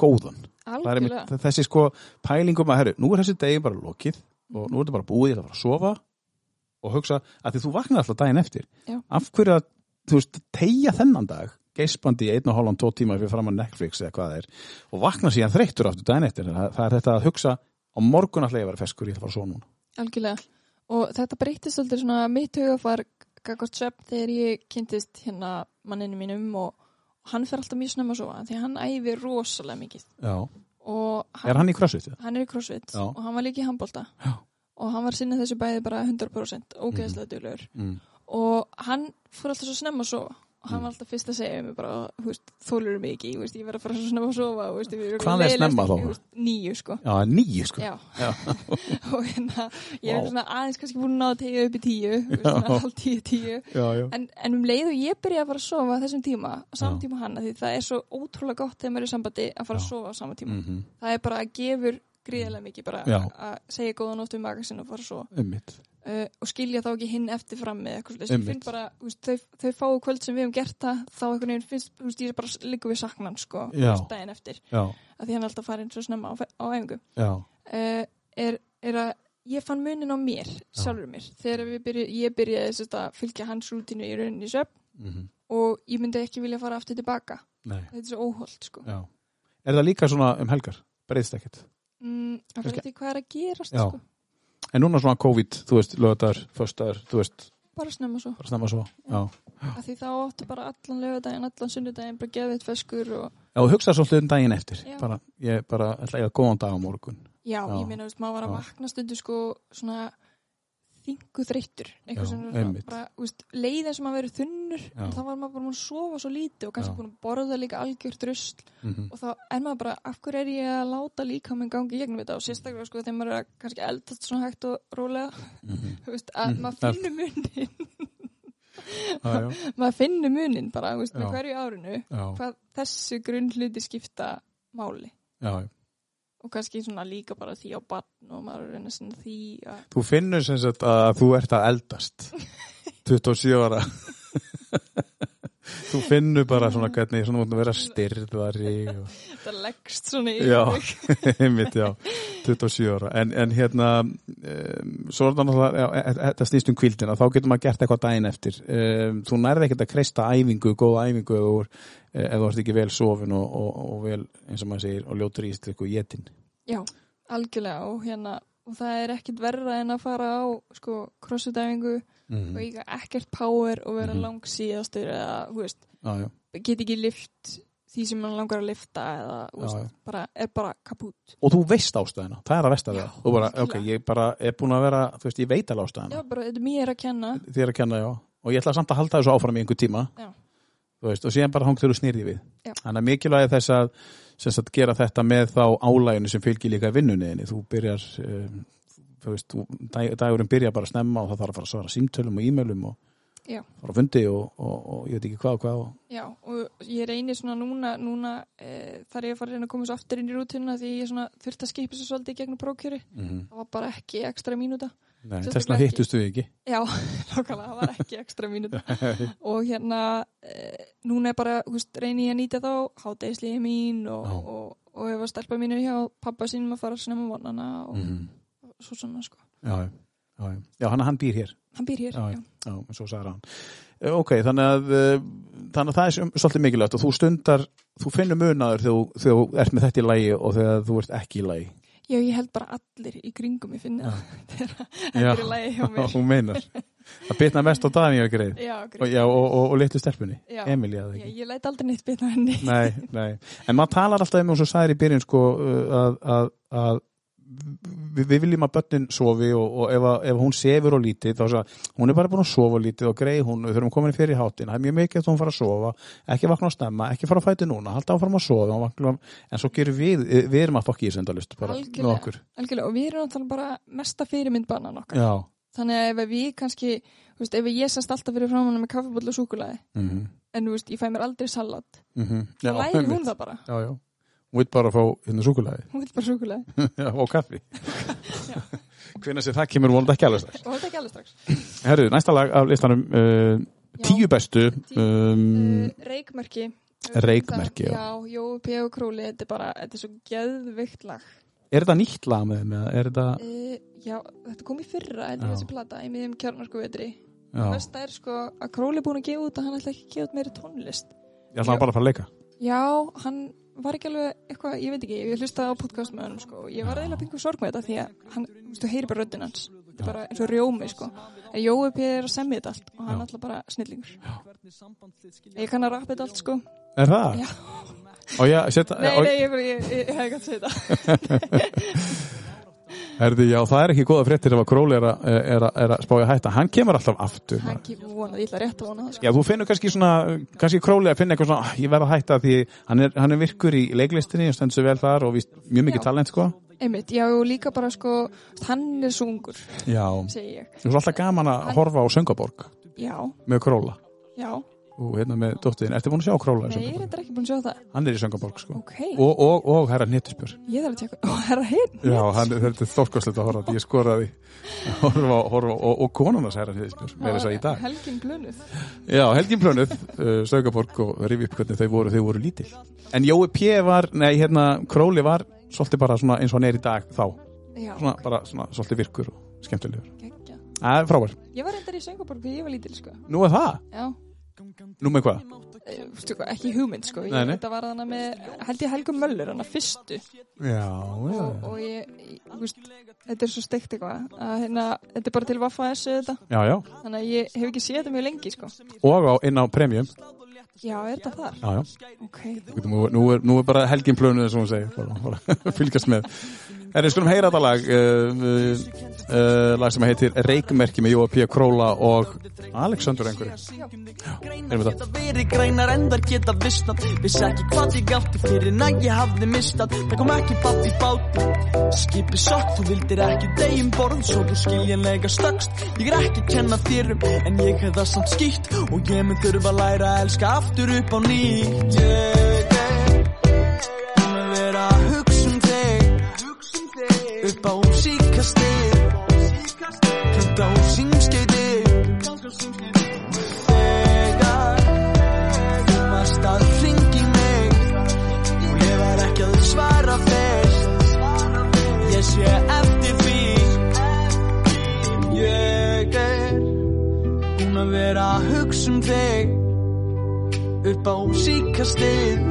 góðan. Algjörlega, þessi sko pælingum að, herru, nú er þessi degi bara lokið og nú er þetta bara búið, ég ætla að fara að sofa og hugsa að því þú vaknar alltaf daginn eftir. Já. Af hverju að, þú veist, tegja þennan dag, geispandi í einn og hálfan, tvo tíma fyrir fram að Netflix eða hvað það er og vakna síðan þreyttur aftur daginn eftir. Það, það er þetta að hugsa á morgun alltaf ég vera feskur, ég ætla að fara sofa núna. algjörlega og þetta breytist alltaf svona mitt hugafar gagvart svefn þegar ég kynntist hérna manninu mínum og, hann fer alltaf mjög snemma að sofa því hann æfir rosalega mikið Já. og Er hann í crossfit? hann er í crossfit Já. og hann var líka í handbólta Já. Og hann var sinnið þessu bæði bara 100% ógeðslega duglegur Mm. og hann fór alltaf svo snemma að sofa og hann Mm. var alltaf fyrst að segja mér bara, þólur mig ekki, veist, ég verð að fara svo snemma að sofa veist, Hvað er snemma þá? Níu, sko Já, nýju sko. Já, Já. og hérna, ég er svona aðeins kannski búin að ná að tegja upp í tíu, hálf tíu, tíu en, en um leið og ég byrja að fara að sofa þessum tíma, á saman Já. tíma hann, því það er svo ótrúlega gott þegar maður er sambandi að fara að sofa á sama tíma Mm það er bara að gefur gríðarlega mikið bara Já. að segja góða nótt um magasinn og fara Einmitt. uh, og skilja þá ekki hinn eftir fram með eitthvað finn bara, veist, þau, þau fáu kvöld sem við hefum gert það, þá einhvern veginn finnst, þú veist, ég er bara líka við saknan, sko, daginn eftir. Já, að því hann alltaf farin svo snemma á, á æfingu. Uh, er, er að ég fann munin á mér, sjálfur mér þegar við byrju, ég byrjaði sérst, að fylgja hans rútinu í rauninni söp mm og ég myndi ekki vilja fara aftur tilbaka nei, þetta er svo óholt, sko. Já. Er það líka svona um helgar? Breyðst ekkert? Mm, það Kannski- því hvað er að gerast, Já. sko En núna svona COVID, þú veist, lögadagur, föstaður, þú veist, bara snemma svo bara snemma svo. Já. að því þá áttu bara allan lögadaginn, allan sunnudaginn bara geðið feskur og Já, þú hugsaði svolítið um daginn eftir. Já. Bara, ég bara ætla að eiga góðan dag á morgun. já, Já. ég meina, veist, maður var að Já. vakna stundu sko svona þingu þreyttur leið eins og maður verið þunnur þá var maður bara búin að sofa svo lítið og kannski búin að borða líka algjört rusl. Mm og þá er maður bara, af hverju er ég að láta líka minn gangi gegnum þetta? Og sérstaklega sko þegar maður er kannski eldast svona hægt og rólega þú veist, að Mhm. maður Það- finnur munin maður finnur munin bara, veist, með hverju árinu já, hvað þessu grunnhluti skipta máli. Já, já. Og kannski svona líka bara því á barn og maður er að sinna því að Þú finnur sem sagt að þú ert að eldast. 27 ára. Þú finnur bara svona hvernig svona mútið að vera styrðari og... þetta leggst svona í Já, einmitt, já. 27 ára, en, en hérna um, svo er það náttúrulega e- e- þetta snýst um kvildina, þá getur maður gert eitthvað daginn eftir. Um, þú nærði ekkert að kreista æfingu, góða æfingu er- ef þú ert ekki vel sofin og, og, og vel, eins og maður segir, og ljótur í íslikku jetin Já, algjörlega og hérna og það er ekkert verra en að fara á sko crossfit-æfingu og eiga ekkert power og vera Mhm. langsíðastur eða, þú veist, Já, já, get ekki lift því sem hann langar að lifta eða, þú Já, veist, já. bara, er bara kaput og þú veist ástæðina, það er að versta Já, það. Og bara, ok, ég bara er búin að vera þú veist, ég veit alveg Já, ástæðina bara, þetta er mér að kenna. Þér að kenna, já, og ég ætla samt að halda þessu áfram í einhver tíma. Já. Veist, og síðan bara hang þegar þú snýrði við. Já. þannig að mikilvægi þess að sagt, gera þetta með þá álæginu sem fylgir líka vinnunniðinni, þú byrjar um, þú veist, þú, dag, dagurinn byrjar bara snemma og það þarf að fara að svara símtölum og e-mailum og Já. fara að fundi og, og, og ég veit ekki hvað og hvað og, Já, og ég reynir svona núna, núna e, þar ég að fara að reyna að koma svo aftur inn í rútuna því ég svona þurfti að skipa svo svolítið gegnum prókjöri mm það var bara ekki ekstra mínúta Nei, þessna ekki. hittustu við ekki. Já, nákvæmlega, það var ekki ekstra mínúta og hérna e, núna er bara, hú veist, reyni ég að nýta þá hátegisliði mín og, Já. og, og ef að stelpa mínu hjá pappa sínum að fara snemma vonana og Mhm. svo svona sko. Já, já, já, já. hann, hann býr hér. Hann býr hér, Já, já. já, svo sagði hann. Eh, Ok, þannig að, eh, þannig að það er svolítið mikilvægt og þú stundar, þú finnur munaður þegar, þú- ert með þetta í lagi og þegar þú ert ekki í lagi. Já, ég held bara allir í kringum ég finna þetta Já. er í lagi hjá mér. Hún meinar. Það bitna mest á Daníu greið. Já, Og, já, og, og, og litlu stelpunni. Já. Emilía, það Já, ekki. ég læt aldrei neitt bitna henni. Nei, nei. En maður talar alltaf um og svo sagðir í byrjun sko uh, að, að, að við, við viljum að börnin sofi og, og ef, að, ef hún sefur og lítið þá sagði, hún er bara búin að sofa lítið og greið hún, við þurfum komin fyrir hátin, það er mjög mikið að hún fara að sofa, ekki vakna að stemma, ekki fara að fæti núna, halda áfram að sofa, vakna, en svo gerum við, við erum að fokki í sendalist bara með Algjörlega. okkur. Algjörlega, og við erum náttúrulega bara mesta fyrirmynd bannan okkar. Já. Þannig að ef við kannski, veist, ef ég sest alltaf fyrir framann með kaffibóll og súkulaði, Mm -hmm. en veist, ég fæ mér aldrei salat, Mm þá læri hún það bara. Já, já. Hún vil bara fá hérna súkulæði Hún vil bara súkulaði. Já, og kaffi. Hvenær sem það kemur vonandi ekki alveg strax. Þetta ekki alveg strax. Herru, næsta lag af listanum uh, Já. Tíu bestu um, Uh, reikmerki. Reykmerki, já. Já, Jói P. og Króli, þetta er bara, þetta er svo geðvikt lag. Er þetta nýtt lag með þeim? Er þetta Uh, já, þetta kom í fyrra, þetta Já. er þessi plata, í miðjum kjarnarku vetri. Já, Besta er sko að Króli er búin að gefa út að hann ætla ekki að gefa út meiri tónlist. ég ætla bara að fara að leika Já, hann var ekki alveg eitthvað, ég veit ekki, ég hlustaði á podcast með hann sko, og ég var eiginlega pingu sorg með þetta því að hann, þú veist, þú heyri bara röddinn hans. Þetta er bara eins og rjómi sko. En Jói P. er að semja þetta allt og hann er alltaf bara snillingur. Ég kann að rappa þetta allt sko. Er það? Já. Ég setja nei, nei, ég, bara- ég, ég, ég hef ekki að segja þetta Herðu, já, það er ekki góða fréttir ef að Króli er, að- er, að- að spája hætta. Hann kemur alltaf aftur hann kemur vonað, ég ætla rétt að vona það sko Já, þú finnur kannski svona, kannski Króli að finna eitthvað svona, "Ah, ég verð að hætta því hann er, hann er virkur í leiklistinni og stendur sig vel þar og víst mjög mikið Já. talent, sko. Einmitt, já, og líka bara sko hann er svo ungur, Já, þú er alltaf gaman að Hann- horfa á Söngaborg já, með Króla. Já, og hérna með dóttiðin, ertu búin að sjá Króla nei, ég er ekki búin að sjá það. Hann er í Söngaborg, sko. Ok, og, og, og herra Hnittusbjör ég þarf að tjekka ó, herra hinn Já, hann, þetta er stórkostlegt að horfa ég skoraði horfa, horfa, og, og konunars herra Hnittusbjör með þess að í dag. Helgin blönuð Já, Helgin Plönuð, uh, Söngaborg og rifi upp hvernig þau voru, þau voru lítil. En Jói P. var, nei, hérna Króli var svolítið bara svona eins og hann er í dag þá, já, svona, bara svona svolítið virkur og skemmtilegur. Það er frábær, Ég var reyndar í Söngaborg þegar ég var lítil, sko. nú er það? Já, Nú með hvað? e, stu, ekki hugmynd, sko. Ég, Nei, nei. Þetta var hana með, held ég Helgum Möller, hana fyrstu. Já, Og, og ég, ég, þú veist, þetta er svo steikt eitthvað. Að hérna, þetta er bara til Vaffa S þetta. já, já Þannig að ég hef ekki séð þetta mjög lengi, sko. og á, inn á premium Já, er þetta þar? Já, já Ok. Þú getur- Nú, nú, er, nú er bara helgin plönuð sem hún segir bara, bara fylgjast með En við skulum heyra þetta lag uh, uh, uh, lag sem heitir Reykmerki með Jóa P. Króla og Alexander einhverju Erum við það. Verið grænar en þar geta vistnað Vissi ekki hvað ég átti fyrir en ég hafði mistað. Það kom ekki babb í bát. Skipi sökk, þú vildir ekki degin borð. Svo þú skiljanlega stökkst. Ég er ekki kenna þér um En ég hef það samt skýtt. Og ég mun þurfa að læra að elska aftur upp á nýtt. Ég Upp á síkastig Kanta á símskeiti Þegar þú varst að hringi mig. Og ég var ekki að svara fyrst. Ég sé eftir því. Ég er búin að vera að hugsa um þig. Upp á síkastið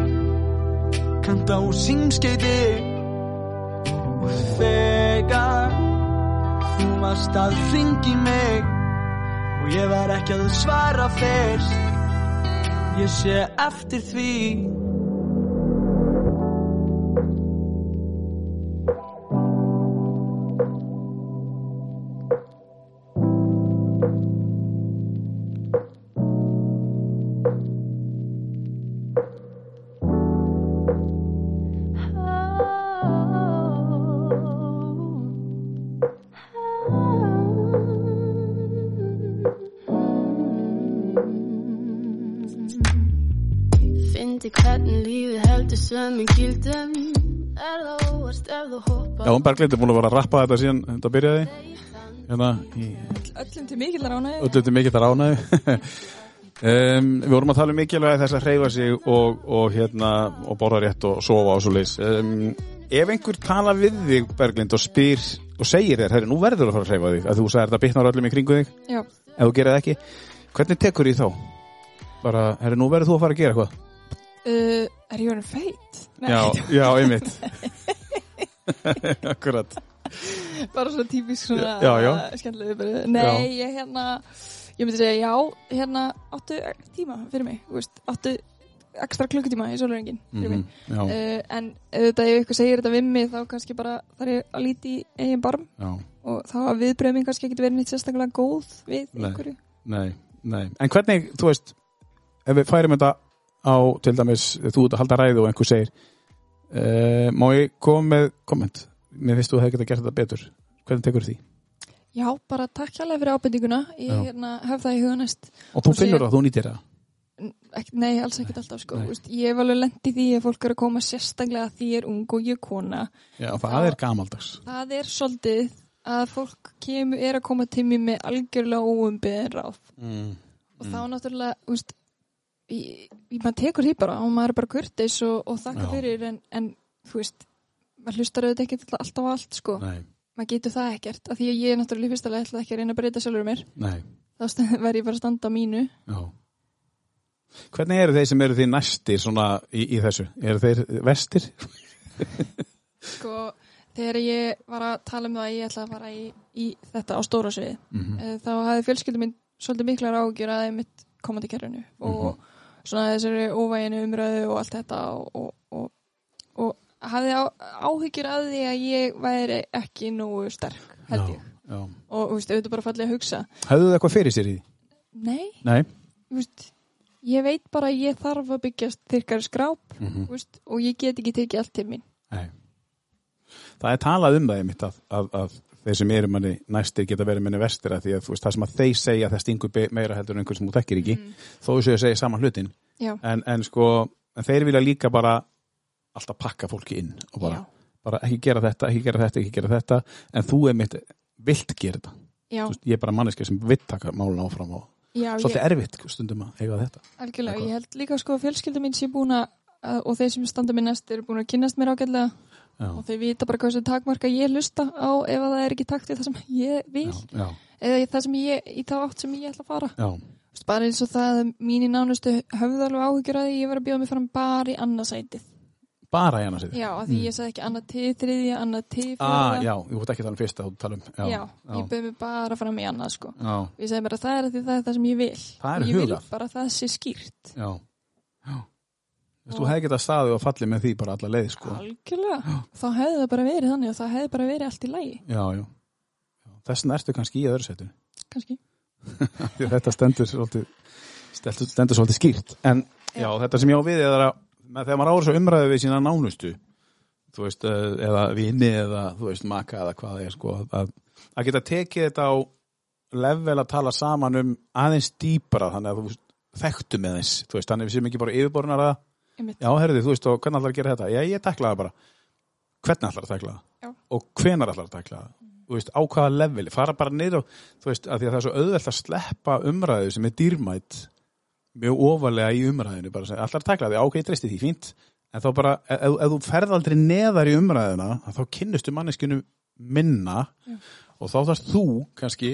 kanta á símskeiti og þegar þú varst að hringi mig og ég var ekki að svara fyrst ég sé eftir því Já, hún Berglind er búin að vera að rappa þetta síðan þetta byrjaði hérna í Öllum til mikill ránaði. öllu til mikill að ránaði um, Við vorum að tala um mikilvægi þess að hreyfa sig og, og hérna og borða rétt og sofa og svo leis um, Ef einhver tala við þig Berglind og spyr og segir þér, herri, nú verður að fara að hreyfa þig að þú sagðir þetta bitnar öllum í kringu þig Já. ef þú gerir það ekki, hvernig tekur því þá? Bara, herri, nú verður þú að fara að gera eitthvað Uh, er ég verið feit? Já, já, einmitt Akkurat. Bara svona típisk svona Já, já. skemmtilegu bara. Nei, ég hérna ég myndi segja já, hérna áttu tíma fyrir mig, veist, áttu ekstra klukkutíma í sólurengin fyrir mig. Mhm, Já, uh, en auðvitað ef ykkur segir þetta við mig þá kannski bara þarf ég að líti í eigin barm. Já, og þá að viðbröðum kannski ekki verið nýtt sérstaklega góð við Nei. einhverju. Nei, nei. En hvernig, þú veist ef við færum þetta á til dæmis, þú ert að halda ræðu og einhver segir uh, má ég koma með komment mér finnst þú hefði getað gert þetta betur. Hvernig tekur því? Já, bara takk hérlega fyrir ábendinguna. Ég hérna, hef það í huga næst. Og þú finnur það, þú nýtir það? Nei, alls ekkert alltaf sko. Vist, Ég hef alveg lent í því að fólk er að koma sérstaklega að því ég er ung og ég er kona. Já, það er gamaldags. Það er svolítið að fólk kemur, er að koma til mér með algjörlega óumbyðin ráð. Mm. og þá náttúrulega úst, í, í, maður tekur því bara og maður er bara kurteis og, og þakka fyrir en, en þú veist maður hlustar auðvitað ekki alltaf á allt sko. Nei, maður getur það ekkert af því að ég er náttúrulega leið ætla ekki að reyna að breyta sjálfur mér. Nei, þá st- verð ég bara að standa á mínu. Já. Hvernig eru þeir sem eru því næstir svona í, í þessu? Eru þeir vestir? sko þegar ég var að tala um það að ég ætla að fara í, í þetta á stóra sviði Mm Eh, þá hafði fjölskyldum minn svolítið miklar ágjur að þeim mitt komandi kerfinu og svona þessari óvæginu umröðu og allt þetta og, og, og, og hafði á, áhyggjur að því að ég væri ekki nógu sterk held ég Já. og þú veist, auðvitað bara fallið að hugsa Höfðu þið eitthvað fyrir sér í því? nei, Nei veist ég veit bara að ég þarf að byggjast þyrkari skráp Mhm. þú veist, og ég get ekki tekið allt til mín Nei. Það er talað um það einmitt að, að, að þeir sem eru manni næstir geta verið manni vestir að því að þú veist það sem að þeir segja það stingur meira heldur en einhver sem þú þekkir ekki. Þó þessu að segja saman hlutin en, en sko en þeir vilja líka bara alltaf pakka fólki inn og bara, bara ekki gera þetta, ekki gera þetta, ekki gera þetta. En þú einmitt vilt gera þetta. Veist, ég er bara manneska sem vill taka málun áfram og já svolítið ég, erfitt stundum að eiga þetta. Algjörlega, Eitthvað. ég held líka sko fjölskyldum mín sé búin að og þeir sem standa mér næst eru búin að kynnast mér ágætlega Já, og þeir vita bara hvað þessu takmarka ég hlusta á ef að það er ekki takt í það sem ég vil já, já, eða það sem ég, í þá átt sem ég ætla að fara. Bara eins og það að mín í nánustu höfðu alveg áhyggjur að ég var að bjóða mig fram bara í annarsætið bara í annars já, af því ég sagði ekki annað til þriðja annað til Mm. ah, Já, ég veit ekki að tala um fyrsta tala um já, ég bauð mig bara fram í annað sko. Já, ég segi bara það er því það er það sem ég vil. Og ég vil bara að það sé skýrt. Já, já. Þú hefði getað staðið og fallið með því bara alla leið sko. algjörlega, þá hefði það bara verið þannig og það hefði bara verið allt í lagi. Já, já, já. Þessin ertu kannski í öðru setinu kannski. Þetta stendur svolítið stendur, svolítið skýrt. En já, þetta sem ég á við er að þegar maður ára svo umræðu við sína nánustu þú veist, eh, eða vini eða þú veist, maka eða hvað það er sko, að, að geta tekið þetta á level að tala saman um aðeins dýpara þannig að þú veist, að að já, herrði, þú veist, og hvernig ætlar að gera þetta? Já, ég teklaði bara, hvernig ætlar að tekla það? Og hvenar ætlar að tekla það? Þú veist, á hvaða leveli, fara bara niður og, þú veist, að því að það er svo auðvelt að sleppa umræðu sem er dýrmætt mjög ofalega í umræðinu bara að segja, allar takla því, ok, ég treysti því, fínt. En þá bara, ef, ef ef þú ferð aldrei neðar í umræðuna, að þá kynnustu manneskinu minna Já. og þá þarfst þú kannski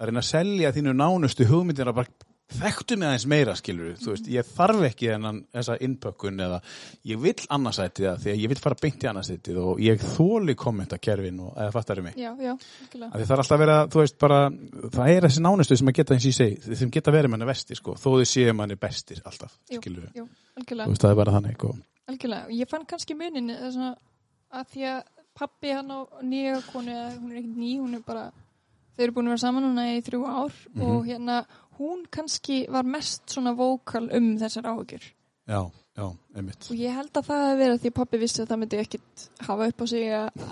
að reyna að selja þínu nánustu hugmyndir að bara þekktu mig aðeins meira skilur þú veist, ég þarf ekki þennan þessa innpökkun eða ég vill annarsætið það því að ég vill fara beint í annarsætið og ég þóli kommentakerfin og eða fattar mig? Já, já, að það er alltaf að vera, þú veist, bara það er þessi nánustu sem að geta eins og ég segi sem geta verið manni vestir, sko, þó þau séu manni bestir alltaf, Jú, skilur við jú, þú veist, það er bara þannig, sko. Algjörlega, og ég fann kannski munin svona, að því að pappi hann á nýja konu, eða hún er ekkert ný, hún er bara, þau eru búin að vera saman núna í þrjú ár Mhm. og hérna, hún kannski var mest svona vókal um þessar áhugjur já, já, einmitt. Og ég held að það hefði verið að því pappi vissi að það myndi ekkit hafa upp á sig að,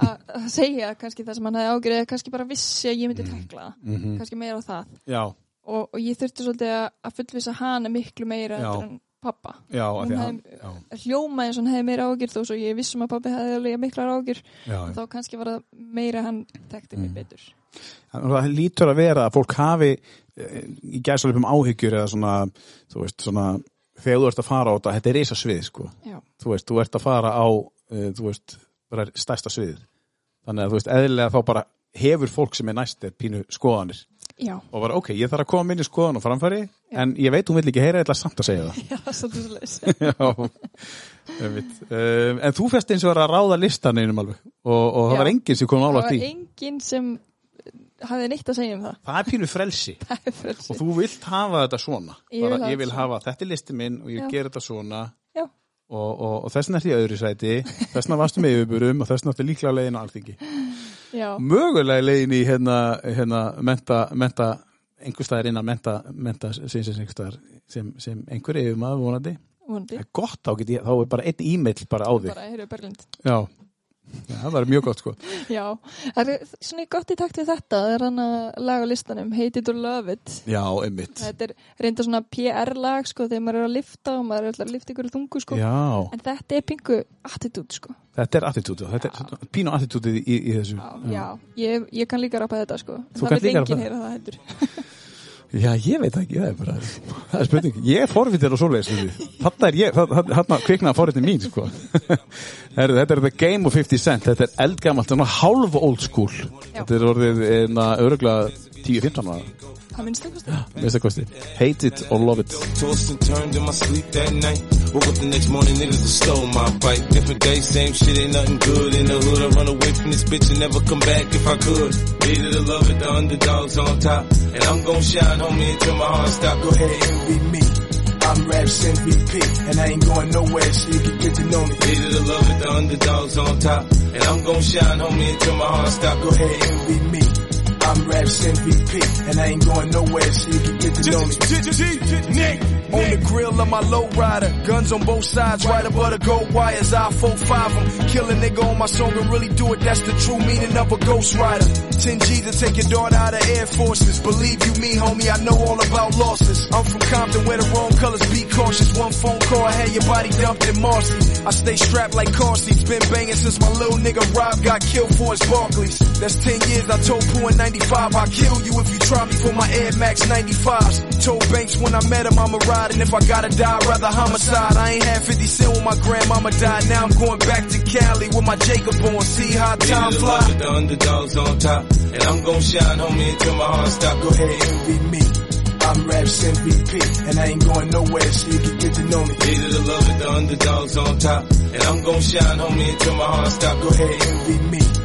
segja kannski það sem hann hefði ágjur eða kannski bara vissi að ég myndi tekla það, mm kannski meira á það. Já, og, og ég þurfti svolítið að, fullvisa hana miklu meira en pappa. Já, hann já, hljóma eins og hann hefði meira ágjur þó svo ég vissum að pappi hefði alveg miklar ágjur já, þá kannski var það meira hann þekkti Mm. mig betur. En Það lítur að vera að fólk hafi eh, í gæsalöpum áhyggjur eða svona, þú veist, svona þegar þú ert að fara á þetta, þetta er risa svið sko. þú veist, þú ert að fara á uh, þú veist, bara stærsta svið þannig að þú veist, eðlilega þá bara hefur fólk sem er næst er pínu skoðanir já, og bara, ok, ég þarf að koma minni skoðan og framfæri en ég veit hún vill ekki heyra eitthvað samt að segja það. Já, svolítið svo leis Já, einmitt. um, en þú fest eins og var að ráða listan einum alveg og, og það Já. var enginn sem kom það álægt var í enginn sem hafði neitt að segja um það. Það er pínu frelsi. Það er frelsi. Og þú vilt hafa þetta svona. Ég vil bara, ég vil hafa, þetta er listi minn og ég Já. ger þetta svona. Já, og, og, og þessna ert í öðru sæti. Þessna varstu með yfirburum og þessna áttu líklega leiðin á alþingi já, mögulega leiðin í hérna, hérna menta, menta einhver staðar innan menta, menta sem, sem, sem, sem, sem einhver yfirmaður vonandi. Vonandi. Það er gott, þá, get ég, þá er bara einn e-mail bara á þig. Bara, heyrðu Berglind. Já. Já, það var mjög gott sko. Já, það er svona gott í takt við þetta? Það er hann að laga listanum Hate it or love it. Já, einmitt. Þetta er reynda svona PR-lag sko þegar maður er að lifta og maður er alltaf að lifta ykkur þungu sko. Já, en þetta er pingu attitút sko. Þetta er attitútið þetta er pínu attitútið í, í þessu. Já, já. Ég, ég kann líka rappa þetta sko. Þú það kannt vil líka enginn rappa heyra það heldur Já, ég veit ekki, það er bara það er spurning, ég er forvitir og svoleiðis þarna er ég, þarna kviknaði forvitin mín sko. Þetta er The Game of 50 Cent, þetta er eldgamalt þetta er hálf old school. Þetta er orðið einna öruglega 10-15 ára, það minnst það kosti minnst það kosti Hate it or love it Tossed and turned in my sleep that night. Woke up the next morning, niggas that stole my bike. Different day, same shit, ain't nothing good in the hood. I run away from this bitch and never come back if I could. Needed to love it, the underdogs on top. And I'm gon' shine, homie, until my heart stop. Go ahead, envy me. I'm Raps MVP, and I ain't going nowhere, so you can get to know me. Needed to love it, the underdogs on top. And I'm gon' shine, homie, until my heart stop. Go ahead, envy me. I'm Raps MVP, and I ain't going nowhere, so you can get to know me. Nick, on the grill of my low rider, guns on both sides, right above the gold wires. I four five 'em, kill a nigga on my song and really do it. That's the true meaning of a ghost rider. 10 G to take your daughter out of Air Forces. Believe you me, homie, I know all about losses. I'm from Compton where the wrong colors be cautious. One phone call, I had your body dumped in Marcy. I stay strapped like car seats, been banging since my little nigga Rob got killed for his Barclays. That's 10 years, I told Pooh in 95, I'll kill you if you try me for my Air Max 95s. Told Banks when I met him I'ma ride, and if I gotta die, I'd rather homicide. I ain't had 50 cent when my grandmama died, now I'm going back to Cali with my Jacob on, see how time fly. The underdogs on top, and I'm gon' shine, homie, until my heart stop. Go ahead, envy me. I'm Raps MVP, and I ain't going nowhere, so you can get to know me. Needed to love it, the underdogs on top, and I'm gon' shine, homie, until my heart stop. Go ahead, envy me.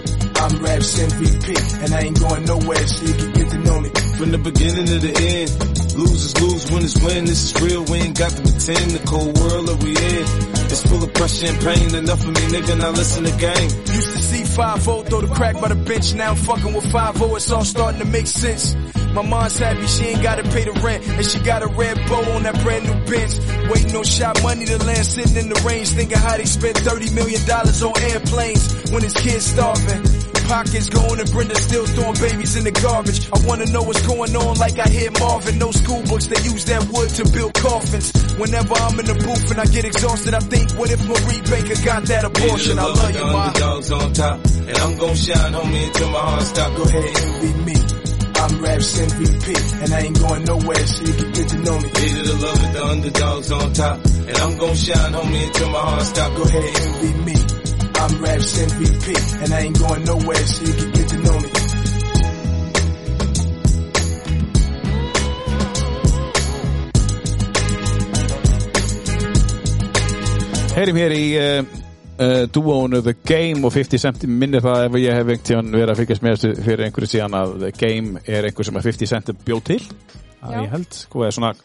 I'm Raps MVP, and I ain't going nowhere, so you can get to know me. From the beginning to the end, losers lose, winners win. This is real, we ain't got to pretend. The cold world that we in, it's full of pressure and pain. Enough of me, nigga, now listen to game. Used to see 5 throw the crack by the bench, now I'm fucking with 5 it's all starting to make sense. My mom's happy she ain't gotta pay the rent, and she got a red bow on that brand new bench. Waiting on shot money to land, sitting in the range, thinking how they spent 30 million dollars on airplanes when his kids starving. Pockets going and Brenda still throwing babies in the garbage. I wanna know what's going on like I hear Marvin. No school books, they use that wood to build coffins. Whenever I'm in the booth and I get exhausted, I think, what if Marie Baker got that abortion? I love you, ma. Underdogs on top, and I'm gon' shine, homie, until my heart stop. Go ahead, envy me. I'm Raps MVP, and I ain't going nowhere, so you can get to know me. Needed to love it, the underdogs on top, and I'm gon' shine, homie, until my heart stop. Go ahead, envy me. I'm Raps MVP, and I ain't going nowhere, so you can get to know me. Heyrim hér í uh, uh, dúónu The Game og 50 Cent minnir það ef ég hef einhvern tíðan verið að fylgjast með þessu fyrir einhverju síðan að The Game er einhver sem að 50 Cent bjóð til að Já. ég held, sko, eða svona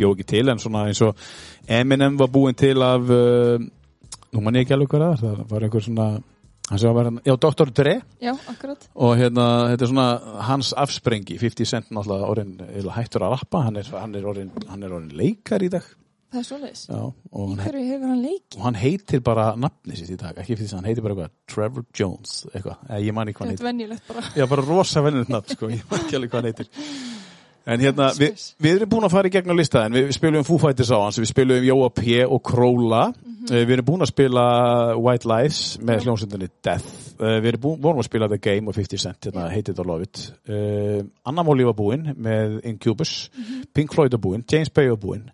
bjóð ekki til en svona eins og Eminem var búinn til af uh, nú mann ég ekki alveg hvað það var, einhver svona verið, já, Dr. Dre. Já, og hérna, þetta er svona hans afsprengi, 50 Cent náttúrulega orðin hættur að rappa, hann er, hann er orðin hann er orðin leikar í dag. Það er svoleiðis. Já, og hann hverju hefur hann leikið? og hann heitir bara nafni sitt í dag, ekki fyrir þess að hann heitir bara eitthvað Trevor Jones, eitthvað, eða ég man ekki hvað hann heitir. venjulegt bara. Já, bara rosa vennilegt nafn, sko, ég man ekki alveg hvað hann heitir. En hérna, við, við erum búin að fara í gegnum listaðin, við spilum Foo Fighters á hans, við spilum Jóa P. og Króla, Mhm. Eh, við erum búin að spila White Lies með hljómsveitinni Death, Eh, við erum búin, vorum að spila The Game og 50 Cent, hérna, It or Love It, uh, Anna Móli var búin með Incubus, Mhm. Pink Floyd var búin, James Bay var búin,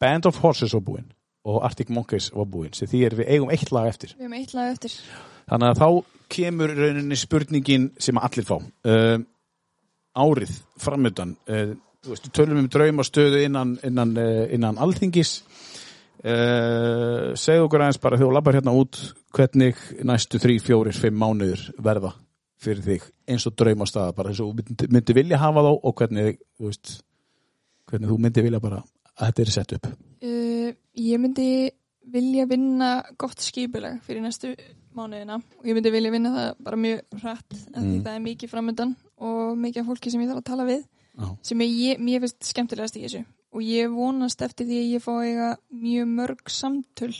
Band of Horses var búin og Arctic Monkeys var búin, sem því er við eigum eitt lag eftir. Við hefum eitt lag eftir. Þannig að þá kemur rauninni spurningin sem allir fá. Uh, árið framöndan. Uh, þú veist, tölum um draumastöðu innan, innan, innan alþingis. Uh, segðu okkur aðeins bara þegar þú labbar hérna út hvernig næstu þrý, fjórir, fimm mánuður verða fyrir þig eins og draumastaða bara þess að þú myndi, myndi vilja hafa þá og hvernig, veist, hvernig þú myndi vilja bara að þetta er sett upp. Uh, ég myndi vilja vinna gott skipulag fyrir næstu mánuðina og ég myndi vilja vinna það bara mjög hratt af því Mm. það er mikið framöndan og mikið af fólki sem ég þarf að tala við Já. sem ég, mér finnst skemmtilegast í þessu og ég vonast eftir því að ég fá eiga mjög mörg samtöl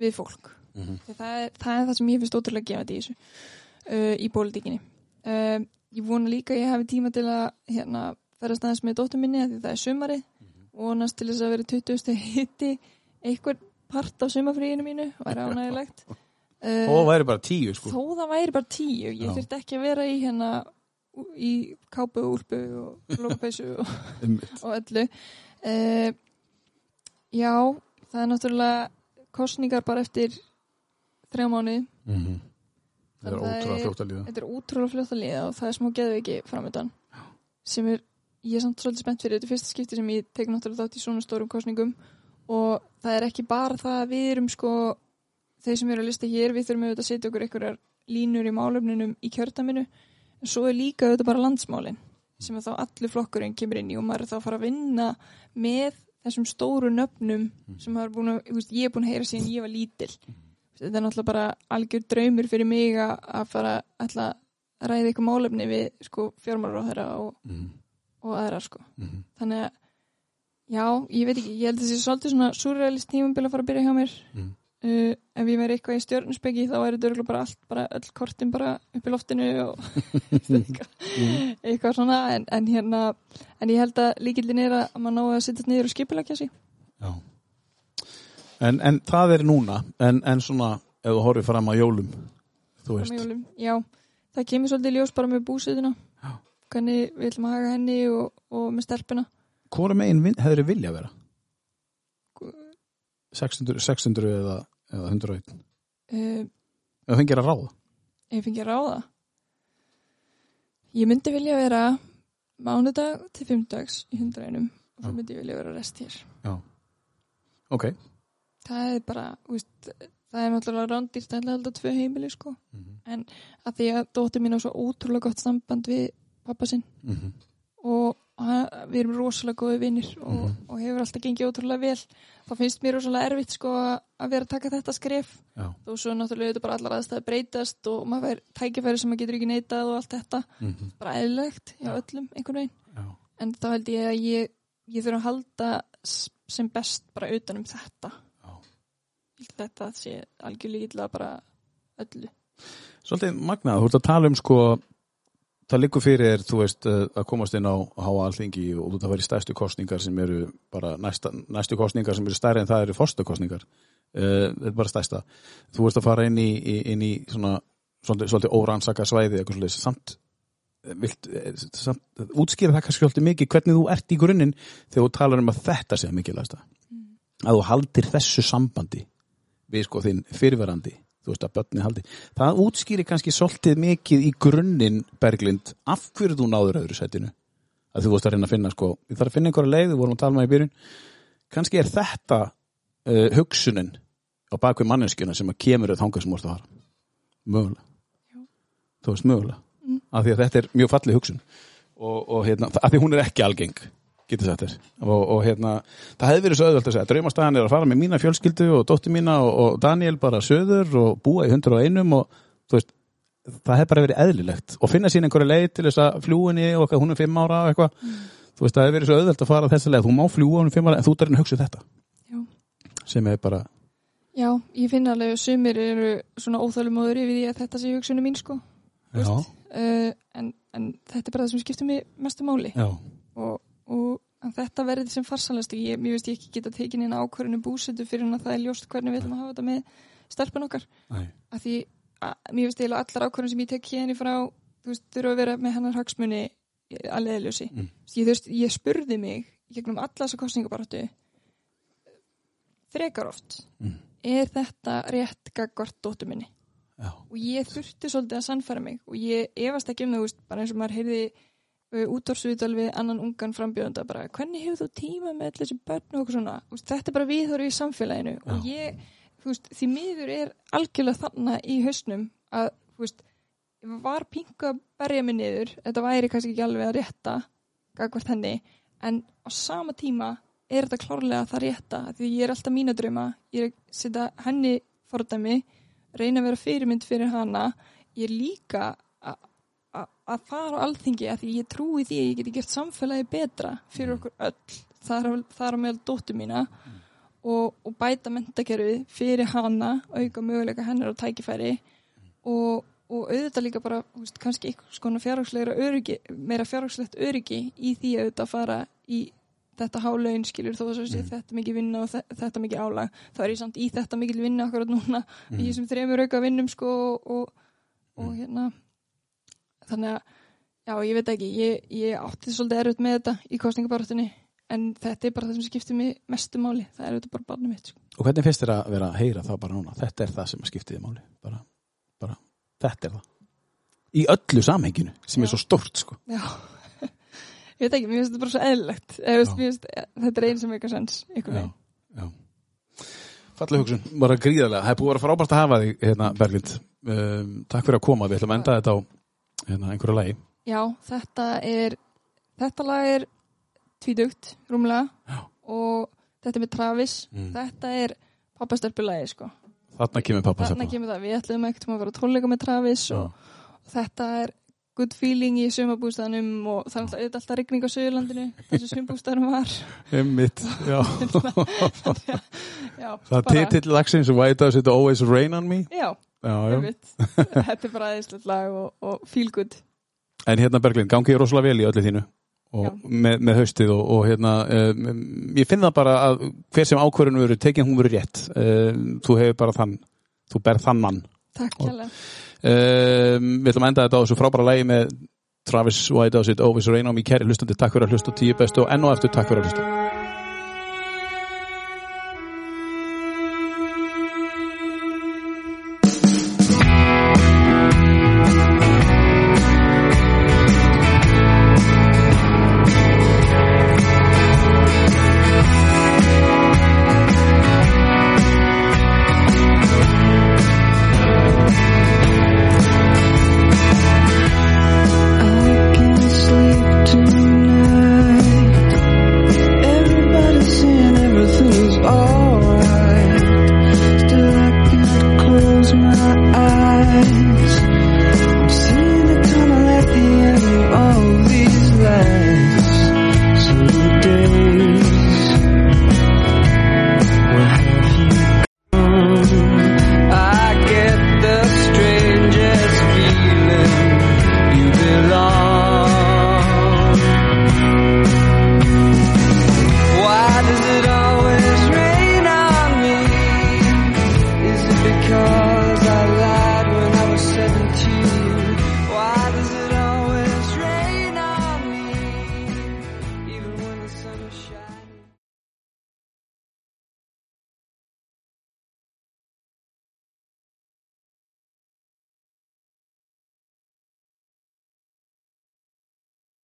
við fólk Mhm. Því það, er, það er það sem ég finnst ótrúlega gefandi í þessu uh, í pólitíkinni uh, ég vona líka að ég hafi tíma til að hérna, ferðast aðeins með dóttur minni því það er sumari vonast til þess að vera 20. hitti einhver part af sumarfríinu mínu væri ánægilegt uh, Og það væri bara tíu, sko. þó það væri bara tíu ég Já. þurfti ekki að vera í hérna í kápu og úlpu og lókapeysu og, og öllu uh, já það er náttúrulega kostningar bara eftir þrjá mánuði. Mhm. Það er ótrúlega fljótt að líða. þetta er útrúlega fljótt að liða og það er smá geðveiki framöndan sem er, ég er samt svolítið spennt fyrir. Þetta fyrsta skipti sem ég tek náttúrulega þátt í svona stórum kostningum og það er ekki bara það að við erum sko þeir sem eru að lista hér, við þurfum auðvitað að setja okkur einhverjar línur í málefninum í kjördaminu en svo er líka auðvitað bara landsmálin sem þá allir flokkurinn kemur inn í og maður er þá að fara að vinna með þessum stóru nöfnum sem maður er búin að, ég er búin að heyra síðan ég var lítil þetta er náttúrulega bara algjör draumur fyrir mig að fara að ræða ykkur málefni við sko fjármálar á þeirra og, Mhm. og aðra sko Mhm. þannig að já, ég veit ekki, ég held að þessi svolítið svona surrealist tímumbil að fara að byrja hjá mér Mhm. Uh, ef ég væri eitthvað í stjörnusbyggi þá væri þetta bara allt, bara öll kortin bara upp í loftinu og eitthvað, eitthvað svona en, en hérna, en ég held að líkildin er að maður náðu að setja niður og skipulegja sig Já. En, en það er núna, en, en svona, ef þú horfir fram að jólum, þú veist, jólum. Já, það kemur svolítið ljós bara með búsöðuna Já. hvernig við ætlum að haga henni og, og með stelpuna hvora megin vin- hefur þið vilja að vera? 600, 600 eða, eða 101? uh, það fengir að ráða? ef ég fengi að ráða ég myndi vilja vera mánudag til fimmdags í hundrainum og svo Já. myndi ég vilja vera rest hér Ok. það er bara, veist það er náttúrulega rándýrt að halda tvö heimili sko, Mhm. en að því að dóttir mín á svo ótrúlega gott samband við pappa sinn Mhm. og við erum rosalega góði vinnir og, Mhm. og hefur alltaf gengið ótrúlega vel þá finnst mér rosalega erfitt sko að vera að taka þetta skref og svo náttúrulega þetta bara allar aðstæði breytast og maður fær tækifæri sem maður getur ekki neitað og allt þetta Mhm. bara eðlilegt hjá Já. öllum einhvern veginn Já. en þá held ég að ég, ég þurfa að halda sem best bara utan um þetta Já. Þetta sé algjörlega illa bara öllu Svolítið magnað, þú ert að tala um sko, það liggur fyrir, þú veist, eh, að komast inn á háa alþingi og þú ert að vera í stærstu kostningar sem eru bara næsta, næstu kostningar sem eru stærri en það eru fórstakostningar. Uh, þetta er bara stærsta. Þú ert að fara inn í, inn í svona, svolítið, órannsaka svæði eitthvað svolítið, samt, eh, vilt, eh, samt útskýra það kannski svolítið mikið hvernig þú ert í grunninn þegar þú talar um að þetta sé mikilvægsta. Að þú haldir þessu sambandi við sko þinn fyrirverandi þú veist að börni haldi. Það útskýri kannski svolítið mikið í grunninn Berglind, af hverju þú náður öðru setinu að þú vorst að reyna að finna sko, ég þarf að finna einhverja leið, við vorum að tala með í byrjun. Kannski er þetta uh, hugsunin á bakvið manneskjuna sem að kemur auð þangað sem þú vorst að fara. Mögulega. Þú veist mögulega. Mm. af því að þetta er mjög fallið hugsun. Og, og hérna, af því hún er ekki algeng getur þér. Og, og hérna, það hefði verið svo auðvöld að segja draumastæðan er að fara með mína fjölskyldu og dóttir mína og, og Daniel bara söður og búa í hundur og einum og þú veist, það hefði bara verið eðlilegt. Og finna sín einhverja leið til þess að fljúinni og eitthvað, hún er fimm ára og eitthvað. Þú veist, það hefði verið svo auðvöld að fara þessa leið. Þú má fljúa hún er fimm ára en þú að hugsa um þetta. Já. sem er bara, Já, ég finna alveg að sumir eru svona óþálumóður yfir því að þetta sé hugsunum mín sko. Uh, en, en þetta er bara það sem skiptir mig mestu máli. Já, og þetta verði sem farsalast ég, mér veist ég ekki geta tekin inn ákvörðinu búsetu fyrir en að það er ljóst hvernig við ætlum að hafa þetta með stelpun okkar að því að, mér veist eiginlega allar ákvörðin sem ég tek hérna frá þú veist, þurfa að vera með hennar hagsmuni að leiðljósi Mm. ég, ég spurði mig gegnum alla þessa kostningabaratu frekar oft Mm. er þetta rétt gagvart dóttur minni Já. og ég þurfti svolítið að sannfæra mig og ég efast ekki um það, bara eins og maður heyrði útvarsviðtal við annan ungan frambjöðanda bara, hvernig hefur þú tíma með allir þessi börn og eitthvað svona, þetta er bara viðhóru í samfélaginu og ég, þú veist, því miður er algjörlega þannig í hausnum að, þú veist, var pingu að berja mig niður, þetta væri kannski ekki alveg að rétta gagvart henni, en á sama tíma er þetta klárlega það rétta, því ég er alltaf mína drauma, ég er að setja henni fordæmi, reyna að vera fyrirmynd fyrir hana, ég er líka að- fara á alþingi að því ég trúi því að ég geti gert samfélagi betra fyrir okkur öll þar, á- þar á meðal dóttur mína. Og, og bæta mentakerfið fyrir hana, auka möguleika hennar og tækifæri. Og, og auðvitað líka bara, veist, kannski eitthvað skona fjárhagslegra öryggi, meira fjárhagslegt öryggi í því að auðvitað fara í þetta hálaun skilur þó að sé þetta mikið vinna og þe- þetta mikið álag. Þá er ég samt í þetta mikið vinna akkurat núna í þessum þremur auka vinnum sko og, og, og hérna þannig að, já, ég veit ekki ég, ég átti svolítið erfitt með þetta í kostningabarötunni en þetta er bara það sem skiptir mig mestu máli, það er auðvitað bara barnum mitt sko. Og hvernig finnst þér að vera að heyra það bara núna? Þetta er það sem skiptiði máli. Bara, bara, þetta er það. Í öllu samhenginu, sem er Já. svo stórt, sko. já ég veit ekki, mér finnst þetta bara svo eðlilegt finnst, þetta er einn sem eitthvað sens ykkur veginn já. Falleg hugsun, bara gríðarlega. Það er búið að vera frábært að hafa þig, hérna, Berglind. Um, takk fyrir að koma, við ætlum að enda þetta á hérna, einhverju lagi. Já, þetta er þetta lag er tvídugt, rúmlega Já. og þetta er með Travis Mm. þetta er pappastelpulagi sko. Þarna kemur pappa þarna kemur það, við ætlum ekkert að vera tónleika með Travis og, og þetta er good feeling í sumabústæðanum og það er alltaf, rigning á Suðurlandinu þessu sumabústæðanum var Einmitt, já. Já, það er titill lagsins Why does it always rain on me? Já. Þetta er bara aðeinslegt lag og, og feel good. En hérna Berglind, gangi ég rosalega vel í öllu þínu og með, með haustið og, og hérna um, ég finn það bara að hver sem ákvörðun verður tekin hún verður rétt. Um, þú hefur bara þann þú berð þann mann. Takk Og- hérlega um, við ætlum að enda þetta á þessu frábæra lægi með Travis Why Does It Always Rain On Me. Kæri hlustandi, takk fyrir að hlusta. Á tíu bestu og enn og eftir takk fyrir að hlusta